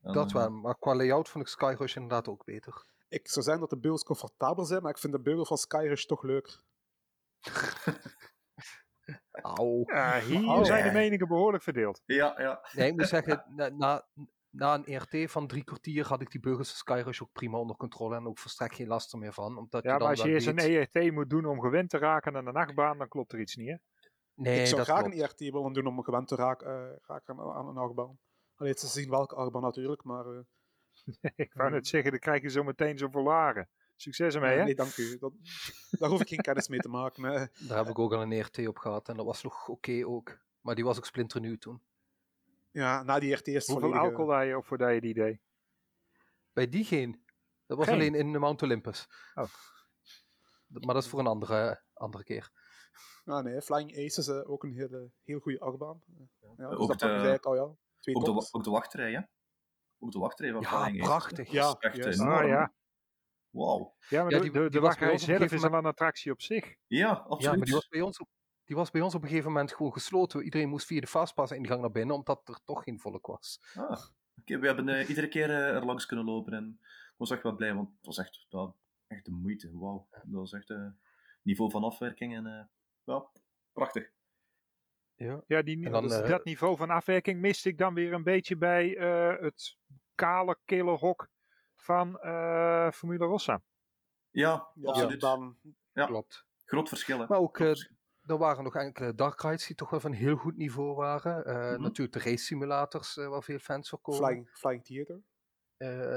Dat wel, maar qua layout vond ik Skyrush inderdaad ook beter. Ik zou zeggen dat de beugels comfortabel zijn, maar ik vind de beugel van Skyrush toch leuker. (laughs) Auw. Ja, hier zijn de meningen behoorlijk verdeeld. Ja, ja. Nee, ik moet zeggen, na, na, na een ERT van drie kwartier had ik die beugels van Skyrush ook prima onder controle en ook volstrekt geen last er meer van. Omdat Ja, je maar dan als je eerst een ERT moet doen om gewend te raken aan een nachtbaan, dan klopt er iets niet, hè? Nee, ik zou dat graag klopt. een ERT willen doen om gewend te raken, eh, raken aan, aan een achtbaan. Alleen te zien welke achtbaan natuurlijk, maar... eh, (laughs) Ik wou net zeggen, dan krijg je zo meteen zo volaren. Succes ermee, hè? nee, dank u. Dat, daar hoef ik geen kennis mee te maken. maar- Daar heb ik ook al een ERT op gehad en dat was nog oké ook. Maar die was ook splinternieuw toen. Ja, na die RT is Hoeveel volledig, eh, alcohol had je op voordat je die deed? Bij die geen. Dat was Geen? alleen in de Mount Olympus. Oh. Dat- Maar dat is voor een andere, andere keer. Ja, nee, Flying Ace is eh, ook een hele, heel goede achtbaan. Ja, dus Ook dat de- eigenlijk al, ja. Twee Ook de, ook de wachtrij, hè? Ook de wachtrij van Ja, Flying Ace. prachtig. Ja, juist. enorm. Ah ja, Wauw. ja maar Ja, die- de, die de was bij wachtrij een zelf is al een attractie op zich. Ja, absoluut. Ja, maar die was, bij ons op, die was bij ons op een gegeven moment gewoon gesloten. Iedereen moest via de fastpass ingang naar binnen, omdat er toch geen volk was. Ah, oké, we hebben eh, iedere keer eh, er langs kunnen lopen en ik was echt wel blij, want het was echt, echt de moeite. Wauw. Dat was echt eh niveau van afwerking en eh, ja, prachtig. Ja. Ja, die, dan, dat niveau van afwerking miste ik dan weer een beetje bij eh, het kale, kille hok van eh, Formule Rossa. Ja, Ja, absoluut. Ja. Klopt. Groot verschil, hè. Maar ook, eh, er waren nog enkele dark rides die toch wel van heel goed niveau waren. Eh, Mhm. Natuurlijk de race simulators eh, waar veel fans voor komen. Flying, Flying Theater. Eh,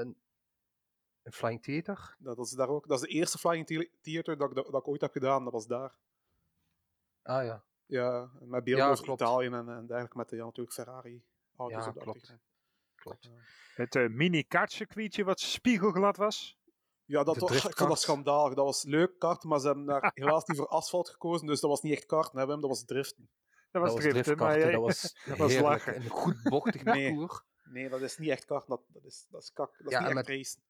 een Flying Theater. Dat is, daar ook, dat is de eerste Flying The- Theater dat, ik- dat, dat ik ooit heb gedaan. Dat was daar. Ah ja, Ja, met beelden Ja. Italië en, en dergelijke met de, ja, natuurlijk Ferrari. Auto's Ja, klopt. Klopt. Het eh, mini-kartcircuitje wat spiegelglad was. Ja, dat was, ik vond dat schandalig. Dat was leuk kart, maar ze hebben daar (laughs) helaas niet voor asfalt gekozen. Dus dat was niet echt karten, hè, Wim, dat was driften. Dat was dat driften, jij- dat was, (laughs) dat was lachen. Een goed bochtig Nee. parcours. Nee, dat is niet echt karten, dat, dat, is, dat is kak. Dat is Ja, niet echt met- racen.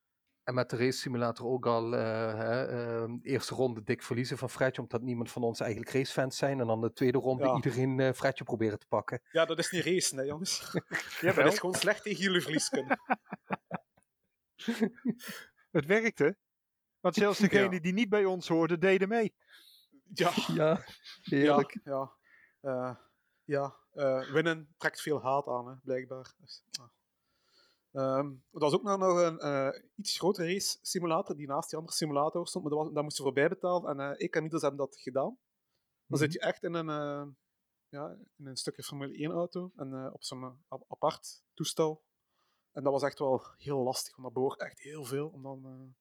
En met de race simulator ook al eh, hè, ehm, eerste ronde dik verliezen van Fredje, omdat niemand van ons eigenlijk racefans zijn. En dan de tweede ronde Ja. iedereen eh Fredje proberen te pakken. Ja, dat is niet racen, hè, jongens. (laughs) Dat is gewoon slecht tegen jullie verlieskunde. (laughs) het werkte. Want zelfs degene Ja. die niet bij ons hoorde, deden mee. Ja, Ja, heerlijk. Ja, ja. Eh, ja. eh, winnen trekt veel haat aan, hè, blijkbaar. Dus, ja. Ehm, er was ook nog een eh, iets grotere race simulator die naast die andere simulator stond, maar dat was, daar moest je voorbij betalen. En eh, ik en Niels hebben dat gedaan. Dan zit je echt in een, eh, ja, in een stukje Formule 1 auto en op zo'n apart toestel. En dat was echt wel heel lastig, want dat behoort echt heel veel. Om dan,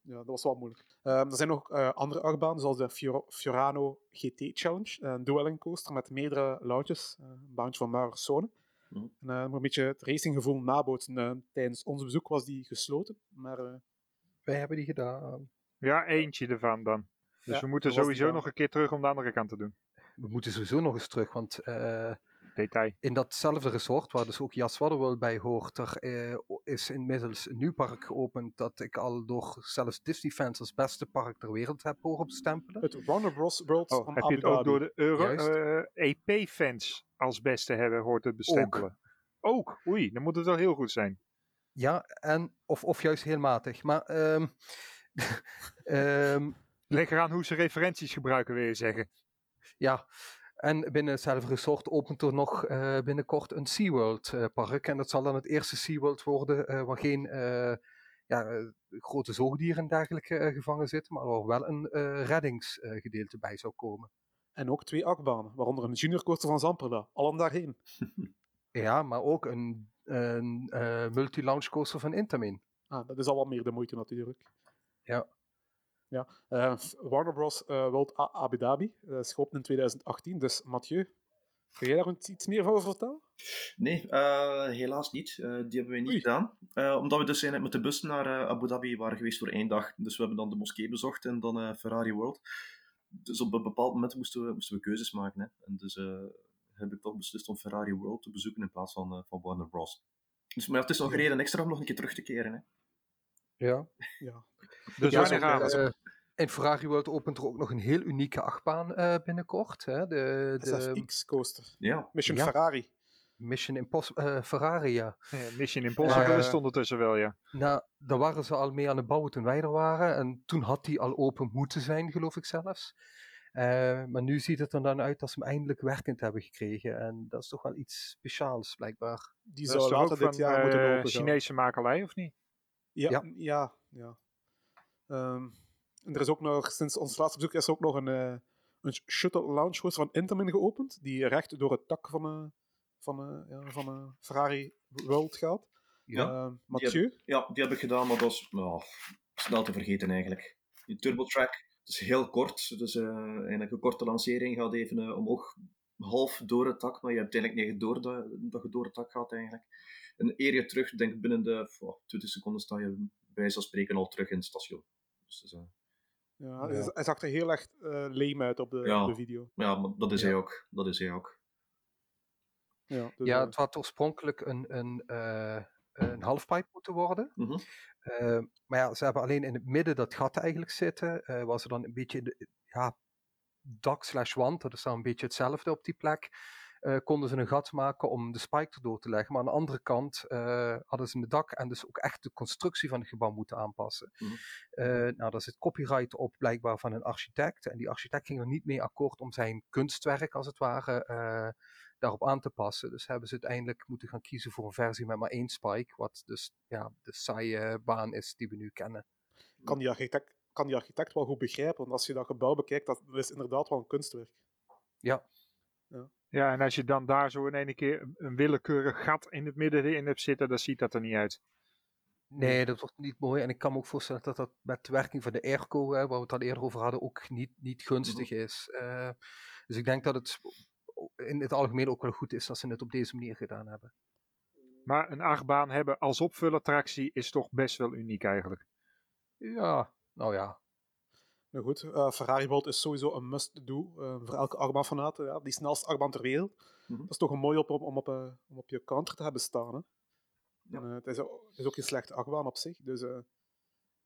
ja, dat was wel moeilijk. Ehm, er zijn nog andere achtbanen, zoals de Fior- Fiorano GT Challenge, een dueling coaster met meerdere lounges, eh, een baantje van Marissone. En eh, een beetje het racinggevoel nabootsen. eh, tijdens ons bezoek was die gesloten, maar eh, Wij hebben die gedaan. Ja, eentje ervan dan. Dus Ja, we moeten sowieso nog een keer terug om de andere kant te doen. We moeten sowieso nog eens terug, want eh, Detail. in datzelfde resort, waar dus ook Jas Wadderworld bij hoort, er eh, is inmiddels een nieuw park geopend dat ik al door zelfs Disney-fans als beste park ter wereld heb horen bestempelen. het Warner Bros. World Oh, van heb Abu je het ook door de Euro, Juist. eh, EP-fans als beste hebben hoort het bestempelen? Ook. Oei, dan moet het wel heel goed zijn. Ja, en, of, of juist heel matig. Maar ehm, (laughs) ehm, Leg eraan hoe ze referenties gebruiken, wil je zeggen. ja, en binnen hetzelfde resort opent er nog eh, binnenkort een SeaWorld eh, park. En dat zal dan het eerste SeaWorld worden eh, waar geen ja, grote zoogdieren en dergelijke gevangen zitten, maar waar wel een reddingsgedeelte bij zou komen. En ook twee achtbanen, waaronder een junior coaster van Zamperla. Allen daarheen. (laughs) Ja, maar ook een, een multi-launch coaster van Intamin. Ah, dat is al wat meer de moeite natuurlijk. Ja. Ja. eh, Warner Bros. eh, World A- Abu Dhabi. Dat is geopend in 2018. Dus Mathieu, kun jij daar iets- iets meer over vertellen? Nee, eh, helaas niet. Eh, die hebben wij niet Oei. gedaan. Eh, omdat we dus eigenlijk met de bus naar eh, Abu Dhabi waren geweest voor één dag. Dus we hebben dan de moskee bezocht en dan eh, Ferrari World. Dus op een bepaald moment moesten we, moesten we keuzes maken. Hè. En dus eh, heb ik toch beslist om Ferrari World te bezoeken in plaats van, eh, van Warner Bros. Dus, maar het is nog een reden extra om nog een keer terug te keren. Hè. Ja. Ja. Dus Ja, wanneer eh, in Ferrari World opent er ook nog een heel unieke achtbaan eh, binnenkort. Hè? De, de SFX coaster. Ja, Mission Ja. Ferrari. Mission Impossible eh, Ferrari, ja. Eh, Mission Impossible Eh, is het ondertussen wel, ja. Nou, daar waren ze al mee aan het bouwen toen wij er waren. En toen had die al open moeten zijn, geloof ik zelfs. Eh, maar nu ziet het er dan uit dat ze hem eindelijk werkend hebben gekregen. En dat is toch wel iets speciaals, blijkbaar. Die zou later ook van dit jaar moeten eh, open gaan. Chinese makelij, of niet? Ja, Ja. ja. ja, Ehm, en er is ook nog, sinds ons laatste bezoek, is er ook nog een, eh, een shuttle launch coaster van Intamin geopend, die recht door het dak van, eh, van, eh, ja, van Ferrari World gaat. Ja, Ehm, Mathieu? ja, die heb ik gedaan, maar dat is snel te vergeten eigenlijk. Die Turbo Track, het is heel kort. Dus eigenlijk een korte lancering gaat even omhoog, half door het dak, maar je hebt eigenlijk niet door dat je door het dak gaat eigenlijk. En eer je terug, denk binnen de oh, 20 seconden sta je bij van spreken al terug in het station. Dus, Ja, Ja. Hij, hij zag er heel erg eh leem uit op de, Ja. op de video. ja, maar dat is Ja. hij ook. Dat is hij ook. Ja, dus, ja, eh, het had oorspronkelijk een, een, eh een halfpipe moeten worden. Mhm. Eh, maar ja, ze hebben alleen in het midden dat gat eigenlijk zitten. eh waar ze dan een beetje, de, ja, dak slash wand, dat is dan een beetje hetzelfde op die plek. Eh, konden ze een gat maken om de spike erdoor te leggen. Maar aan de andere kant eh, hadden ze het dak en dus ook echt de constructie van het gebouw moeten aanpassen. Eh, nou, daar zit copyright op blijkbaar van een architect. En die architect ging er niet mee akkoord om zijn kunstwerk, als het ware, daarop aan te passen. Dus hebben ze uiteindelijk moeten gaan kiezen voor een versie met maar één spike. Wat dus ja, de saaie baan is die we nu kennen. kan, die architect, kan die architect wel goed begrijpen, want als je dat gebouw bekijkt, dat is inderdaad wel een kunstwerk. Ja, Ja, en als je dan daar zo in één keer een- willekeurig gat in het midden in hebt zitten, dan ziet dat er niet uit. nee, dat wordt niet mooi. En ik kan me ook voorstellen dat dat met de werking van de airco, hè, waar we het al eerder over hadden, ook niet, niet gunstig is. Eh, dus ik denk dat het in het algemeen ook wel goed is dat ze het op deze manier gedaan hebben. Maar een achtbaan hebben als opvullattractie is toch best wel uniek eigenlijk. Ja, nou ja. Nou goed, eh, Ferrari World is sowieso een must-do eh, voor elke achtbaanfanaat. Ja, die snelste achtbaan ter wereld. Mhm. Dat is toch een mooi op, om, op, eh, om op je counter te hebben staan. Hè? Ja. En, het, is, ook- het is ook geen slechte achtbaan op zich. Dus, eh,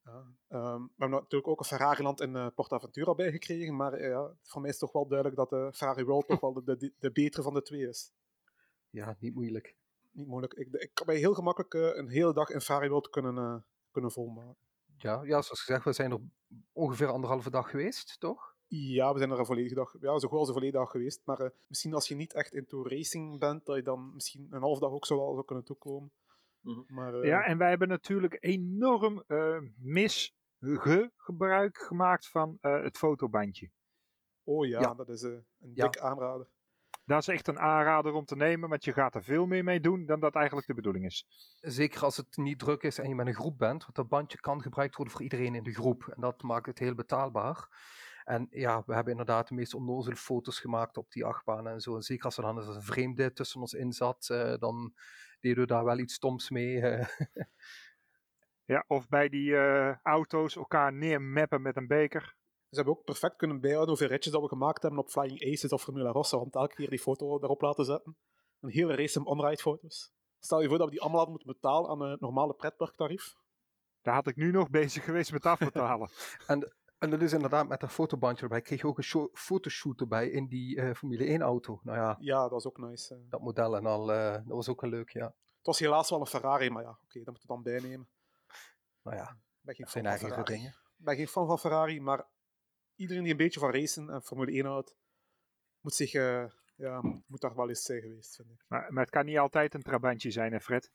ja. Ehm, we hebben natuurlijk ook een Ferrari-land in PortAventura bijgekregen. Maar ja, voor mij is toch wel duidelijk dat de Ferrari World toch wel de, de, de betere van de twee is. Ja, niet moeilijk. Niet moeilijk. Ik, ik kan mij heel gemakkelijk een hele dag in Ferrari World kunnen, kunnen volmaken. Ja, ja, zoals gezegd, we zijn er ongeveer anderhalve dag geweest, toch? Ja, we zijn er een volledige dag, ja, zo goed als een volledige dag geweest. Maar eh, misschien als je niet echt into racing bent, dat je dan misschien een half dag ook zo wel zou kunnen toekomen. Mhm. Maar, eh, Ja, en wij hebben natuurlijk enorm eh misgebruik gemaakt van eh, het fotobandje. Oh ja, Ja. dat is een Ja. dik aanrader. Dat is echt een aanrader om te nemen, want je gaat er veel meer mee doen dan dat eigenlijk de bedoeling is. Zeker als het niet druk is en je met een groep bent, want dat bandje kan gebruikt worden voor iedereen in de groep. En dat maakt het heel betaalbaar. En ja, we hebben inderdaad de meest onnozele foto's gemaakt op die achtbaan en zo. En zeker als er dan een vreemde tussen ons in zat, eh, dan deden we daar wel iets stoms mee. eh. (laughs) Ja, of bij die eh, auto's elkaar neermappen met een beker. Ze hebben ook perfect kunnen bijhouden hoeveel ritjes dat we gemaakt hebben op Flying Aces of Formula Rossa, want elke keer die foto daarop laten zetten. Een hele race om onride foto's. Stel je voor dat we die allemaal hadden moeten betalen aan het normale pretparktarief. Daar had ik nu nog bezig geweest met afbetalen. (laughs) En dat is inderdaad met een fotobandje erbij. Kreeg je ook een show- fotoshoot erbij in die eh, Formule 1 auto. Nou ja, Ja, dat was ook nice. eh. dat model en al, eh, dat was ook een leuk, ja. Het was helaas wel een Ferrari, maar ja, oké, dat moet je dan bijnemen. Nou ja, Ik ben geen dat fan zijn van eigen Ferrari. dingen. Ik ben geen fan van Ferrari, maar iedereen die een beetje van racen en Formule 1 houdt, moet, zich, eh, ja, moet daar wel eens zijn geweest, vind ik. Maar, maar het kan niet altijd een trabantje zijn, hè Fred?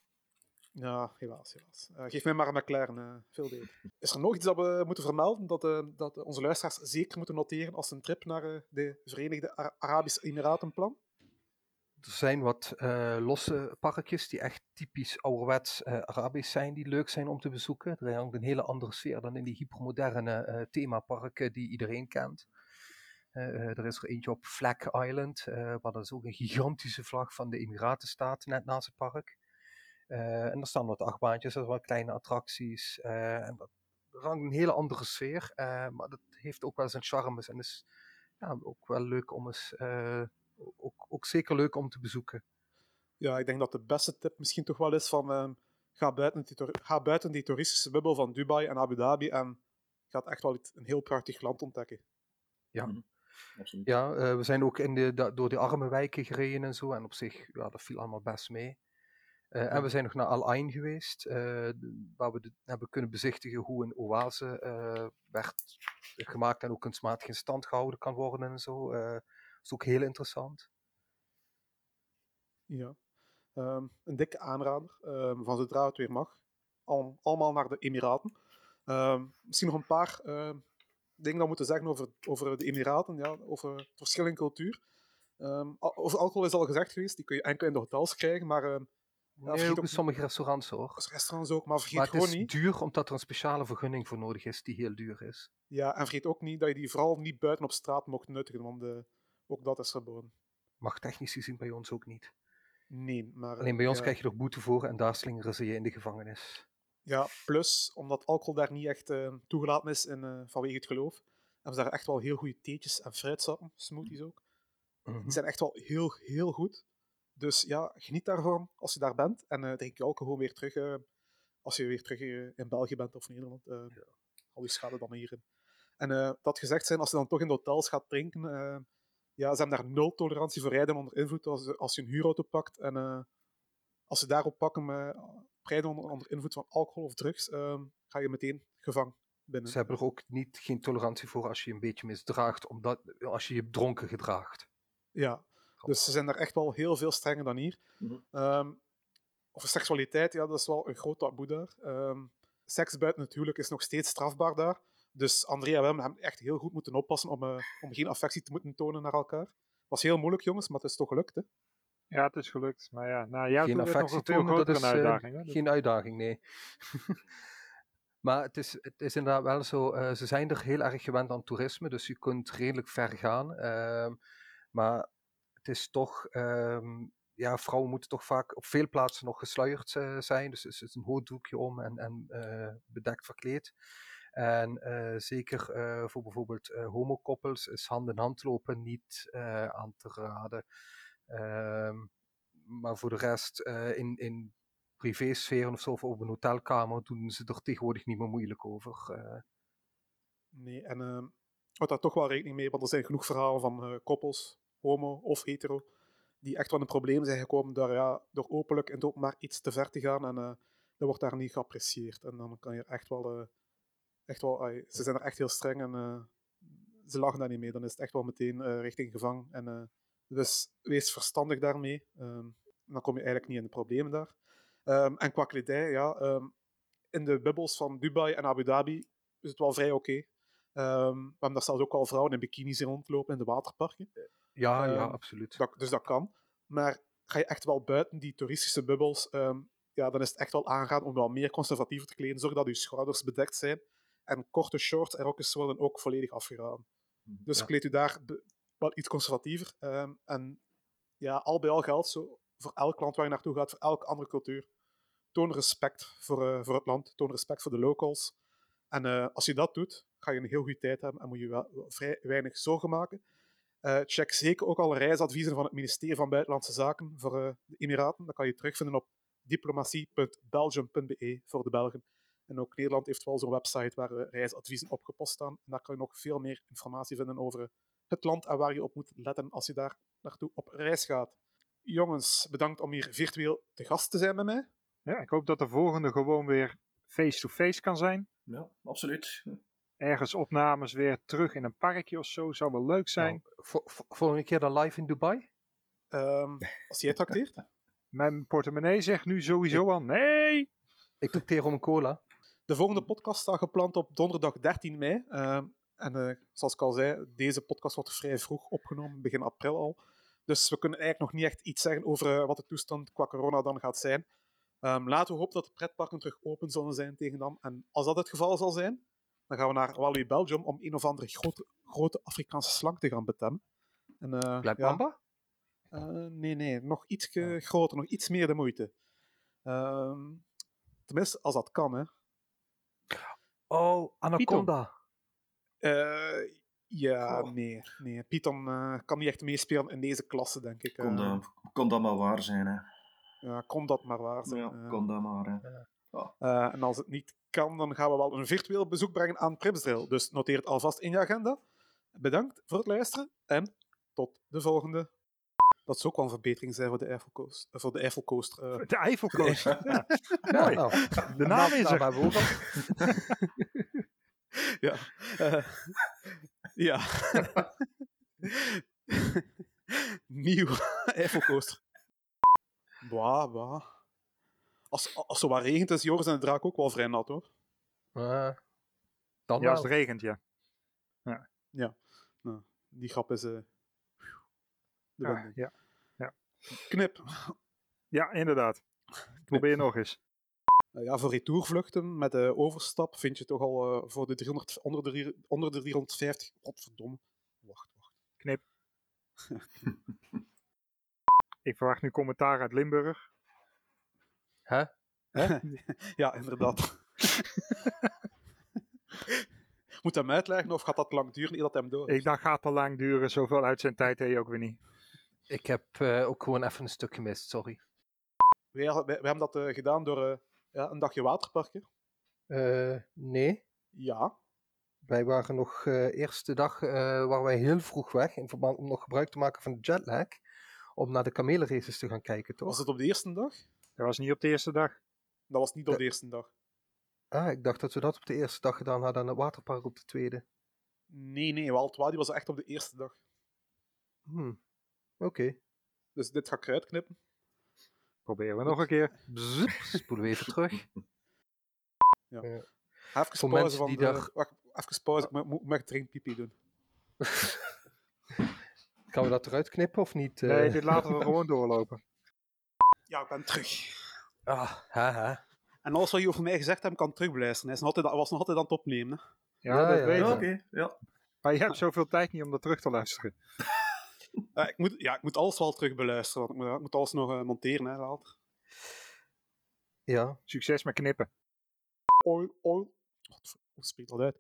Ja, helaas, helaas. Eh, geef mij maar een McLaren, eh, veel beter. Is er nog iets dat we moeten vermelden, dat, dat onze luisteraars zeker moeten noteren als ze een trip naar de Verenigde Ara- Arabische Emiraten plan? Er zijn wat eh, losse parkjes die echt typisch ouderwets eh, Arabisch zijn, die leuk zijn om te bezoeken. Er hangt een hele andere sfeer dan in die hypermoderne eh, themaparken die iedereen kent. Er is er eentje op Flag Island, waar dat is ook een gigantische vlag van de Emiraten staat, net naast het park. En er staan wat achtbaantjes, zijn wat kleine attracties. en dat, hangt een hele andere sfeer, maar dat heeft ook wel zijn charmes en is ja, ook wel leuk om eens... ook, ook zeker leuk om te bezoeken. Ja, ik denk dat de beste tip misschien toch wel is van ehm, ga, buiten die, ga buiten die toeristische bubbel van Dubai en Abu Dhabi en gaat echt wel een heel prachtig land ontdekken. Absoluut. Ja, eh, we zijn ook in de, da- door de arme wijken gereden en zo. En op zich, ja, dat viel allemaal best mee. Eh, En we zijn nog naar Al Ain geweest, eh, waar we de- hebben kunnen bezichtigen hoe een oase eh, werd gemaakt en ook kunstmatig in stand gehouden kan worden en zo. Is ook heel interessant. Ja. Ehm, een dikke aanrader ehm, van zodra het weer mag. Al, allemaal naar de Emiraten. Ehm, misschien nog een paar dingen dat we moeten zeggen over, over de Emiraten, ja, over het verschil in cultuur. Over alcohol is al gezegd geweest, die kun je enkel in de hotels krijgen, maar ehm, Nee, ook in sommige restaurants hoor. restaurants ook. Maar vergeet Maar het gewoon is niet, duur omdat er een speciale vergunning voor nodig is, die heel duur is. ja, en vergeet ook niet dat je die vooral niet buiten op straat mocht nuttigen, want eh, ook dat is verboden. Mag technisch gezien bij ons ook niet. Nee, maar... Alleen bij ons ja. krijg je er boete voor en daar slingeren ze je in de gevangenis. Ja, plus, omdat alcohol daar niet echt eh, toegelaten is in, eh, vanwege het geloof, hebben ze daar echt wel heel goede theetjes en fruitsappen, smoothies ook. Mhm. Die zijn echt wel heel, heel goed. Dus ja, geniet daarvan als je daar bent. En eh drink je alcohol weer terug als je weer terug in België bent of Nederland. Al die schade dan hierin. En dat gezegd zijn, als je dan toch in de hotels gaat drinken, ja, ze hebben daar nul tolerantie voor rijden onder invloed als, als je een huurauto pakt. En eh, als ze daarop pakken met rijden onder, onder invloed van alcohol of drugs, eh, ga je meteen gevangen binnen. Ze hebben er ook niet, geen tolerantie voor als je je een beetje misdraagt, omdat, als je je dronken gedraagt. Ja, dus ze zijn daar echt wel heel veel strenger dan hier. Ehm, over seksualiteit, ja, dat is wel een groot taboe daar. Ehm, seks buiten het huwelijk is nog steeds strafbaar daar. Dus Andrea en Wim hebben echt heel goed moeten oppassen om, eh, om geen affectie te moeten tonen naar elkaar. was heel moeilijk, jongens, maar het is toch gelukt, hè? Ja, het is gelukt. Maar ja, nou, jou geen affectie tonen, dat is eh, uitdaging. hè. geen uitdaging, nee. (laughs) maar het is, het is inderdaad wel zo, eh, ze zijn er heel erg gewend aan toerisme, dus je kunt redelijk ver gaan. ehm, maar het is toch, ehm, ja, vrouwen moeten toch vaak op veel plaatsen nog gesluierd eh, zijn, dus er is een hoofddoekje om en, en eh, bedekt verkleed. En eh, zeker eh, voor bijvoorbeeld eh homokoppels is hand in hand lopen niet aan te raden. Ehm, maar voor de rest, in, in privésferen of zo, of op een hotelkamer, doen ze er tegenwoordig niet meer moeilijk over. Nee, en ehm houd daar toch wel rekening mee, want er zijn genoeg verhalen van koppels, homo of hetero, die echt wel in problemen zijn gekomen door, ja, door openlijk het openbaar iets te ver te gaan. En eh, dat wordt daar niet geapprecieerd. En dan kan je echt wel... echt wel ai, ze zijn er echt heel streng en eh, ze lachen daar niet mee. Dan is het echt wel meteen eh, richting gevangen. En, eh, dus wees verstandig daarmee. Ehm, dan kom je eigenlijk niet in de problemen daar. Ehm, en qua kledij, ja... ehm, in de bubbels van Dubai en Abu Dhabi is het wel vrij oké. We hebben daar zelfs ook al vrouwen in bikinis rondlopen in de waterparken. Ja, ja, absoluut. Dat, dus dat kan. Maar ga je echt wel buiten die toeristische bubbels, ja, dan is het echt wel aangaan om wel meer conservatiever te kleden. Zorg dat je schouders bedekt zijn. En korte shorts en rokjes worden ook volledig afgeraden. Dus Ja. kleed u daar wel iets conservatiever. ehm, en ja, al bij al geldt zo voor elk land waar je naartoe gaat, voor elke andere cultuur. Toon respect voor, eh, voor het land, toon respect voor de locals. En eh, als je dat doet, ga je een heel goede tijd hebben en moet je wel, wel vrij weinig zorgen maken. Eh, check zeker ook alle reisadviezen van het ministerie van Buitenlandse Zaken voor de Emiraten. Dat kan je terugvinden op diplomatie.belgium.be voor de Belgen. En ook Nederland heeft wel zo'n website waar eh, reisadviezen opgepost staan. En daar kan je nog veel meer informatie vinden over het land en waar je op moet letten als je daar naartoe op reis gaat. Jongens, bedankt om hier virtueel te gast te zijn bij mij. Ja, ik hoop dat de volgende gewoon weer face-to-face kan zijn. Ja, absoluut. Ergens opnames weer terug in een parkje of zo. Zou wel leuk zijn. Nou, vo- vo- volgende keer dan live in Dubai? Ehm, als jij trakteert. Mijn portemonnee zegt nu sowieso al nee. Ik trakteer om een cola. De volgende podcast staat gepland op donderdag 13 mei. Ehm, en eh, zoals ik al zei, deze podcast wordt vrij vroeg opgenomen, begin april al. Dus we kunnen eigenlijk nog niet echt iets zeggen over eh, wat de toestand qua corona dan gaat zijn. Ehm, laten we hopen dat de pretparken terug open zullen zijn tegen dan. En als dat het geval zal zijn, dan gaan we naar Walibi Belgium om een of andere grote, grote Afrikaanse slang te gaan betemmen. En, ja, Mamba? eh, nee, nee, nog iets groter, nog iets meer de moeite. Ehm, tenminste, als dat kan, hè. Oh, Anaconda. Eh, ja, nee, nee. Python eh, kan niet echt meespelen in deze klasse, denk ik. Kon, Eh, dat, kon dat maar waar zijn, hè. ja, kon dat maar waar zijn. Ja, kon dat maar, hè. Eh, en als het niet kan, dan gaan we wel een virtueel bezoek brengen aan Primsdrill. Dus noteer het alvast in je agenda. Bedankt voor het luisteren en tot de volgende. Dat zou ook wel een verbetering zijn voor de Eiffelcoast. eh, voor de Eiffelcoaster. eh. De Eiffelcoast. (laughs) Ja. Ja, Mooi. nou, De naam is er. hebben we ook al. ja. eh, (laughs) ja. (laughs) Nieuw Eiffelcoaster. Bah, bah. Als, als het wat regent, is Joris en de draak ook wel vrij nat, hoor. Dan Ja, als het regent, ja. Nou, die grap is... eh, de Ja, wending. ja. Knip. ja, inderdaad. Probeer nog eens. Nou ja, voor retourvluchten met de overstap vind je toch al eh, voor de 300, onder, de, onder de 350... Godverdomme. Wacht, wacht. Knip. (laughs) Ik verwacht nu commentaar uit Limburg. Hè? (laughs) Ja, inderdaad. (laughs) Moet hem uitleggen of gaat dat lang duren dat hem door is? Ik dacht, gaat te lang duren. Zoveel uit zijn tijd heb je ook weer niet. Ik heb eh, ook gewoon even een stuk gemist, sorry. Wij, wij, wij hebben dat eh, gedaan door eh, ja, een dagje waterparken. Eh, nee, Ja. wij waren nog eh eerste dag eh waren wij heel vroeg weg in verband om nog gebruik te maken van de jetlag. Om naar de kamelenraces te gaan kijken, toch? Was het op de eerste dag? Dat was niet op de eerste dag. Dat was niet op de eerste dag. Ah, ik dacht dat we dat op de eerste dag gedaan hadden en het waterpark op de tweede. Nee, nee, Walt Wadi was echt op de eerste dag. Hmm. Oké. Dus dit ga ik eruit knippen. Proberen we nog een keer. Spoelen we even (laughs) terug. Ga even Voor pauze mensen van die de... daar- Wacht, even pauze. Ik moet- moet dringend pipi doen. (laughs) Gaan we dat eruit knippen of niet? eh? Nee, dit laten we gewoon doorlopen. Ja, ik ben terug. Ah, haha. En alles wat je over mij gezegd hebt, kan terugbeluisteren. Hij is nog altijd, was nog altijd aan het opnemen. Hè. Ja, Ja, dat ja, weet Ja, ik. oké. Ja. Maar je hebt zoveel tijd niet om dat terug te luisteren. Ik, moet, ja, ik moet alles wel terug beluisteren, want ik moet, ik moet alles nog eh, monteren hè, later. Ja. Succes met knippen. Oil, oil. Wat hoe spreekt dat uit?